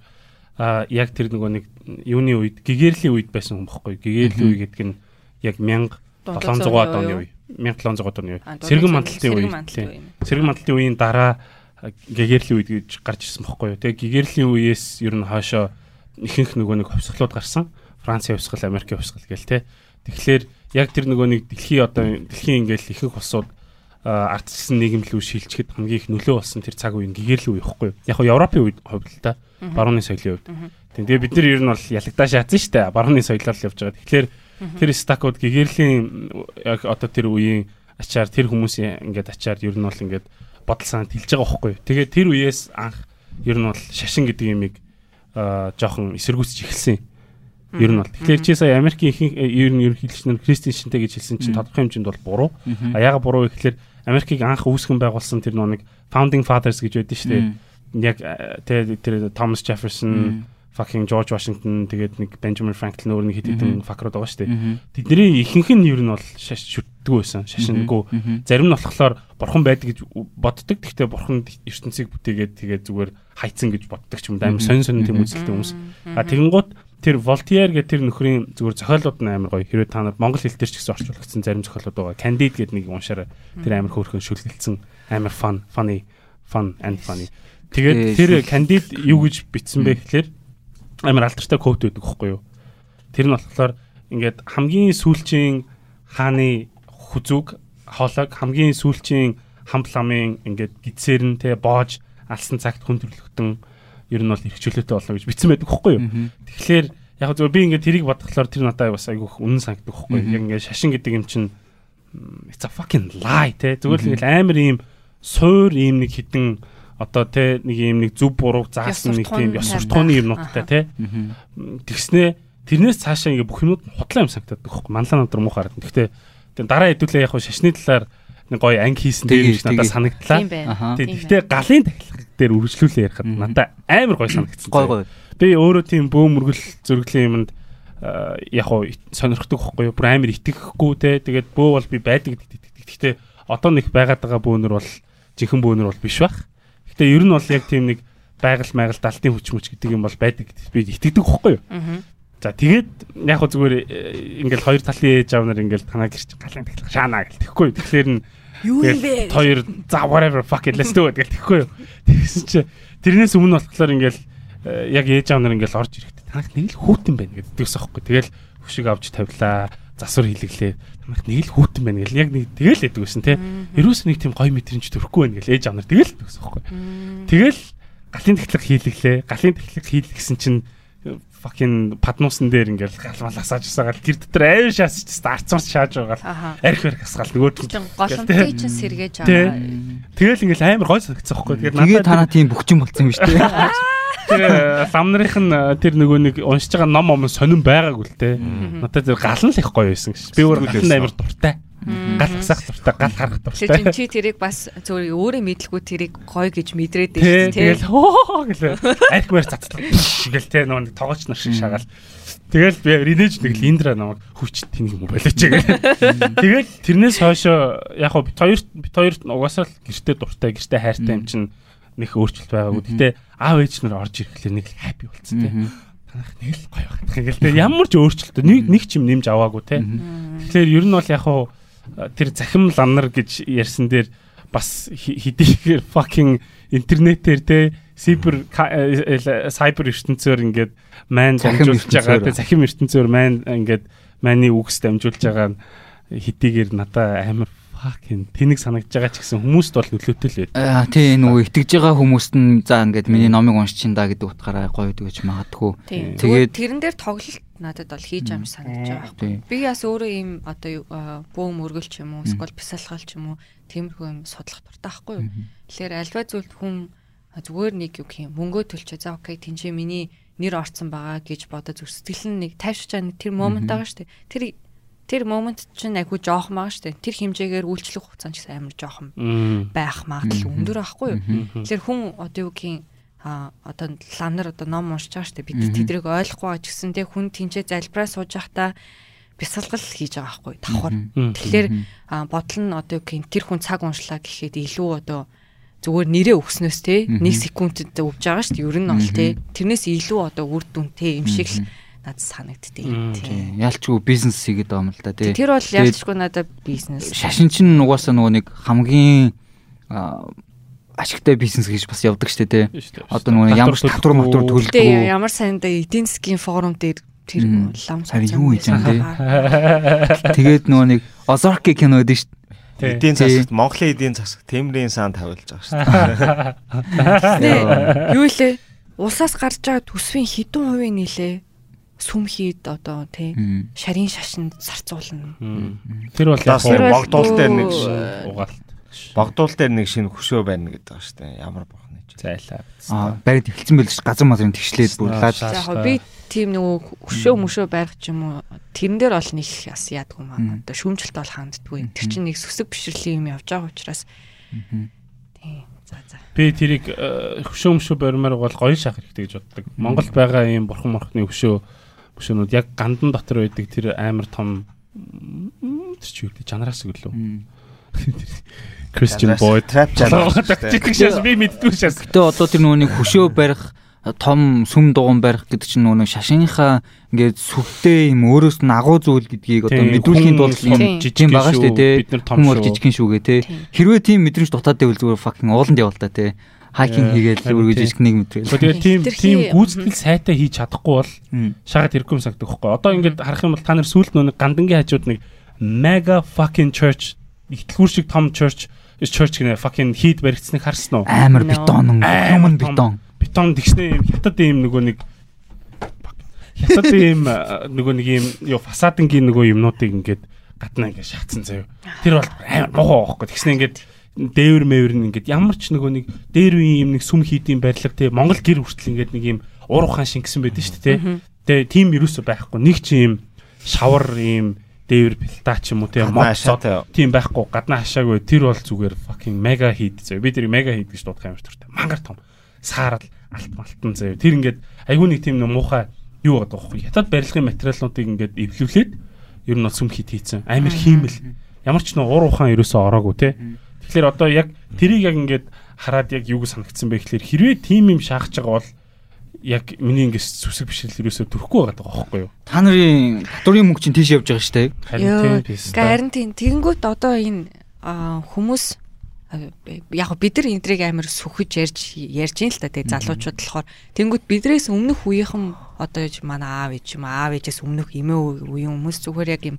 а яг тэр нөгөө нэг юуны үед гэгэрлийн үед байсан хүн байхгүй. Гэгэрлийн үе гэдэг нь яг 1700-аад оны үе. 1700-аад оны үе. Сэргэн мандалтын үе. Сэргэн мандалтын үеийн дараа гэгэрлийн үед гэж гарч ирсэн байхгүй. Тэгээ гэгэрлийн үеэс ер нь хаашаа ихэнх нөгөө нэг хувьсгалууд гарсан. Францын хувьсгал, Америкийн хувьсгал гээл те. Тэгэхээр яг тэр нөгөө нэг дэлхийн одоо дэлхийн ингээл ихэнх улсууд ардчилсан нийгэм рүү шилжихэд хамгийн их нөлөө болсон тэр цаг үеийн гэгэрлийн үе ихгүй. Яг нь Европын үед хувьд л та барууны соёлын үед. Тэгээ бид нар ер нь бол ялагдаа шаацсан шүү дээ. Барууны соёлоор л явж байгаа. Тэгэхээр тэр стакууд гэгэрлийн яг одоо тэр үеийн ачаар тэр хүмүүсийн ингээд ачаар ер нь бол ингээд бодол санаад хэлж байгаа байхгүй. Тэгээ тэр үеэс анх ер нь бол шашин гэдэг юмыг жоохон эсэргүүцэж эхэлсэн. Ер нь бол. Тэгэхээр чи сая Америкийн ихэнх ер нь ерөнхийлөгчнөр Кристин шинтэй гэж хэлсэн чинь тодорхой хэмжээнд бол буруу. А яага буруу гэхээр Америкийг анх үүсгэн байгуулсан тэр нэг founding fathers гэж байдаг шүү дээ. Яг тэр тэр Thomas Jefferson, fucking George Washington тэгээд нэг Benjamin Franklin өөр нэг хэд хэдэн факрууд байгаа шүү дээ. Тэдний ихэнх нь ер нь бол шаш шүтдэг байсан. Шашингүй. Зарим нь болохоор бурхан байдаг гэж боддог. Гэхдээ бурхан ертөнцийг бүтээгээд тэгээд зүгээр хайцсан гэж боддог ч юм да. Амар сонь сонь тийм үзэлтэй хүмүүс. А тэгэнгუთ тэр Voltaire гэх тэр нөхрийн зүгээр зохиолууд нь амар гоё. Хэрвээ та нар монгол хэл дээр ч гэсэн орчуулагдсан зарим зохиолууд байгаа. Candide гэдэг нэг уншаарай. Тэр амар хөөрхөн шүлгэлцэн амар fun, funny, fun and funny. Тэгээд тэр Candide юу гэж бичсэн бэ гэхээр амар алдартай quote байдаг хөхгүй юу? Тэр нь болохоор ингээд хамгийн сүүлчийн хааны хүзүүг хоолойг хамгийн сүүлчийн хамт ламын ингээд гидсээр нь те боож алсан цагт хүн төрлөختөн ер нь бол эрхчлөөтэй болно гэж бичсэн байдаг хөхгүй юу. Тэгэхээр яг зөв би ингээд тэрийг бодглохлоор тэр надад бас айгүйх үнэн санагддаг хөхгүй юу. Яг ингээд шашин гэдэг юм чинь it's a fucking lie те. Зүгээр л ингээд амар ийм суур ийм нэг хитэн одоо те нэг ийм нэг зүв буруу заасан нэг тийм ёс суртахууны юмнуудтай те. Тэгснээ тэрнээс цаашаа ингээд бүх юмуд худлаа юм санагдаад хөхгүй. Манлаа надар муухай хараад. Гэхдээ дараа хэдүүлээ яг шашны талаар нэг гоё анги хийсэн дээр биш надад санагдлаа. Тийм. Тийм. Гэхдээ галын тахилга дээр үргэлжлүүлээ ярихад надад амар гоё санагдсан. Гой гой. Би өөрөө тийм бөөм мөргөл зөргөлийн юмд аа, яг уу сонирхдаг байхгүй юу? Бүр амар итгэхгүй те. Тэгээд бөө бол би байдаг гэдэг. Гэхдээ одоо нэг байгаад байгаа бөөнөр бол жинхэнэ бөөнөр бол биш байх. Гэхдээ ер нь бол яг тийм нэг байгаль майгаль далтын хүч мүч гэдэг юм бол байдаг гэдэгт би итгэдэг байхгүй юу? Аа. За тэгээд яг хөө зүгээр э, ингээл хоёр талын ээж аав нар ингээл танаа гэрч галын тахилга шаана гэл тэгэхгүй. Тэгэхээр нь Юу? Тэгэл хоёр за whatever fuck it let's do it гэл тэгэхгүй юу. Тэгсэн чи тэрнээс өмнө болохоор ингээл э, яг ээж аав нар ингээл орж ирэхдээ танах нэг л хүүтэн байна гэдэгс аахгүй. Тэгэл хөшиг авч тавилаа. Засвар хилэглээ. Танах нэг л хүүтэн байна гэл яг нэг тэгэл байсан те. Ерөөс нэг тийм гоё мэдрэмж төрөхгүй байна гэл ээж аав нар тэгэл гэдэгс аахгүй. Тэгэл галын тахилга хийлэглээ. Галын тахилга хийлгэсэн чинь fucking паднуусан дээр ингээл галмал асааж усаагаад гэр дотор аяа шаасч старцмарч шааж байгаа. Арх барих асгаал нөгөө Чин голомтыг чинь сэргээж байгаа. Тэгэл ингээл амар гой санагдсан байхгүй. Тэгээд Тэгээ танаа тийм бөхчин болцсон юм биш үү? тэр э, ламнарынх нь э, тэр нөгөө нэг уншиж байгаа ном ом сонирн байгаагүй л те. Надад тэр гал нь л их гоё байсан гэж. Би өөр гал нь амар дуртай. Гал асах дуртай, гал харах Тэгэхээр дуртай. чи тэрийг бас зөв өөрөө мэдлгүй тэрийг гоё гэж мэдрээд Тэ байсан тэгэл хоо гэлээ. Арх мэр цацдаг гэл нөгөө нэг тоогоч нар шиг шагаал. Тэгэл би ринэж нэг л индра намайг хүч тэнэг юм болооч гэл. Тэгэл тэрнээс хойшоо яг хоо бит хоёр бит хоёр угаасаа л гэртээ дуртай, гэртээ хайртай юм чинь нэг өөрчлөлт байгаагүй. Гэтэ аав ээж нар орж ирэхлээр нэг л хаппи болцсон те. Танах нэг л гоё багтах гэл. Ямар ч өөрчлөлт нэг нэг ч юм нэмж аваагүй те. Тэгэхээр ер нь бол яг хоо тэр захим ланнар гэж ярьсан дээр бас хэдийгээр fucking интернетээр те сибер сайбер ертөнцөөр ингээд майн дамжуулж байгаа те захим ертөнцөөр майн ингээд майны үгс дамжуулж байгаа нь хэдийгээр надаа амар fucking тэнэг санагдж байгаа ч гэсэн хүмүүст бол нөлөөтэй л байд. Аа тий нөгөө итгэж байгаа хүмүүст нь за ингээд миний номыг уншчин да гэдэг утгаараа гоё гэж магадгүй. Тийм. Тэгээд- Тэгээд тэрэн дээр тоглолт надад бол хийж шиг санагдаж байгаа байхгүй. Би бас өөрөө ийм одоо бөөм өргөл ч юм уу, эсвэл бясалгал ч юм уу, тиймэрхүү юм судлах дуртай байхгүй юу? Тэгэхээр альва зүйлд хүн зүгээр нэг юу гэх юм мөнгөө төлчөө. За окей, тэнцээ миний нэр орцсон байгаа гэж бодож зүр сэтгэл нь нэг тайвширч байгаа нэг тэр момент байгаа шүү дээ. Тэр тэр момент чинь айгүй жоохон байгаа шүү дээ. Тэр хэмжээгээр үйлчлэх хугацаа ч гэсэн амар жоохон байх магадлал өндөр байхгүй юу? Тэгэхээр хүн одоо юу гэх юм а одоо ланар одоо ном уншиж байгаа шүү дээ. Бид тэдрийг ойлгохгүй байгаа ч гэсэн тэг хүн тэнцээ залбираа сууж байхдаа бясалгал хийж байгаа байхгүй давхар. Тэгэхээр бодол нь одоо юм тэр хүн цаг уншлаа гэхэд илүү одоо зүгээр нэрээ өгснөөс те нэг секундэд өвж байгаа шүү дээ. Ер нь бол те тэрнээс илүү одоо үр дүнтэй юм шиг л надад санагддээ. Ялчгүй бизнес хийгээд байгаа юм л да тий. Тэр бол ялчгүй надад бизнес. Шашин чинь угаасаа нөгөө нэг хамгийн ашигтай бизнес гэж бас явдаг штэ тий. Одоо нөгөө ямар ч татвар матвар төлдөггүй. ямар саяндаа эдийн засгийн форум дээр тэр лам Сая юу хийж байгаа юм бэ? Тэгээд нөгөө нэг Озарки кино гэдэг штэ. Эдийн Тий. засагт Монголын эдийн засаг темрийн сан тавилж байгаа шүү дээ. Юу лээ? Улсаас гарч байгаа төсвийн хэдэн хувийн нилээ? Сүм хийд одоо тий шарын шашинд зарцуулна. Тэр бол яг дээр нэг угаалт. Богдуул дээр нэг шинэ хөшөө байна гэдэг байгаа шүү дээ. Ямар бохны ч. Зайлаа. Аа барид эхэлсэн байл ш газар мазрын тэгшлээд бүр лаад. Шаа. За яг би тийм нөгөө хөшөө мөшөө барих ч юм уу тэрэн дээр бол нэг бас яадгүй маа. Одоо шүүмжлэлт бол ханддаггүй. Тэр чинь нэг сүсэг бишрэлийн юм явж байгаа учраас тийм. За за. Би тэрийг э, хөшөө мөшөө баримаар бол гоё шах хэрэгтэй гэж боддог. Монгол байгаа ийм бурхан морхны хөшөө хөшөөнүүд яг гандан дотор байдаг тэр амар том тэр чи юу гэдэг жанраас өглөө. Christian Boy Trap жанр. Тэгтэг шээс би мэддгүй шээс. Гэтэ одоо тэр нэг хөшөө барих том сүм дугуун барих гэдэг чинь нөгөө нэг шашныхаа ингээд сүвтэй юм өөрөөс нь агуу зүйл гэдгийг одоо мэдүүлэхийн тулд юм жижиг байгаа шүү дээ. Бид нар том Хүн бол жижигхэн шүүгээ. Тийм. Хэрвээ тийм мэдрэмж дутаад байвал зүгээр fucking ууланд явал та тий. Хайкинг хийгээл тий. жижигхнийг мэдрээл. Тэгээд тийм тийм гүйцэтгэл сайтай хийж чадахгүй бол Мм. шагаад хэрэггүй юм санагдах байхгүй. Одоо ингээд харах юм бол та нар сүүлд нэг гандангийн хажууд нэг mega fucking church ихтлгүүр шиг том church church гэнэ fucking хийд баригдсныг харсан уу? Амар бетон, том. бетон. Бетон тэгснээ юм хятад юм нөгөө нэг хятад юм э, нөгөө нэг юм юу фасадынгийн нөгөө юмнуудыг ингээд гадна ингээд шаацсан заяа. Тэр бол амар мохоо байхгүй. Тэгснээ ингээд дээвэр мэвэр нь ингээд ямар ч нөгөө нэг дээр үеийн юм нэг сүм хийдийн барилга тий Монгол гэр хүртэл ингээд нэг юм уур ухаан шингэсэн байдаг шүү дээ тий. Тэгээ тийм юусо байхгүй. Нэг ч юм шавар юм дээвэр пилта ч юм уу тийм мод тийм байхгүй гаднаа хашаагүй тэр бол зүгээр fucking mega hit зөө би тэр mega hit гэж дуудах юм шиг төртэй мангар том. Саарал алт малтан зөө тэр ингээд айгүй нэг тийм муухай юу гэдэг вэ хятад барилгын материалуудыг ингээд эвлүүлээд ер нь бол сүм хит хийцэн. Амар хиймэл. Ямар ч нэг уур ухаан ерөөсөө ороогүй те. Тэгэхээр одоо яг тэрийг яг ингээд хараад яг юу гэж санагдсан бэ гэхээр хэрвээ тим юм шаахж байгаа бол яг миний ингээс зүсэг бишрэл ерөөсөө төрөхгүй байгаа байхгүй юу? Та нарын татврын мөнгө чинь тийш явж байгаа шүү дээ. Харин тийм. Харин тийм. Тэгэнгүүт одоо энэ хүмүүс яг бид нар энтриг амар сүхэж ярьж ярьж ин л та тэгээ залуучууд болохоор тэнгууд бидрээс өмнөх үеийнхэн одоо манай аав ээж юм аав ээжээс өмнөх эмээ үеийн хүмүүс зүгээр яг юм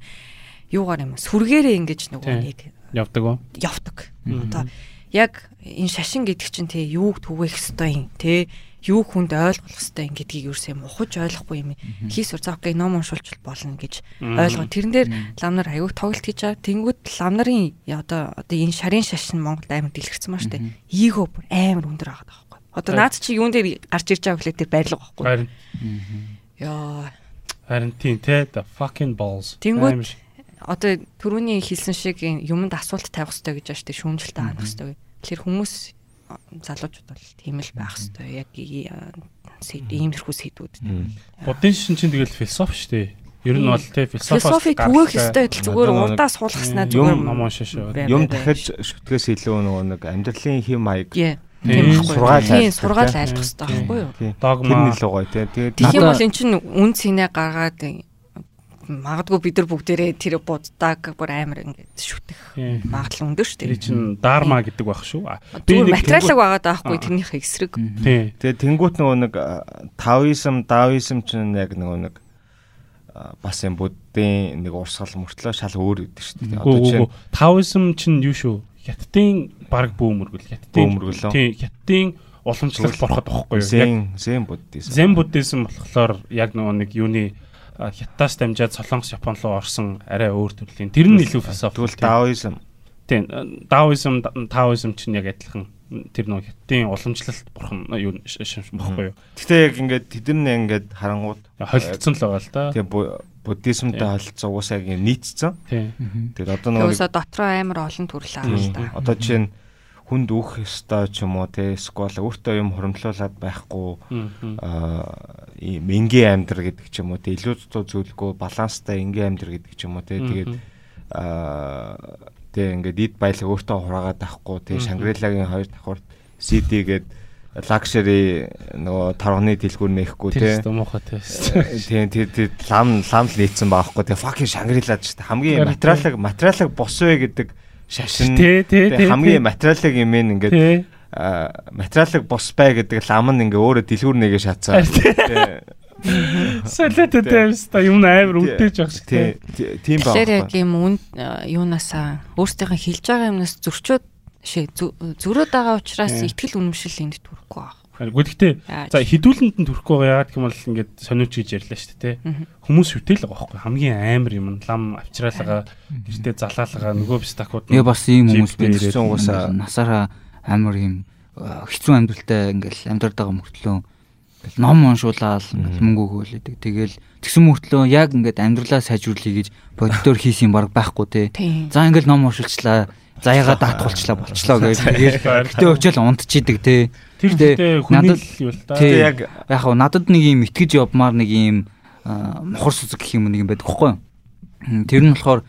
юугаар юм сүргээрээ ингэж нөгөө нэг явдаг уу? Явдаг. Одоо яг энэ шашин гэдэг чинь те юуг түгэх хэвээр юм те юу хүнд ойлгох хэвээр гэдгийг ерөөсөө мухаж ойлгохгүй юм. Хийс ур заах ном уншуулж болно гэж ойлгоо. Тэрэн дээр лам нар аягүй тоглолт хийж байгаа. Тэнгүүд лам нарын одоо одоо энэ шарын шашин Монголд амар дэлгэрсэн маа штэ. Ийгөө бүр амар өндөр байгаа байхгүй. Одоо наад чи юун дээр гарч ирж байгаа гэхлээр тэр барилга байхгүй. Харин. Яа. Харин тийм те the fucking balls. Тэнгүүд одоо түрүүний хэлсэн шиг юмд асуулт тавих хэрэгтэй гэж байна штэ. Шүүмжлэлтэй ханах хэрэгтэй. Тэгэхээр хүмүүс залуучууд бол тийм л байх хэвээр яг иймэрхүү сэдвүүд. Буддын шин чинь тэгэл философи шүү дээ. Ер нь бол те философи түгэх хэвээр зүгээр урдаа суулгаснаа зүгээр юм уншаашаа. Юм дахиж шүтгэс илүү нөгөө нэг амьдралын хэм маяг тийм сургаал тийм сургаал айлтгах хэрэгтэй байхгүй юу? Догма. Тэр нь л гоё. Тэгээд тийм бол эн чинь үн цэнэ гаргаад магадгүй бид нар бүгдээрээ тэр буддаг бүр амар ингээд шүтэх магадлал өндөр шүү дээ. Тэр чинь дарма гэдэг байх шүү. Би нэг материалог байгаад байхгүй тэрнийхээ эсрэг. Тий. Тэгээ тэнгуут нөгөө нэг таоизм, даоизм чинь яг нөгөө нэг бас юм буддын нэг урсгал мөртлөө шал өөр гэдэг шүү дээ. Одоо чинь таоизм чинь юу шүү? Хятадын баг бөөмөргөл. Хятадын бөөмөргөл. Тий, хятадын уламжлалт бороход байхгүй юу? Зен, зен буддизм. Зен буддизм болохоор яг нөгөө нэг юуны хятадаас дамжаад Солонгос, Япон руу орсон арай өөр төрлийн. Тэр нь илүү философи. Тэгвэл даоизм. Тийм, даоизм, таоизм чинь яг адилхан тэр нэг хятадын уламжлалт бурхан юу бохгүй юу. Гэтэ яг ингээд тэд нар ингээд харангууд холилдсон л байгаа л да. Тийм буддизмтай холилдсон уусаа яг нийцсэн. Тийм. Тэгээд одоо нөгөө Уусаа дотроо амар олон төрөл аа л да. Одоо чинь хүнд өөх ёстой ч юм уу те сквал өөртөө юм хуримтлуулад байхгүй аа энгийн амьдрал гэдэг ч юм уу те илүү зузуу зүйлгүй баланстай энгийн амьдрал гэдэг ч юм уу те тэгээд аа те ингээд эд баялаг өөртөө хураагаад байхгүй те Шангрилагийн хоёр давхар CD гээд лакшери нөгөө торгоны дэлгүүр нээхгүй те муухай те тийм тэр тэр лам лам л нийцсэн баахгүй те fucking Шангрилаад ч хамгийн материалаг материалаг бос вэ гэдэг шашин хамгийн материалыг юм ингээд материалыг бос бай гэдэг лам нь ингээ өөрө дэлгүүр нэгэ шатсан. Солиотой таймста юм амар үдээж явах шиг тийм байна. Тэгэхээр яг юм үн юунасаа өөрсдийнхээ хэлж байгаа юмнаас зөрчөөд шээ зөрөөд байгаа учраас ихтгэл үнэмшил энд төрөхгүй байна. Гэхдээ за хідүүлэнд нь төрөхгүй байгаа яагаад гэм бол ингээд сониуч гэж ярьлаа шүү дээ. Хүмүүс шүтэл байгаа байхгүй. Хамгийн амар юм лам авчраалгаа гэртээ залаалгаа нөгөө бистакууд нэг бас ийм хүмүүс байдаг угаасаа насаараа амар юм хэцүү амьдралтай ингээл амьдраад байгаа мөртлөө. Ном уншуулаад мөнгө өгөөлэдэг. Тэгэл тэгсэн мөртлөө яг ингээд амьдралаа сайжруулъя гэж боддоор хийсэн баг байхгүй те. За ингээл ном уншуулчлаа. Заяагаа даатгуулчлаа болчлоо гэж тэгээд өчөөл унтчихийдэг те. Тэр тэгтээ надад юу л да. Тэгээд яг яг хаа надад нэг юм итгэж явмаар нэг юм мохор сүзэг гэх юм нэг юм байдаг хгүй. Тэр нь болохоор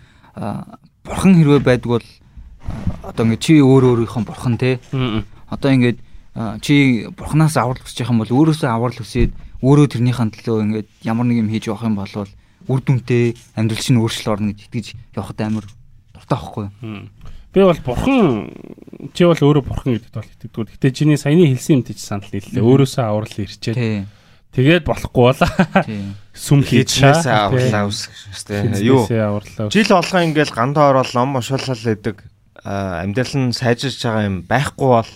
бурхан хэрвээ байдаг бол одоо ингээд чи өөр өөрийнхөө бурхан те. Одоо ингээд чи бурханаас аврал хүсэж байгаа юм бол өөрөөсөө аврал хүсээд өөрөө тэрнийхэн төлөө ингээд ямар нэг юм хийж явах юм бол үр дүнтэй амьдрал чинь өөрчлөлт орно гэж итгэж явахд амар дуртай байхгүй юу? Би бол бурхан чи бол өөрөө бурхан гэдэгт бол итгэдэг. Гэтэ чиний саяны хэлсэн юм тийч санал нийллээ. Өөрөөсөө аврал ирчээд. Тэгээд болохгүй болоо. Сүм хийчихээс авралаа үсгэж Юу? Жил болгоо ингээл гандаа ороод ном уншуулал гэдэг амьдрал нь сайжирч байгаа юм байхгүй бол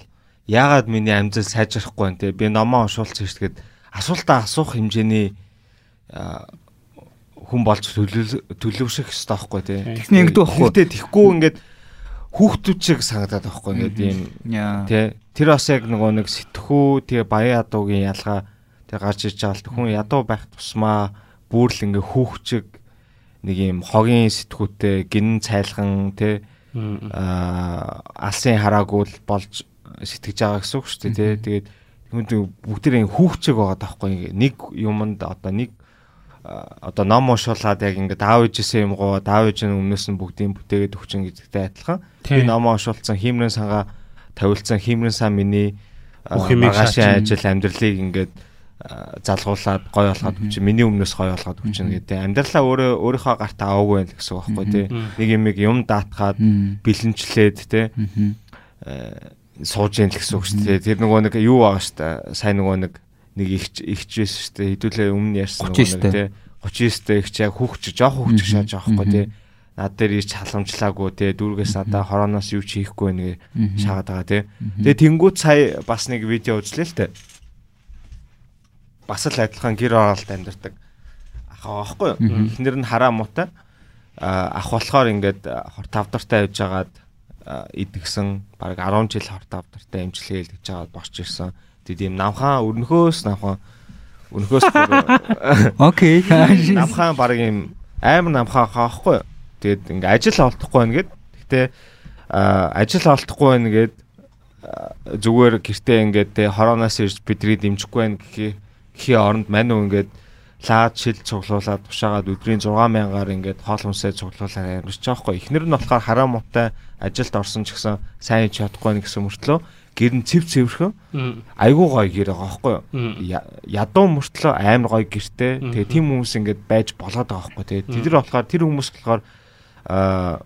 яагаад миний амьдрал сайжрахгүй вэ те би номоо уншуулсан шүү дээ асуултаа асуух хэмжээний хүн болж төлөвшөх хэрэгтэй байхгүй те. Тэгснэ ингэдэг байхгүй. Тэгтээ тэгхгүй ингээд хүүхдүүд шиг санагдаад байхгүй ингээд ийм тий тэр бас яг нөгөө нэг сэтгхүү тэгээ баян ядуугийн ялгаа тэг гарч иж байгаа л хүн ядуу байх тусмаа бүрл ингээ хүүхчиг нэг юм хогийн сэтгүүтэй гин цайлган те аа алсын хараагүй болж сэтгэж байгаа гэсэн үг шүү дээ те тэгээд бүгдээ хүүхчэг байгаа таахгүй. Нэг юмд одоо нэг одоо ном уншуулад яг ингээд аав ээжээсээ юм гоо аав ээж нь өмнөөс нь бүгдийг бүтээгээд өгчин гэдэгтэй адилхан. Би ном уншуулсан хиймрэн сангаа тавилсан хиймрэн сан миний магашийн ажил амьдралыг ингээд залгуулад гой болгоод өгч миний өмнөөс гой болгоод өгч гэдэг. Амьдралаа өөрөө өөрийнхөө гарт аваагүй байх гэсэн үг байхгүй тий. Нэг юм юм даатгаад бэлэнчлээд тий. Сууж яах гэсэн үг шүү дээ. Тэр нөгөө нэг юу байгаа шүү дээ. Сайн нөгөө нэг нэг ихч ихч байсан шүү дээ. Хэдүүлээ өмнө ярьсан нэг тий 39 дэх ихч яг хүүхч жоох хүүхч шааж байхгүй тий. Над дээр ич халамжлаагүй тий дүүргээс надаа хорооноос юу ч хийхгүй нэг шаагаад байгаа тий. Тэгээ тэнгуут сая бас нэг видео үзлээ л дээ. Бас л адилхан гэр оролт амьдардаг. Ах байхгүй юу. Эхнэр нь хараа муутай. Ах болохоор ингээд хор тавдартай явж агаад идэгсэн баг 10 жил хор тавдартай эмчилгээ хийж агаад босч ирсэн. Тэгэд ийм намхаа өрнөхөөс намхаа өрнөхөөс Окей. Намхаа баг ийм амар намхаа хаахгүй юу. Тэгэд ингээд ажил олдохгүй байна гэд. Гэтэ ажил олдохгүй байна гэд зүгээр гэртээ ингээд те хорооноос ирж бидний дэмжихгүй байна гэхий гэхий оронд мань ингээд лаад шил цуглуулад тушаагаад өдрийн 6000-аар ингээд хоол хүнсээ цуглуулаад амьдарч байгаа хгүй. Эхнэр нь болохоор хараа муутай ажилд орсон ч гэсэн сайн хийж чадахгүй нэг гэсэн мөртлөө гэр нь цэв цэвэрхэн. Айгуу гоё гэр байгаа хгүй. Ядуу мөртлөө амар гоё гэртэй. Тэгээ тийм хүмүүс ингээд байж болоод байгаа хгүй. Тэгээ тэд нар болохоор тэр хүмүүс болохоор аа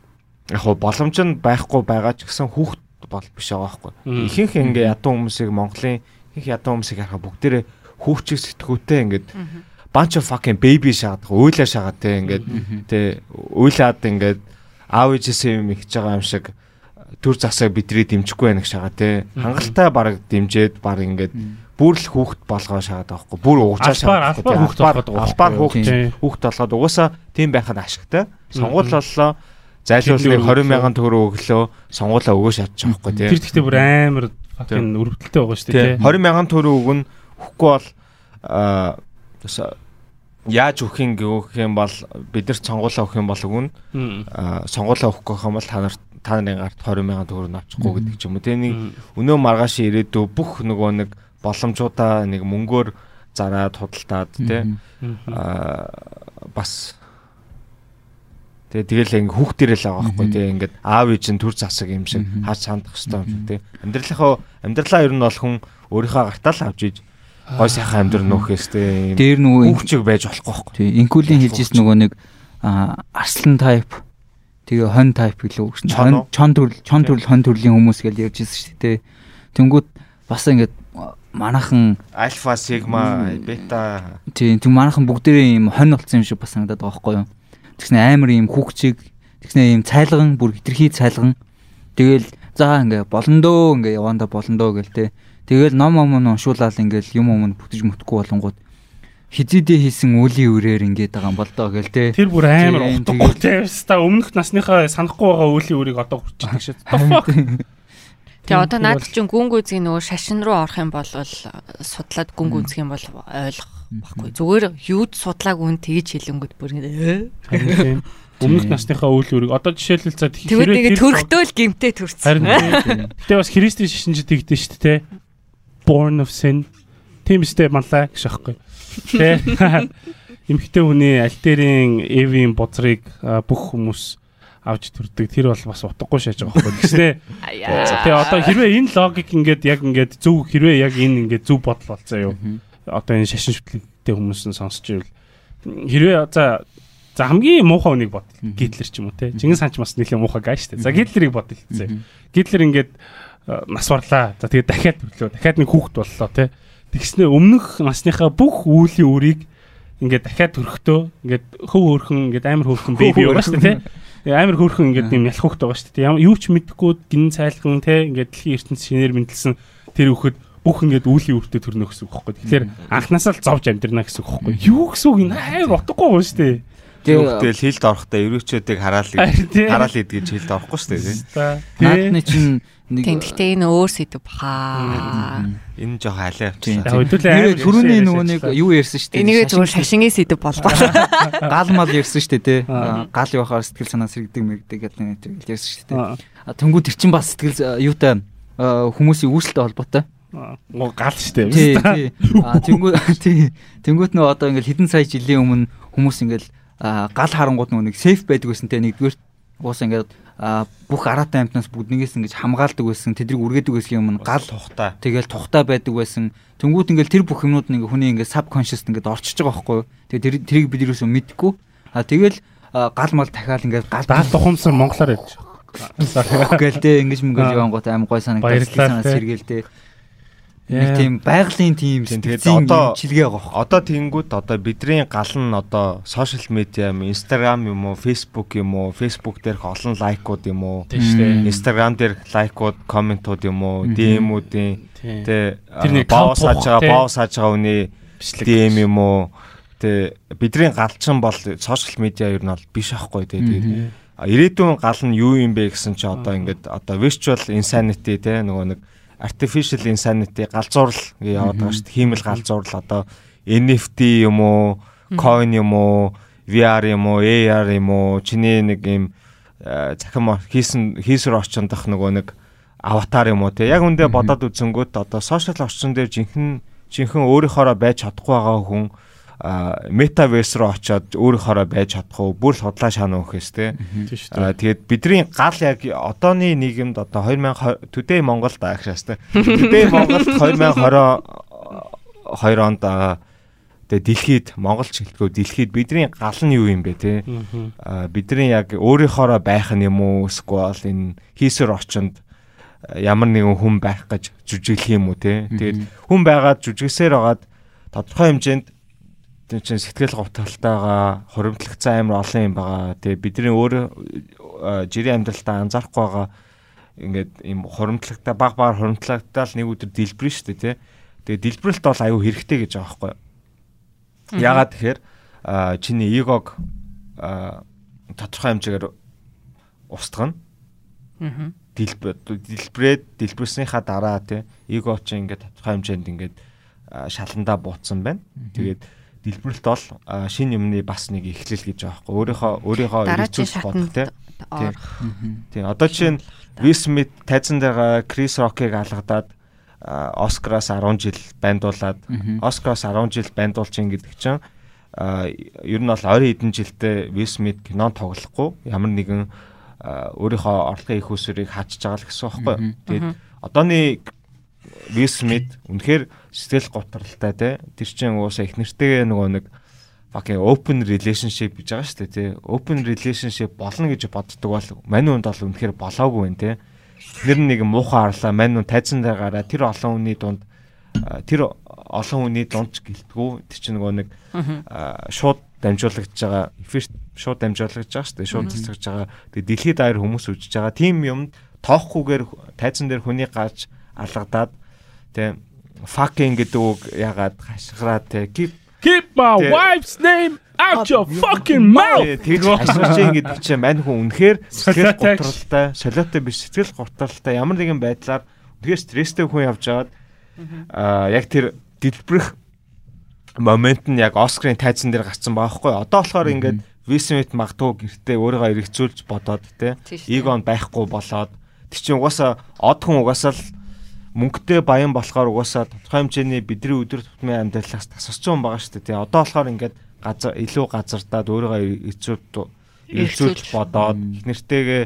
яг хоо боломж нь байхгүй байгаа ч гэсэн хүүхд бол биш байгаа хгүй. Ихэнх ингээ ядуу хүмүүсийг Монголын их ядуу хүмүүсийг харахаа бүгдээрээ хүүхчиг сэтгүүтэй ингээд bunch of fucking baby шаадаг уйлаа шаагаад те ингээд те уйлаад ингээд аав ээжээсээ юм ихж байгаа юм шиг төр засаа бидрий дэмжихгүй байх шагаа те. Хангалттай баг дэмжиэд баг ингээд бүр л хүүхэд болгоо шагаад байхгүй. Бүр уучаа шагаад. Албаар хүүхэд болгоод байгаа. Албаар хүүхэд хүүхэд болгоод угаасаа тийм байх нь ашигтай. Сонгуул боллоо. Зайлуулны 20 мянган төгрөг өглөө сонгуулаа өгөө шатчих واخгүй тийм. Тэр ихтэй бүр амар факин өрөвдөлтэй байгаа шүү дээ тийм. 20 мянган төгрөг өгөн өгөхгүй бол аа яаж өгөх юм гээх юм бол бид нар сонгуулаа өгөх юм бол өгнө. Аа сонгуулаа өгөх гэх юм бол та нарт та нарын гарт 20 сая төгрөг авчихгүй гэдэг ч юм уу. Тэгээ нэг өнөө маргааш ирээдүй бүх нөгөө нэг боломжуудаа нэг мөнгөөр зараад худалдаад тий аа бас Тэгээ тэгэл ингээ хүүхдэрэл байгаа байхгүй тэгээ ингээд аав ээж нь төр засаг юм шиг хаач сандах хэвээр юм тий амьдралынхаа амьдралаа ер нь бол хүн өөрийнхөө гартаа л авч иж гой сайхан амьдрал нөхөөс те дээр нөгөө хөвчөг байж болохгүй. Байхгүй. Тий, инкулийн хэлжсэн нөгөө нэг арслан тайп тэгээ хон тайп гэлөө гэсэн. Чон төрөл чон төрөл хон төрлийн хүмүүс гэж ярьж ирсэн шүү дээ. Тэнгүүд бас ингээд манахан альфа сигма бета тий тэг манахан бүгдээрээ юм хонь болсон юм шиг бас санагдаад байгаа байхгүй юу. Тэгснэ амар юм хүүхчиг тэгснэ юм цайлган бүр хитрхий цайлган тэгэл за ингээ болондоо ингээ яванда болондоо гэл те Тэгэл ном ом нь уншуулаад ингээл юм юм бүтэж мөтггүй болонгууд хизээдээ хийсэн үлийн үрээр ингээд байгаа юм бол доо гэл те. Тэр бүр амар утгагүй те. Ста өмнөх насныхаа санахгүй байгаа үлийн үрийг одоо хүрчихэж шээ. Тэгээ одоо наад чинь гүнгүүзгийн нөгөө шашин руу орох юм бол судлаад гүнгүүзг юм бол ойлгох баггүй. Зүгээр юуд судлааг үн тэгж хэлэнгүүд бүр ингэ. Өмнөх насныхаа үйл үрийг одоо жишээлбэл за хэрвээ төрхтөөл гимтэй төрсөн. Харин гэтээ бас христийн шашинжид тэгдэж шүү дээ born of sin. Тийм үстэй малаа гэж аахгүй. Тэ. Эмхтэй хүний альтерийн эвийн боцрыг бүх хүмүүс авч төрдөг. Тэр бол бас утгагүй шааж байгаа байхгүй гэснээ. Тэгээ одоо хэрвээ энэ логик ингээд яг ингээд зөв хэрвээ яг энэ ингээд зөв бодол болцоо юу. Одоо энэ шашин шүтлэгтэй хүмүүс нь сонсч ивэл хэрвээ за за хамгийн муухай үнийг бод. Гитлер ч юм уу те. Чингис хаан ч бас нэлээд муухай гай штэ. За гитлерийг бод хэлцээ. Гитлер ингээд нас барлаа. За тэгээд дахиад төрлөө. Дахиад нэг хүүхэд боллоо тий. Тэгснээ өмнөх насныхаа бүх үүлийн үрийг ингээд дахиад төрөхдөө ингээд хөв хөөрхөн ингээд амар хөөрхөн беби байгаа шүү дээ тий. Амар хөөрхөн ингээд юм ялах хүүхэд байгаа шүү дээ. Ямар юу ч мэдэхгүй гин цайлган тий ингээд дэлхийн ертөнц шинээр мэдлсэн тэр хүүхэд бүх ингээд үүлийн үртэй төрнө гэсэн үг байхгүй. Тэгэхээр анханасаа л зовж амьдрна гэсэн үг байхгүй. Юу гэсэн үг амар утгагүй байна шүү дээ. Тэгэл хилд орохдоо эрүүчүүдийг хараал хараал идэж хилд орохгүй шүү дээ. Наадны чинь Тийм гэхдээ энэ өөр сэдв бахаа. Энэ жоох алей авчихсан. Хөдөлөө түрүүний нөгөө нэг юу ярьсан шүү дээ. Энийг зөвхөн шашингийн сэдв болбоо. Гал мал ярьсан шүү дээ тий. Гал явахаар сэтгэл санаа сэргдэг мэгдэг гэдэг нэг ярьсан шүү дээ. Тэнгүү тэр чин бас сэтгэл юутай хүмүүсийн үүсэлтэй холбоотой. Гоо гал шүү дээ. Тий. Тэнгүү тий. Тэнгүүт нөө одоо ингээл хэдэн сая жилийн өмнө хүмүүс ингээл гал харангууд нэг сейф байдаг гэсэн те. Нэгдүгээр уус ингээд бүх араатай амтнаас бүгднээс ингэж хамгаалдаг байсан тэдрийг үргээдэг байсан юм гал тухтай. тэгэл тухтай байдаг байсан. Тэнгуут ингээл тэр бүх юмнууд нь ингээ хүний ингээ subconscious ингээд орчиж байгаа байхгүй тэгээ тэр тэрийг бид юусоо мэдгүй а тэгэл гал мал дахиад ингээд гал даал тухамсар монголоор ярьж байгаа. Гээл тэ ингэж мөнгө явангууд аим гой санагдаж санаа сэргээл тэ Нэг тийм байгалийн тийм тэгээд одоо чилгээ байгаа. Одоо тэнгүүд одоо бидний гал нь одоо сошиал медиа юм, Instagram юм уу, Facebook юм уу, Facebook дээрх олон лайкууд юм уу? Тийм шүү дээ. Instagram дээр лайкууд, комментууд юм уу, DM-үүдийн тэ. баос хааж байгаа, баос хааж байгаа үний DM юм уу? Тэ бидний галчин бол сошиал медиа ер нь бол биш аахгүй тэгээд ирээдүйн гал нь юу юм бэ гэсэн чи одоо ингээд одоо virtual insanity тэ нөгөө нэг artificial insanity галзуурал яваад байгаа шүү дээ. Хиймэл галзуурал одоо NFT юм уу, coin юм уу, VR юм уу, AR юм уу, чиний нэг юм захим хийсэн хийсэр орчиндох нөгөө нэг аватар юм уу те. Яг үндэ бодоод үзэнгүүт одоо сошиал орчин дээр жинхэнэ жинхэнэ өөрийнхоороо байж чадахгүй байгаа хүн метаверс руу очиод өөрийнхоороо байж чадах уу? Бүр судлаа шаана өгөхөөс те тэгээд бидний гал яг одооны нийгэмд одоо 2020 төдөө Монголд агшаас те төдөө Монголд 2020 2 онд тэгээ дэлхийд монголч хэлтгөө дэлхийд бидний гал нь юу юм бэ те бидний яг өөрийнхоороо байх нь юм уу? Эсвэл энэ хийсэр орчинд ямар нэгэн хүн байх гэж жүжиглэх юм уу те тэгээд хүн байгаад жүжигсээр байгаад тодорхой хэмжээнд тэр чинь сэтгэл говталтайгаа хуримтлагцсан амар олон юм байгаа. Тэгээ бидний өөр жирийн амьдралтаа анзаарахгүй байгаа ингээд юм хуримтлагтай баг багаар хуримтлагтаал нэг өдөр дэлбэрэн шүү дээ тий. Тэгээ дэлбэрэлт бол аюу хэрэгтэй гэж байгаа байхгүй. Ягаад тэгэхээр чиний эгог тодорхой хэмжээгээр устгана. Аа. Дэлбэрээд дэлбэрснийхаа дараа тий эго чи ингээд тодорхой хэмжээнд ингээд шаландаа буутсан байна. Тэгээд дэлбэрэлт бол шин юмны бас нэг эхлэл гэж байгаа байхгүй өөрийнхөө өөрийнхөө эргцүүлж бодох тийм тийм одоо чинь Will Smith тайзан дээр Крис Рокийг алгадаад Оскараас 10 жил байндуулад Оскараас 10 жил байндуулж ин гэдэг чинь ер нь бол 20 хэдэн жилдээ Will Smith кинон тоглохгүй. Ямар нэгэн өөрийнхөө орлогын их усрыг хаачж байгаа л гэсэн үг байхгүй. Тэгээд одооны Smith үнэхээр сэтгэл готролтой те тэр чинь уусаа их нэртэйгээ нөгөө нэг fucking open relationship гэж байгаа шүү дээ тий. Open relationship болно гэж боддог бол мань үнд бол үнэхээр болоогүй байна тий. Нэр нэг муухай харлаа мань үн тайзан дээр гараа тэр олон хүний дунд тэр олон хүний дунд ч гэлтгүү тэр чинь нөгөө нэг шууд дамжуулагдж байгаа эффект шууд дамжуулагдж байгаа шүү дээ шууд цэцгэж байгаа. Тэгээ дэлхийд даяар хүмүүс үжиж байгаа. Тим юм тооохгүйгээр тайзан дээр хүний гаж алгадаад тий fucking гэдэг үг ягаад хашгираа те keep keep my wife's name out your fucking mouth! Тэгж хашгирч гэдэг чинь мань хүн үнэхээр сэтгэл готролтой солиотой биш сэтгэл готролтой. Ямар нэгэн байдлаар үнэхээр стресстэй хүн явж байгаад аа яг тэр дэлбэрэх момент нь яг Оскарын тайзан дээр гарсан байгаа хгүй одоо болохоор ингээд Висмит магтуу гэртээ өөрийгөө эргэцүүлж бодоод те эгон байхгүй болоод тэр чинь угаасаа од хүн угаасаа л мөнгөтэй баян болохоор угаасаа тодорхой хэмжээний бидний өдөр тутмын амьдралаас тасарсан байгаа шүү дээ. Одоо болохоор ингээд газар илүү газардаад өөрийгөө эцүүд эцүүлж бодоод их нэртэйгээ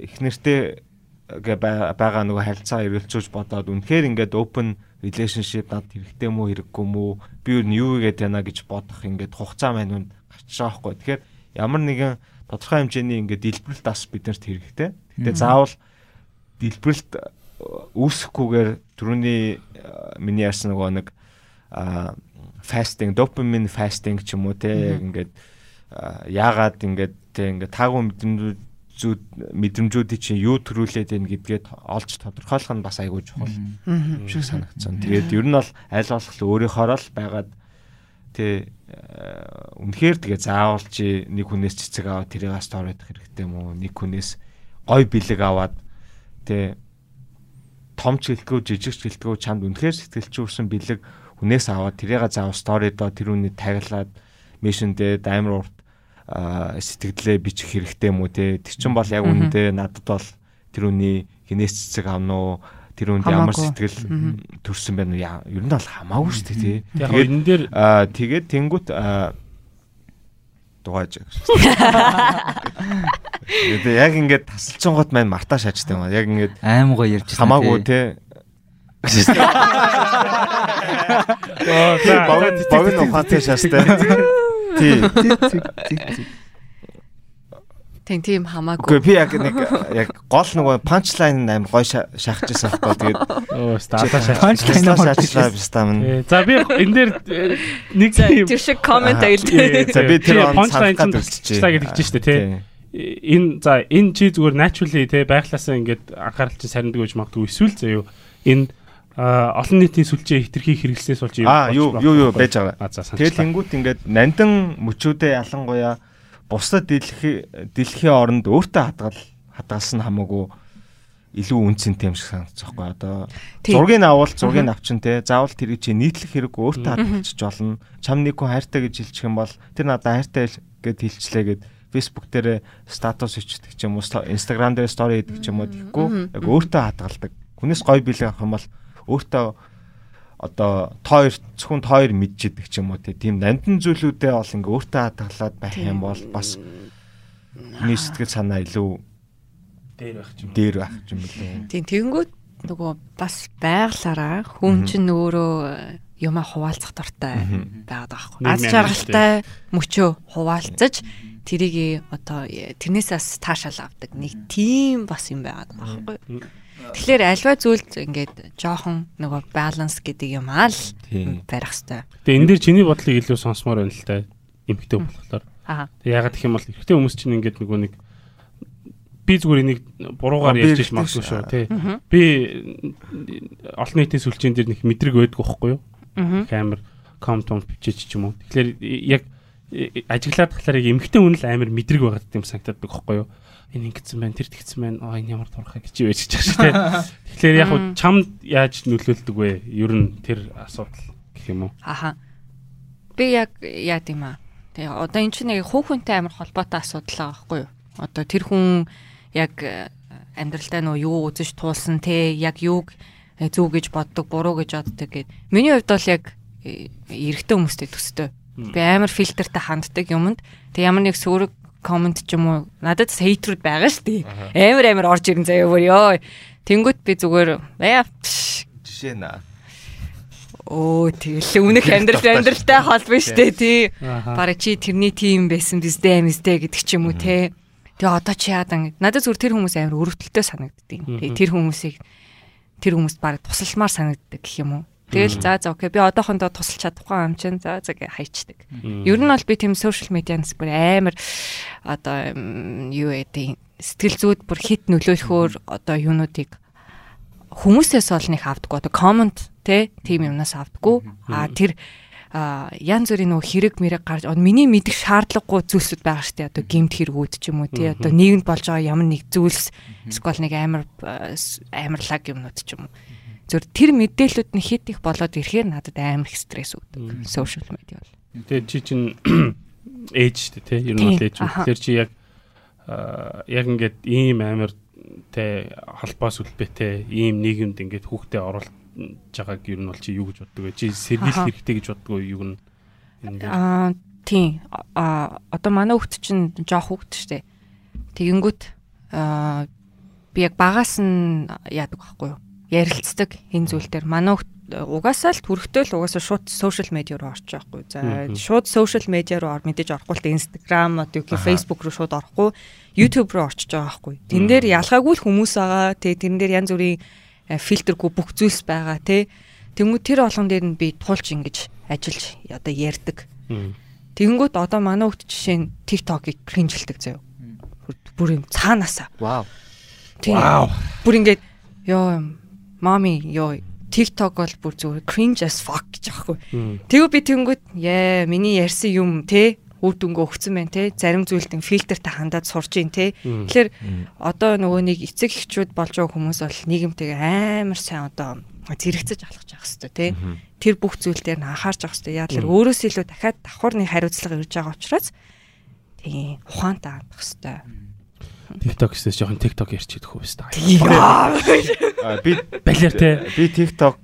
их нэртэйгээ байгаа нөгөө харилцаа эргэлзүүлж бодоод үнэхээр ингээд open relationship над хэрэгтэй мүү хэрэггүй мүү би юу юу гэдэг яана гэж бодох ингээд хугацаа маань гарч байгаа хгүй. Тэгэхээр ямар нэгэн тодорхой хэмжээний ингээд дэлбэрэлт бас биднэрт хэрэгтэй. Гэтэ заавал дэлбэрэлт үүсэхгүйгээр түрүүний миний ярьсан нөгөө нэг фастинг, допамин фастинг ч юм уу те ингээд яагаад ингээд те ингээд таагүй мэдрэмжүүд зүүд мэдрэмжүүдийн чинь юу төрүүлээд байна гэдгээд олж тодорхойлох нь бас айгүй чухал. Шиг санагдсан. Тэгээд ер нь бол аль болох өөрийнхоороо л байгаад тэ үнэхээр тэгээ заавал чи нэг хүнээс цэцэг аваад тэрийг сторидох хэрэгтэй мó нэг хүнээс гой бэлэг аваад тэ том ч гэлтгүү жижиг ч гэлтгүү чамд үнэхээр сэтгэлчүүрсэн бэлэг хүнээс аваад тэрийг заавал сторидоо тэр үний таглаад мишэндээ амар урт сэтгэлдээ бичих хэрэгтэй мүү те? Тэр чин бол яг үнэндээ надад бол тэр үний хинээс цэцэг авна уу? Тэр үнд ямар сэтгэл төрсэн байна уу? Ер нь бол хамаагүй шүү дээ тий. Тэгээд энэ дээр тэгээд тэнгуут дугааж. Тэгээд яг ингээд тасалчингууд маань мартаа шаачдаг юм аа. Яг ингээд аим гоо ярьж байна. Хамаагүй тий. Оо баг баг нөхөтэй шаастай. Тий. Тийм тийм хамаагүй. Үгүй би яг нэг яг гол нөгөө панчлайн амар гой шахаж байсан байхгүй тэгээд оо стата шахаж панчлайн шахажлаа биш таамн. За би энэ дээр э, нэг тэр шиг комент айл. За би тэр панчлайн чинь туслаа гэж хэлж штэ тий. Энэ за энэ чи зүгээр naturally тий байглаасаа ингээд анхаарал чинь сарндаг гэж магадгүй эсвэл заяо энэ олон нийтийн сүлжээ хитрхи хэрэглэснээс болж юм. Аа юу юу юу байж байгаа. Тэгээд тэнгуут ингээд нандин мөчүүдээ ялангуяа бусдад дэлхий дэлхийн оронд өөртөө хадгал хадгалсан хамаагүй илүү үнцэнтэй юм шиг санагдаж байгаа. Одоо зургийг авал зургийг авчин те. Заавал тэрийг чи нийтлэх хэрэг өөртөө хадгалчих болно. Чам нэг хүн хайртай гэж хэлчих юм бол тэр надад хайртай гэд хэлчлээ гэд Facebook дээр статус ичдэг ч юм уу Instagram дээр стори хийдэг ч юм уу тэгэхгүй яг өөртөө хадгалдаг. Хүнээс гой билээ авах юм бол өөртөө одоо тоо хоёр зөвхөн тоо хоёр мэдчихэдэг ч юм уу тийм нандин зүйлүүдээ бол ингээ өөртөө хатгалаад байх юм бол бас хүний сэтгэл санаа илүү дээр байх юм дээр байх юм билээ. Тийм тэгэнгүүт нөгөө бас байглаараа хүн чинь өөрөө юма хуваалцах дуртай байгаад байгаа байхгүй. Аз жаргалтай мөчөө хуваалцаж тэрийг одоо тэрнээсээс таашаал авдаг. Нэг тийм бас юм байгаад байгаа байхгүй. Тэгэхээр альва зүйлд ингээд жоохон нөгөө баланс гэдэг юм аа л барих хэвээр. Тэгээ энэ дэр чиний бодлыг илүү сонсомоор байна л та. Эмхтэй болохоор. Тэг ягаад гэх юм бол эрэгтэй хүмүүс чинь ингээд нөгөө нэг би зүгээр энийг буруугаар ярьж иш магадгүй шүү тий. Би олон нийтийн сүлжээн дээр нэг мэдрэг байдгүй байхгүй юу? Камер комтон бичиж ч юм уу. Тэгэхээр яг ажиглаад тахлаар яг эмхтэй хүн л амар мэдрэг байгаад юм санагдаад байгаа байхгүй юу? Энэ ингэсэн байна тэр тэгсэн байна аа энэ ямар турхаа гэж юу гэж чаж тий. Тэгэхээр яг чамд яаж нөлөөлдөг вэ? Ер нь тэр асуудал гэх юм уу? Аха. Би яг яа гэм аа. Тэгээ одоо эн чинь нэг хүүхэнтэй амар холбоотой асуудал байгаа байхгүй юу? Одоо тэр хүн яг э, амьдралдаа нөө юу үзэж туулсан те яг юуг э, зөв гэж боддог буруу гэж боддог гэд. Миний хувьд бол яг э, эрэгтэй хүмүүстэй төстэй. Би амар фильтртэй ханддаг юмд. Тэг ямар нэг сөрөг комент ч юм уу надад хейтрүүд байгаа шүү дээ. Амар амар орж ирэн заяа өөр ёо. Тэнгүүт би зүгээр яа жишээ наа. Оо тэгэл үнэх амьдрал амьдралтай холбоо шүү дээ тий. Бараг чи тэрний тим байсан биздэ амисдэ гэдэг ч юм уу те. Тэгээ одоо чи яадан надад зүгээр тэр хүмүүс амар өрөвдөлтөй санагддаг. Тэгээ тэр хүмүүсийг тэр хүмүүст бараг тусалмаар санагддаг гэх юм уу. Тэгэл за за окей. Би одоохондоо тусалж чадахгүй юм чинь. За за гэ хайчдаг. Ер нь бол би тийм сошиал медианс бүр амар одоо юу гэдэг сэтгэл зүйд бүр хит нөлөөлөхөөр одоо юунуудыг хүмүүсээс ол нэг авдаггүй. Одоо комент те тийм юмнаас авдаггүй. А тэр янз бүрийн нөгөө хэрэг мэрэг гарч миний мэдих шаардлагагүй зүйлсүүд байгаа дээ. Одоо гимт хэрэгүүд ч юм уу тий одоо нийгэмд болж байгаа ямар нэг зүйлс эсвэл нэг амар амарлаг юмнууд ч юм уу зөв тэр мэдээлүүд нь хит их болоод ирэхээр надад амар их стресс өгдөг. Social media бол. Тэгээ чи чин ээж шүү дээ. Ер нь бол ээж. Тэр чи яг яг ингээд ийм амар тэ холбоо сүлбэтэй ийм нийгэмд ингээд хүүхдээ оруулж байгааг ер нь бол чи юу гэж боддог вэ? Чи сэргийлэх хэрэгтэй гэж боддог уу юу нь? Аа тийм. Аа одоо манай хүүхд чинь жоох хүүхд дээ. Тэгэнгүүт аа би яг багаас нь яадаг байхгүй юу? Ярилцдаг энэ зүйл дээр манай угаасаа л төрөхтэй л угаасаа шууд сошиал медиа руу орчих байхгүй. За шууд сошиал медиа руу мэдээж орохгүй л Instagram одоо юу Facebook руу шууд орохгүй YouTube руу орчиж байгаа байхгүй. Тэн дээр ялгаагүй л хүмүүс байгаа. Тэгээ тэн дээр янз бүрийн э, фильтргүй бүх зүйлс байгаа тий. Тэнгүү тэр болгон дээр нь би туулж ингэж ажиллаж одоо ярьдаг. Тэнгүүт одоо манай хөлт жишээ нь TikTok-ыг кринжилдэг заяа. Бүр юм цаанаасаа. Вау. Вау. Бүр ингэж ёо Mommy ёо TikTok бол бүр зүгээр cringe as fuck гэж аахгүй. Тэгээ би тэнгүүд яа миний ярьсан юм те үр дүнгээ өгсөн байна те зарим зүйлд фильтртэй хандаад сурж ийн те. Тэгэхээр одоо нөгөө нэг эцэг эхчүүд болж байгаа хүмүүс бол нийгэмтэйгээ амар сайн одоо зэрэгцэж алхаж явах хэрэгтэй те. Тэр бүх зүйл дээр нь анхаарч явах хэрэгтэй. Яа тэр өөрөөс илүү дахиад давхар нэг хариуцлага ирж байгаа учраас тийм ухаантай хандах хэрэгтэй TikTok гэсэн жоохон TikTok ярьчих хөө өстэй. Би балер те. Би TikTok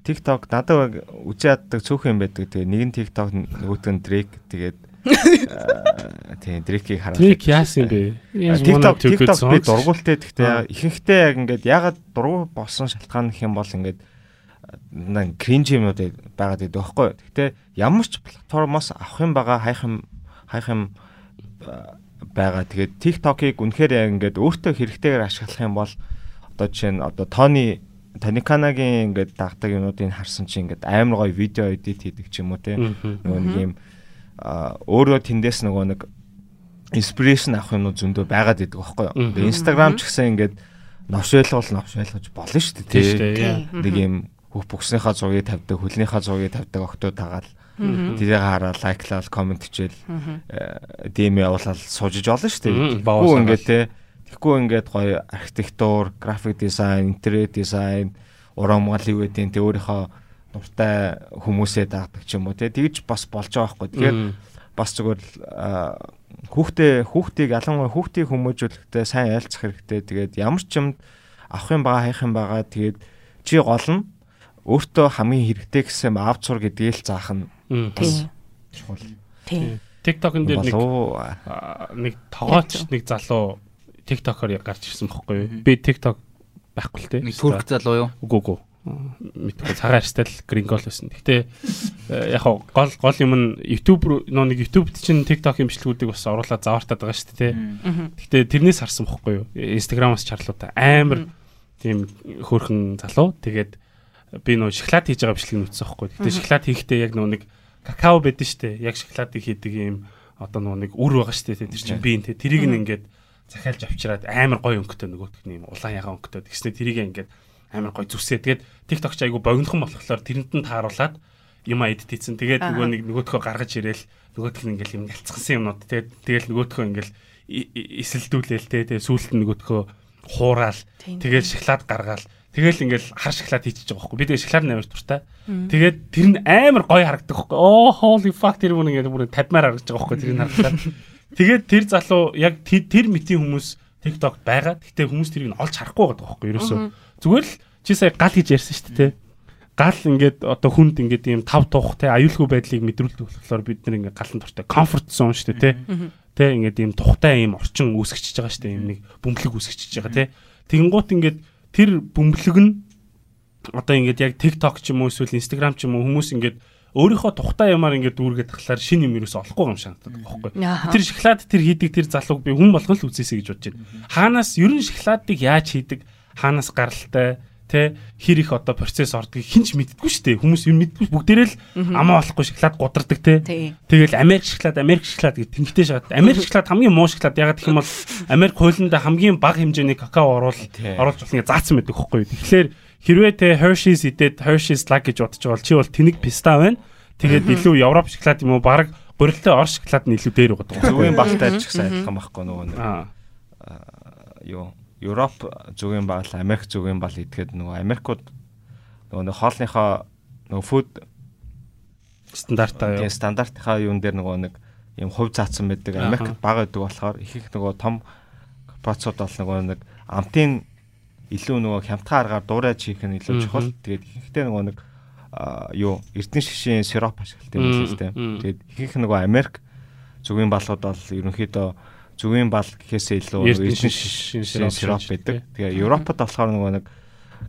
TikTok надад үжи яддаг цөөхөн байдаг. Тэгээ нэг нь TikTok нөгөөт нь Drake тэгээд тийм Drake-ийг хараад. Drake яасан бэ? TikTok TikTok би дургуултай гэхдээ ихэнхдээ яг ингээд ягаад дургуй болсон шалтгаан гэх юм бол ингээд нэг кринж юмуд байгаад байдаг байхгүй. Гэхдээ ямар ч платформоос авах юм байгаа хайх юм хайх юм байгаа. Тэгээд TikTok-ыг үнэхээр яг ингээд өөртөө хэрэгтэйгээр ашиглах юм бол одоо жишээ нь одоо Тони Таниканагийн ингээд дагдаг юмнуудыг харсан чинь ингээд амар гоё видео эдит хийдэг ч юм уу те. Нөгөө нэг юм өөрөө тэндээс нөгөө нэг инспирэшн авах юмнууд зөндөө байгаад идэг байхгүй юу. Тэгээ Instagram ч гэсэн ингээд новшойлгол новшойлгож болно шүү дээ тий. Нэг юм хөх бүкснийхаа зургийг тавьдаг, хөлнийхээ зургийг тавьдаг октоо тагаал тэрийг хараад лайклал, комент хичээл DM явуулаад суужиж олно шүү дээ. Тэгвэл ингээд тий Тэгэхгүй ингээд гоё архитектур, график дизайн, интерьер дизайн, урамгал юу гэдэг тэ өөрийнхөө дуртай хүмүүсээ даадаг ч юм уу тэ тэгж бас болж байгаа байхгүй. Тэгэхээр бас зүгээр хүүхдээ хүүхдийг ялангуяа хүүхдийг хүмүүжүүлэхдээ сайн айлцах хэрэгтэй. Тэгээд ямар ч юм авах юм байгаа, хайх юм байгаа. Тэгээд чи гол нь өөртөө хамгийн хэрэгтэй гэсэн авцур гэдгийг л заах нь тийм чухал. Тийм. TikTok-ын дээр нэг нэг тогооч нэг залуу TikTok-оор гарч ирсэн бохгүй юу? Би TikTok байхгүй л те. Түрк залуу юу? Үгүй үгүй. Мэдгүй цагаан арьстай л грингол байсан. Гэтэ э, яг гол гол юм нь YouTube нөө нэг YouTube-д чинь TikTok имжлэгүүдийг бас оруулаад завартаад байгаа шүү дээ. Гэтэ тэрнээс харсан бохгүй юу? Instagram-аас чарлуудаа амар тийм хөөрхөн залуу. Тэгээд би нөө шоколад хийж байгаа бичлэг нүцсэн бохгүй. Гэтэ шоколад хийхдээ яг нөө нэг какао байдэн шүү дээ. Яг шоколадыг хийдэг юм одоо нөө нэг үр байгаа шүү дээ. Тэр чинь би энэ тэрийг нь ингээд захиалж авчираад амар гоё өнгөтэй нөгөөх нь юм улаан ягаан өнгөтэй тэгснэ тэрийг ингээд амар гоё зүсээ. Тэгээд TikTok ч айгу богинохон болохоор тэрэнд нь тааруулаад юм эдит хийсэн. Тэгээд нөгөө нэг нөгөөдхөө гаргаж ирээл нөгөөдх нь ингээл юм ялцсан юмнууд. Тэгээд тэгэл нөгөөдхөө ингээл эсэлдүүлээл те тэгээд сүүлд нь нөгөөдхөө хуураад тэгээд шоколад гаргаал Тэгэл ингээл хар шоколад хийчихэж байгаа байхгүй. Би тэгээ шоколад амар туртай. Тэгээд тэр нь амар гоё харагддаг байхгүй. Оо holy fuck тэр бүр ингээд бүр 50-аар харагдаж байгаа байхгүй. Тэрийг харахад. Тэгээд тэр залуу яг тэр мэтийн хүмүүс TikTok байгаа. Гэтэ хүмүүс тэрийг олж харахгүй байгаа байхгүй ерөөсөө. Зүгээр л чи сая гал гэж ярьсан шүү дээ. Гал ингээд одоо хүнд ингээд ийм тав тух те аюулгүй байдлыг мэдрүүлдэг болохоор бид нар ингээд галан дуртай comfort zone шүү дээ те. Тэ ингээд ийм тухтай ийм орчин үүсгэж байгаа шүү дээ. Ийм нэг бөмбөлөг үүсгэж байгаа те. Тэгэнгუут ингээд тэр бөмбөлөг нь одоо ингээд яг TikTok ч юм уу эсвэл Instagram ч юм уу хүмүүс ингээд өөрийнхөө тухтай ямаар ингээд дүүргээд тахлаар шин юм ерөөс олохгүй юм шаарддаг байхгүй. Тэр шоколад тэр хийдэг тэр залууг би хүн болгон л үзээсэй гэж бодож байна. Хаанаас ер нь шоколадыг яаж хийдэг? Хаанаас гаралтай? Тэ хэр их одоо процесс ордгийг хинч мэддэггүй шүү дээ. Хүмүүс юм мэддэггүй бүгдээрээ л амаа болохгүй шоколад гудардаг те. Тэгэл Америк шоколад, Америк шоколад гэдэг тэнхтэй шоколад. Америк шоколад хамгийн муу шоколад ягаад гэх юм бол Америк хуулиндаа хамгийн бага хэмжээний какао оруул оруулж болох ингэ заасан байдаг хөхгүй. Тэгэхээр хэрвээ те Hershey's идээд Hershey's Luck гэж бодож байгаа бол чи бол тэнэг писта байна. Тэгээд илүү Европ шоколад юм уу баг гурилтай ор шоколад нь илүү дээр байгаа. Зүгийн балтай ч гэсэн адилхан байхгүй нөгөө. Юу Европ зүгийн бал, Америк зүгийн бал идэхэд нөгөө Америкууд нөгөө нэг хоолныхоо нөгөө фуд стандартаа юу стандартынхаа юун дээр нөгөө нэг юм хувь заасан байдаг. Америкт бага байдаг болохоор их их нөгөө том корпорацууд бол нөгөө нэг амтын илүү нөгөө хямдхан аргаар дуурайж хийх нь илүү чухал. Тэгээд ихэнхдээ нөгөө нэг юу эрдэнэ шишийн сироп ашигладаг юм л тийм. Тэгээд ихэнх нөгөө Америк зүгийн балууд бол ерөнхийдөө зүгийн бал гэхээсээ илүү эрдэнэ шишийн сироп байдаг. Тэгээ Европод болохоор нөгөө нэг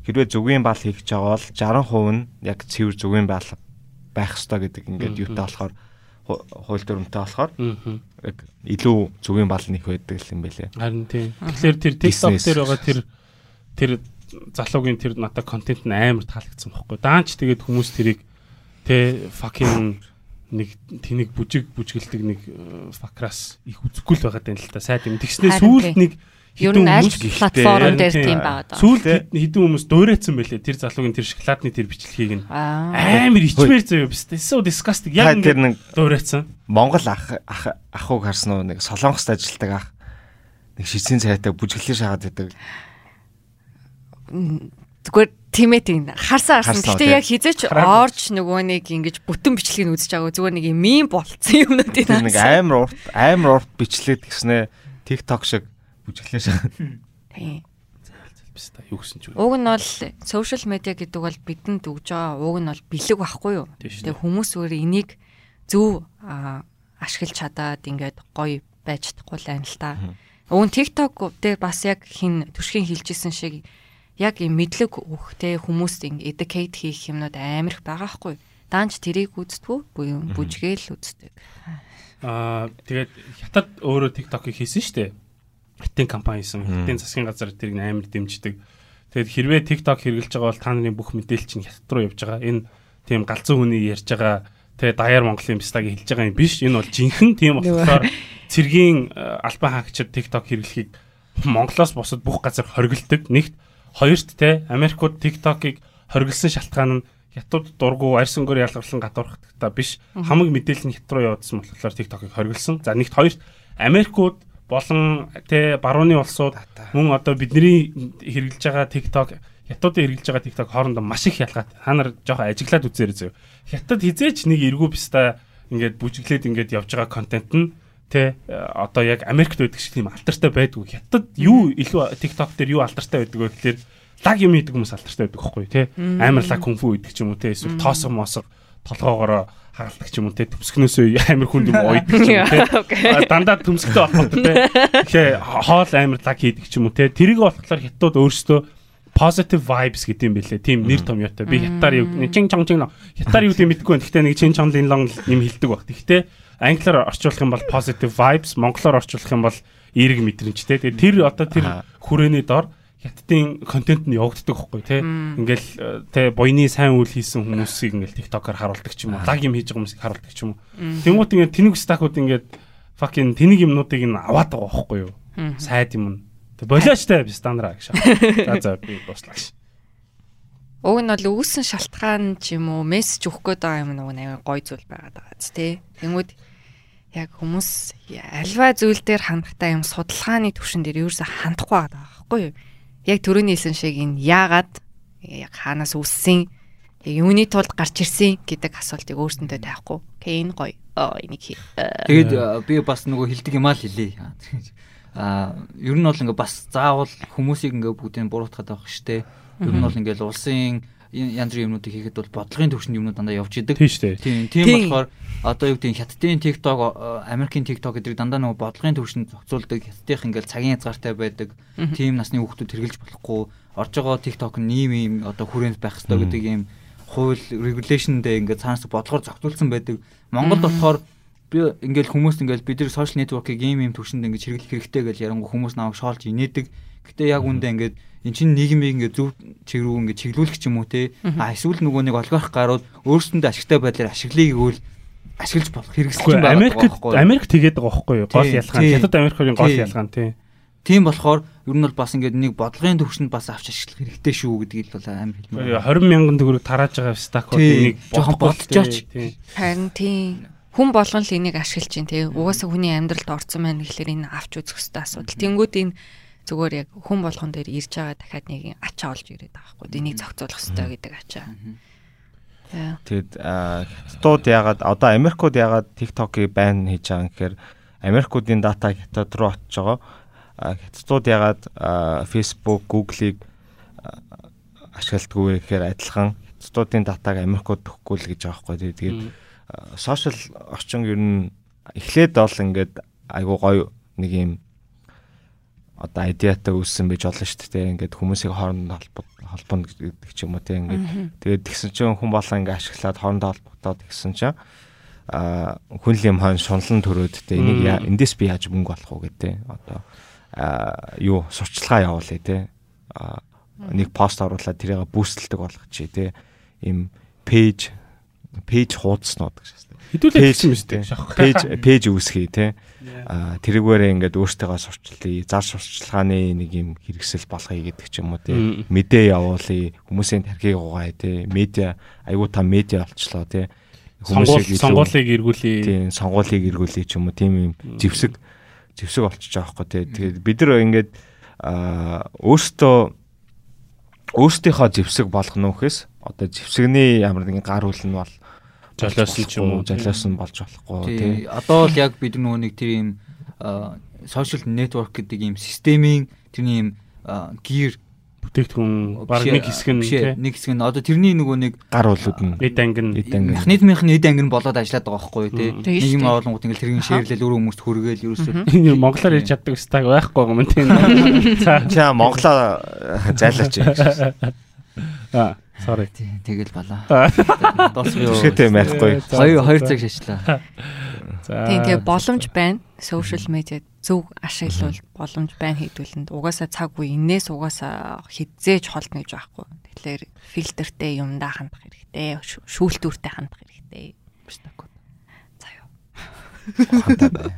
хэрвээ зүгийн бал хийх гэж байгаа бол 60% нь яг цэвэр зүгийн бал байх ёстой гэдэг ингээд юутай болохоор хууль дүрмтэй болохоор яг илүү зүгийн бал нэх байдаг юм байлээ. Харин тийм. Тэгэхээр тэр TikTok дээр байгаа тэр тэр залуугийн тэр надад контент нь амар таалагдсан байхгүй. Даанч тэгээд хүмүүс тэрийг тэ fucking нэг тэнийг бүжиг бүжгэлдэг нэг факраас их үзэхгүй л байгаа юм л та сайд юм. Тэгснээ сүүлд нэг Ер нь аль платформ дээр тийм байгаа даа. Сүүлд хэдэн хүмүүс дуурайцсан байлээ. Тэр залуугийн тэр шоколадны тэр бичлэгийг нь амар ичмээр зөө биш. So disgusting. Яг тэр нэг дуурайцсан. Монгол ах ах ахуг харсан уу нэг солонгост ажилладаг ах. Нэг шицэн цайтай бүжиглэр шахаад байдаг. Зүгээр тиймээ тийм харсан харсан. Гэтэ яг хизээч орж нөгөө нэг ингэж бүтэн бичлэгийг үзэж байгаа зүгээр нэг мим болцсон юмнуудыг нэг амар урт амар урт бичлээд гэснээ TikTok шиг бүжиглээ шаа. Тийм. Биш та юу гэсэн ч үү. Уг нь бол сошиал медиа гэдэг бол бидэнд өгж байгаа уг нь бол бэлэг байхгүй юу? Тэгээ хүмүүс өөр энийг зөв ашиглаж чадаад ингээд гоё байж чадахгүй л байна л та. Уг нь TikTok дээр бас яг хин түшгийн хилжсэн шиг яг юм мэдлэг өгөхтэй хүмүүст ингэ educate хийх юмнууд амар их байгаа хгүй. Даанч тэрийг үздэггүй буюу бүжгээл үздэг. Аа тэгээд хятад өөрөө TikTok-ыг хийсэн шүү дээ. Хятадын компани хийсэн. Хятадын засгийн газар тэрийг амар дэмждэг. Тэгээд хэрвээ TikTok хэрэглэж байгаа бол та нарын бүх мэдээлэл чинь хятад руу явж байгаа. Энэ тийм галзуу хүний ярьж байгаа тэгээ даяар Монголын бистаг хэлж байгаа юм биш. Энэ бол жинхэнэ тийм болохоор цэргийн албан хаагчид TikTok хэрэглэхийг Монголоос бусад бүх газар хоригддаг. Нэгт Хоёрт те Америкууд TikTok-ыг хоригдсан шалтгаан нь хятад дургу арьс өнгөөр ялгарлан гадуурхтагта биш хамаг мэдээлэл нь хят руу явуулсан болохоор TikTok-ыг хоригдсан. За нэгт хоёрт Америкууд болон те барууны улсууд мөн одоо бидний хэрэгжилж байгаа TikTok хятадын хэрэгжилж байгаа TikTok хоорондоо маш их ялгаатай. Та нар жоохон ажиглаад үзээрэй зөө. Хятад хизээч нэг эргүү бистаа ингээд бүжиглээд ингээд явж байгаа контент нь Тэ одоо яг Америкт байдаг шиг тийм алтартай байдгүй. Хятад юу илүү TikTok дээр юу алтартай байдаг вэ гэхээр лаг юм хийдэг хүмүүс алтартай байдаг байхгүй тий. Амар лаг кунфу хийдэг ч юм уу тий. Эсвэл тоосго мосго толгоогоороо хагалдаг ч юм уу те төмсгнөөсөө амар хүнд юм ойдаг ч юм уу те дандаа төмсгтэй болохгүй те тэгэхээр хоол амар лаг хийдэг ч юм уу те тэрийг болохоор хятад өөрсдөө positive vibes гэдэг юм бэлээ тийм нэр томьёотой би хятаар юу чин чон чин хятаар юу гэдэг байна гэхдээ нэг чин чон лин лон юм хэлдэг баг гэхдээ англиар орчуулах юм бол positive vibes, монголоор орчуулах юм бол эерэг мэдрэмжтэй. Тэгээ тэр одоо тэр хүрээний дор хятадын контент нь явагддаг байхгүй тий. Ингээл э, тий буйны сайн үйл хийсэн хүмүүсийг ингээл TikTok-оор харуулдаг ч юм уу. Лаг юм хийж байгаа хүмүүсийг харуулдаг ч юм уу. Тэнгуут ингээд тэнэг стакууд ингээд fucking тэнэг юмнуудыг нь аваад байгаа байхгүй юу? Сайд юм. Тэг болоочтой би стандараа гэж. За за би дуслаа гэж. Уг нь бол үүсэн шалтгаан ч юм уу мессеж өгөх гээд байгаа юм нэг аяга гой зүйл байгаад байгаа ч тий. Тэнгүүд яг хүмүүс альва зүйл дээр хандахтаа юм судалгааны төвшин дээр ерөөсө хандахгүй байгаа байхгүй юу? Яг төрөний хэлсэн шиг энэ яагаад яг хаанаас үссэн юуны тулд гарч ирсэн гэдэг асуултыг өөрсөндөө тавихгүй. Окей энэ гоё. Аа энийг хий. Тэгээд би бас нөгөө хилдэг юм аа л хэлээ. Аа ер нь бол ингээ бас заавал хүмүүсийг ингээ бүгдийг буруутгаад авах штэ. Ер нь бол ингээл улсын янз бүрийн юмнуудыг хийхэд бол бодлогын төвшөнд юмнууд дандаа явж идэг. Тийм шүү дээ. Тийм тийм болохоор одоо юу гэдэг хятадын TikTok, Америкийн TikTok гэдэг дандаа нөгөө бодлогын төвшөнд зохицуулдаг. Хятадынх ингээл цагийн хязгаартай байдаг. Тийм насны хүүхдүүд хэрэглэж болохгүй. Орж байгаа TikTok нь ийм ийм одоо хүрээнд байх хэрэгтэй гэдэг ийм хууль regulation дээр ингээд цаанаас бодлогоор зохицуулсан байдаг. Монголд болохоор би ингээл хүмүүс ингээл бид нар social network-ийг ийм ийм төвшөнд ингээд хэрэглэх хэрэгтэй гэж ярангу хүмүүс намайг шоолж инээдэг. Гэтэ яг үндэ ингээд эн чинь нийгмийг ингээ зөв чиг рүү ингээ чиглүүлэх ч юм уу те а эсвэл нөгөө нэг олигарх гарууд өөрсөндөө ашигтай байдлаар ашиглая гэвэл ашиглаж болох хэрэгсэл юм байна. Америк Америк тэгээд байгаа байхгүй юу? Гол ялгаа. Хятад Америкийн гол ялгаа нь тий. Тийм болохоор ер нь бол бас ингээд нэг бодлогын төвшөнд бас авч ашиглах хэрэгтэй шүү гэдгийг л амар хэлмээр. 20 мянган төгрөг тарааж байгаа стакууд энийг жоохон бодчихооч. Харин тийм хүн болгон л энийг ашиглаж чинь тий. Угаасаа хүний амьдралд орцсон байна гэхэлэр энэ авч үзэх хэрэгтэй асуудал. Тэнгүүд энэ зүгээр яг хүн болгон дээр ирж байгаа дахиад нэг ачаа олж ирээд байгаа хгүй. Энийг зохицуулах хэрэгтэй гэдэг ачаа. Тэгэд хятадууд ягаад одоо Америкууд ягаад TikTok-ыг байн хийж байгаа юм гэхээр Америкуудын дата хятад руу очиж байгаа. Хятадууд ягаад Facebook, Google-ыг ашигладаг вэ гэхээр адилхан хятадуудын датаг Америкууд өгөхгүй л гэж байгаа хгүй. Тэгээд сошиал орчин ер нь эхлээд бол ингээд айгуу гоё нэг юм одоо идеатай үүссэн байж болно шүү дээ. Ингээд хүмүүсийг хоорондоо холбоно гэдэг ч юм уу те ингээд тэгээд тэгсэн чинь хүн болоо ингээд ашиглаад хоорондоо холбогдоод тэгсэн чинь а хүн юм хон шунлан төрөөд те энийг эндээс би яаж мөнгө олох уу гэдэг одоо юу сурчлагаа явуулъя а нэг пост оруулаад тэрийг бүүсэлдэг болгочих те им пэйж пэйж хуудаснууд гэж байна. Хэдүүлээ хэлсэн юм шүү дээ. Пэйж пэйж үүсгэе те. А тэрүүгээрээ ингээд өөртөө сурчлаа. Зар сурчлагын нэг юм хэрэгсэл болгоё гэдэг ч юм уу те. Мэдээ явуулъя. Хүмүүсийн тархийг угаая те. Медиа айгуу та медиа болчлоо те. Хүмүүсийг сонгуулийг эргүүлээ. Тийм, сонгуулийг эргүүлээ ч юм уу тийм юм зэвсэг зэвсэг болчихж байгаа байхгүй те. Тэгээд бид нар ингээд өөртөө өөртөөхөө зэвсэг болгоно гэхээс одоо зэвсэгний ямар нэгэн гар үл нь бол жолоосон ч юм уу? Жолоосон болж болохгүй тий. Одоо л яг бид нөгөө нэг тэр юм social network гэдэг юм системийн тэрний юм гэр бүтээгдэхүүн баг нэг хэсэг нь тий. нэг хэсэг нь. Одоо тэрний нөгөө нэг гар улууд нь. Эд ангин. Механизмын эд ангин болоод ажиллаад байгаа байхгүй тий. Нэг юм олонгууд ингээл тэргийн шеэрлэл өөрөө хүмүүст хүргээл ерөөсөө. Монголоор ярьж чаддаг стаг байхгүй юм тий. За монголоо зайлаач аа Sorry. Тэгэл бала. Дуусгүй юу? Шитэй ярихгүй. 2 2 цаг шачлаа. За. Тийм тэгээ боломж байна. Social media зөв ашиглавал боломж байна хэдүүлэнд угаасаа цаг үе инээс угаасаа хизээж холдно гэж байхгүй. Тэгэхээр фильтртэй юмдаа хандах хэрэгтэй. Шүүлтүүртэй хандах хэрэгтэй. Биш нэг. За юу. Хантаа.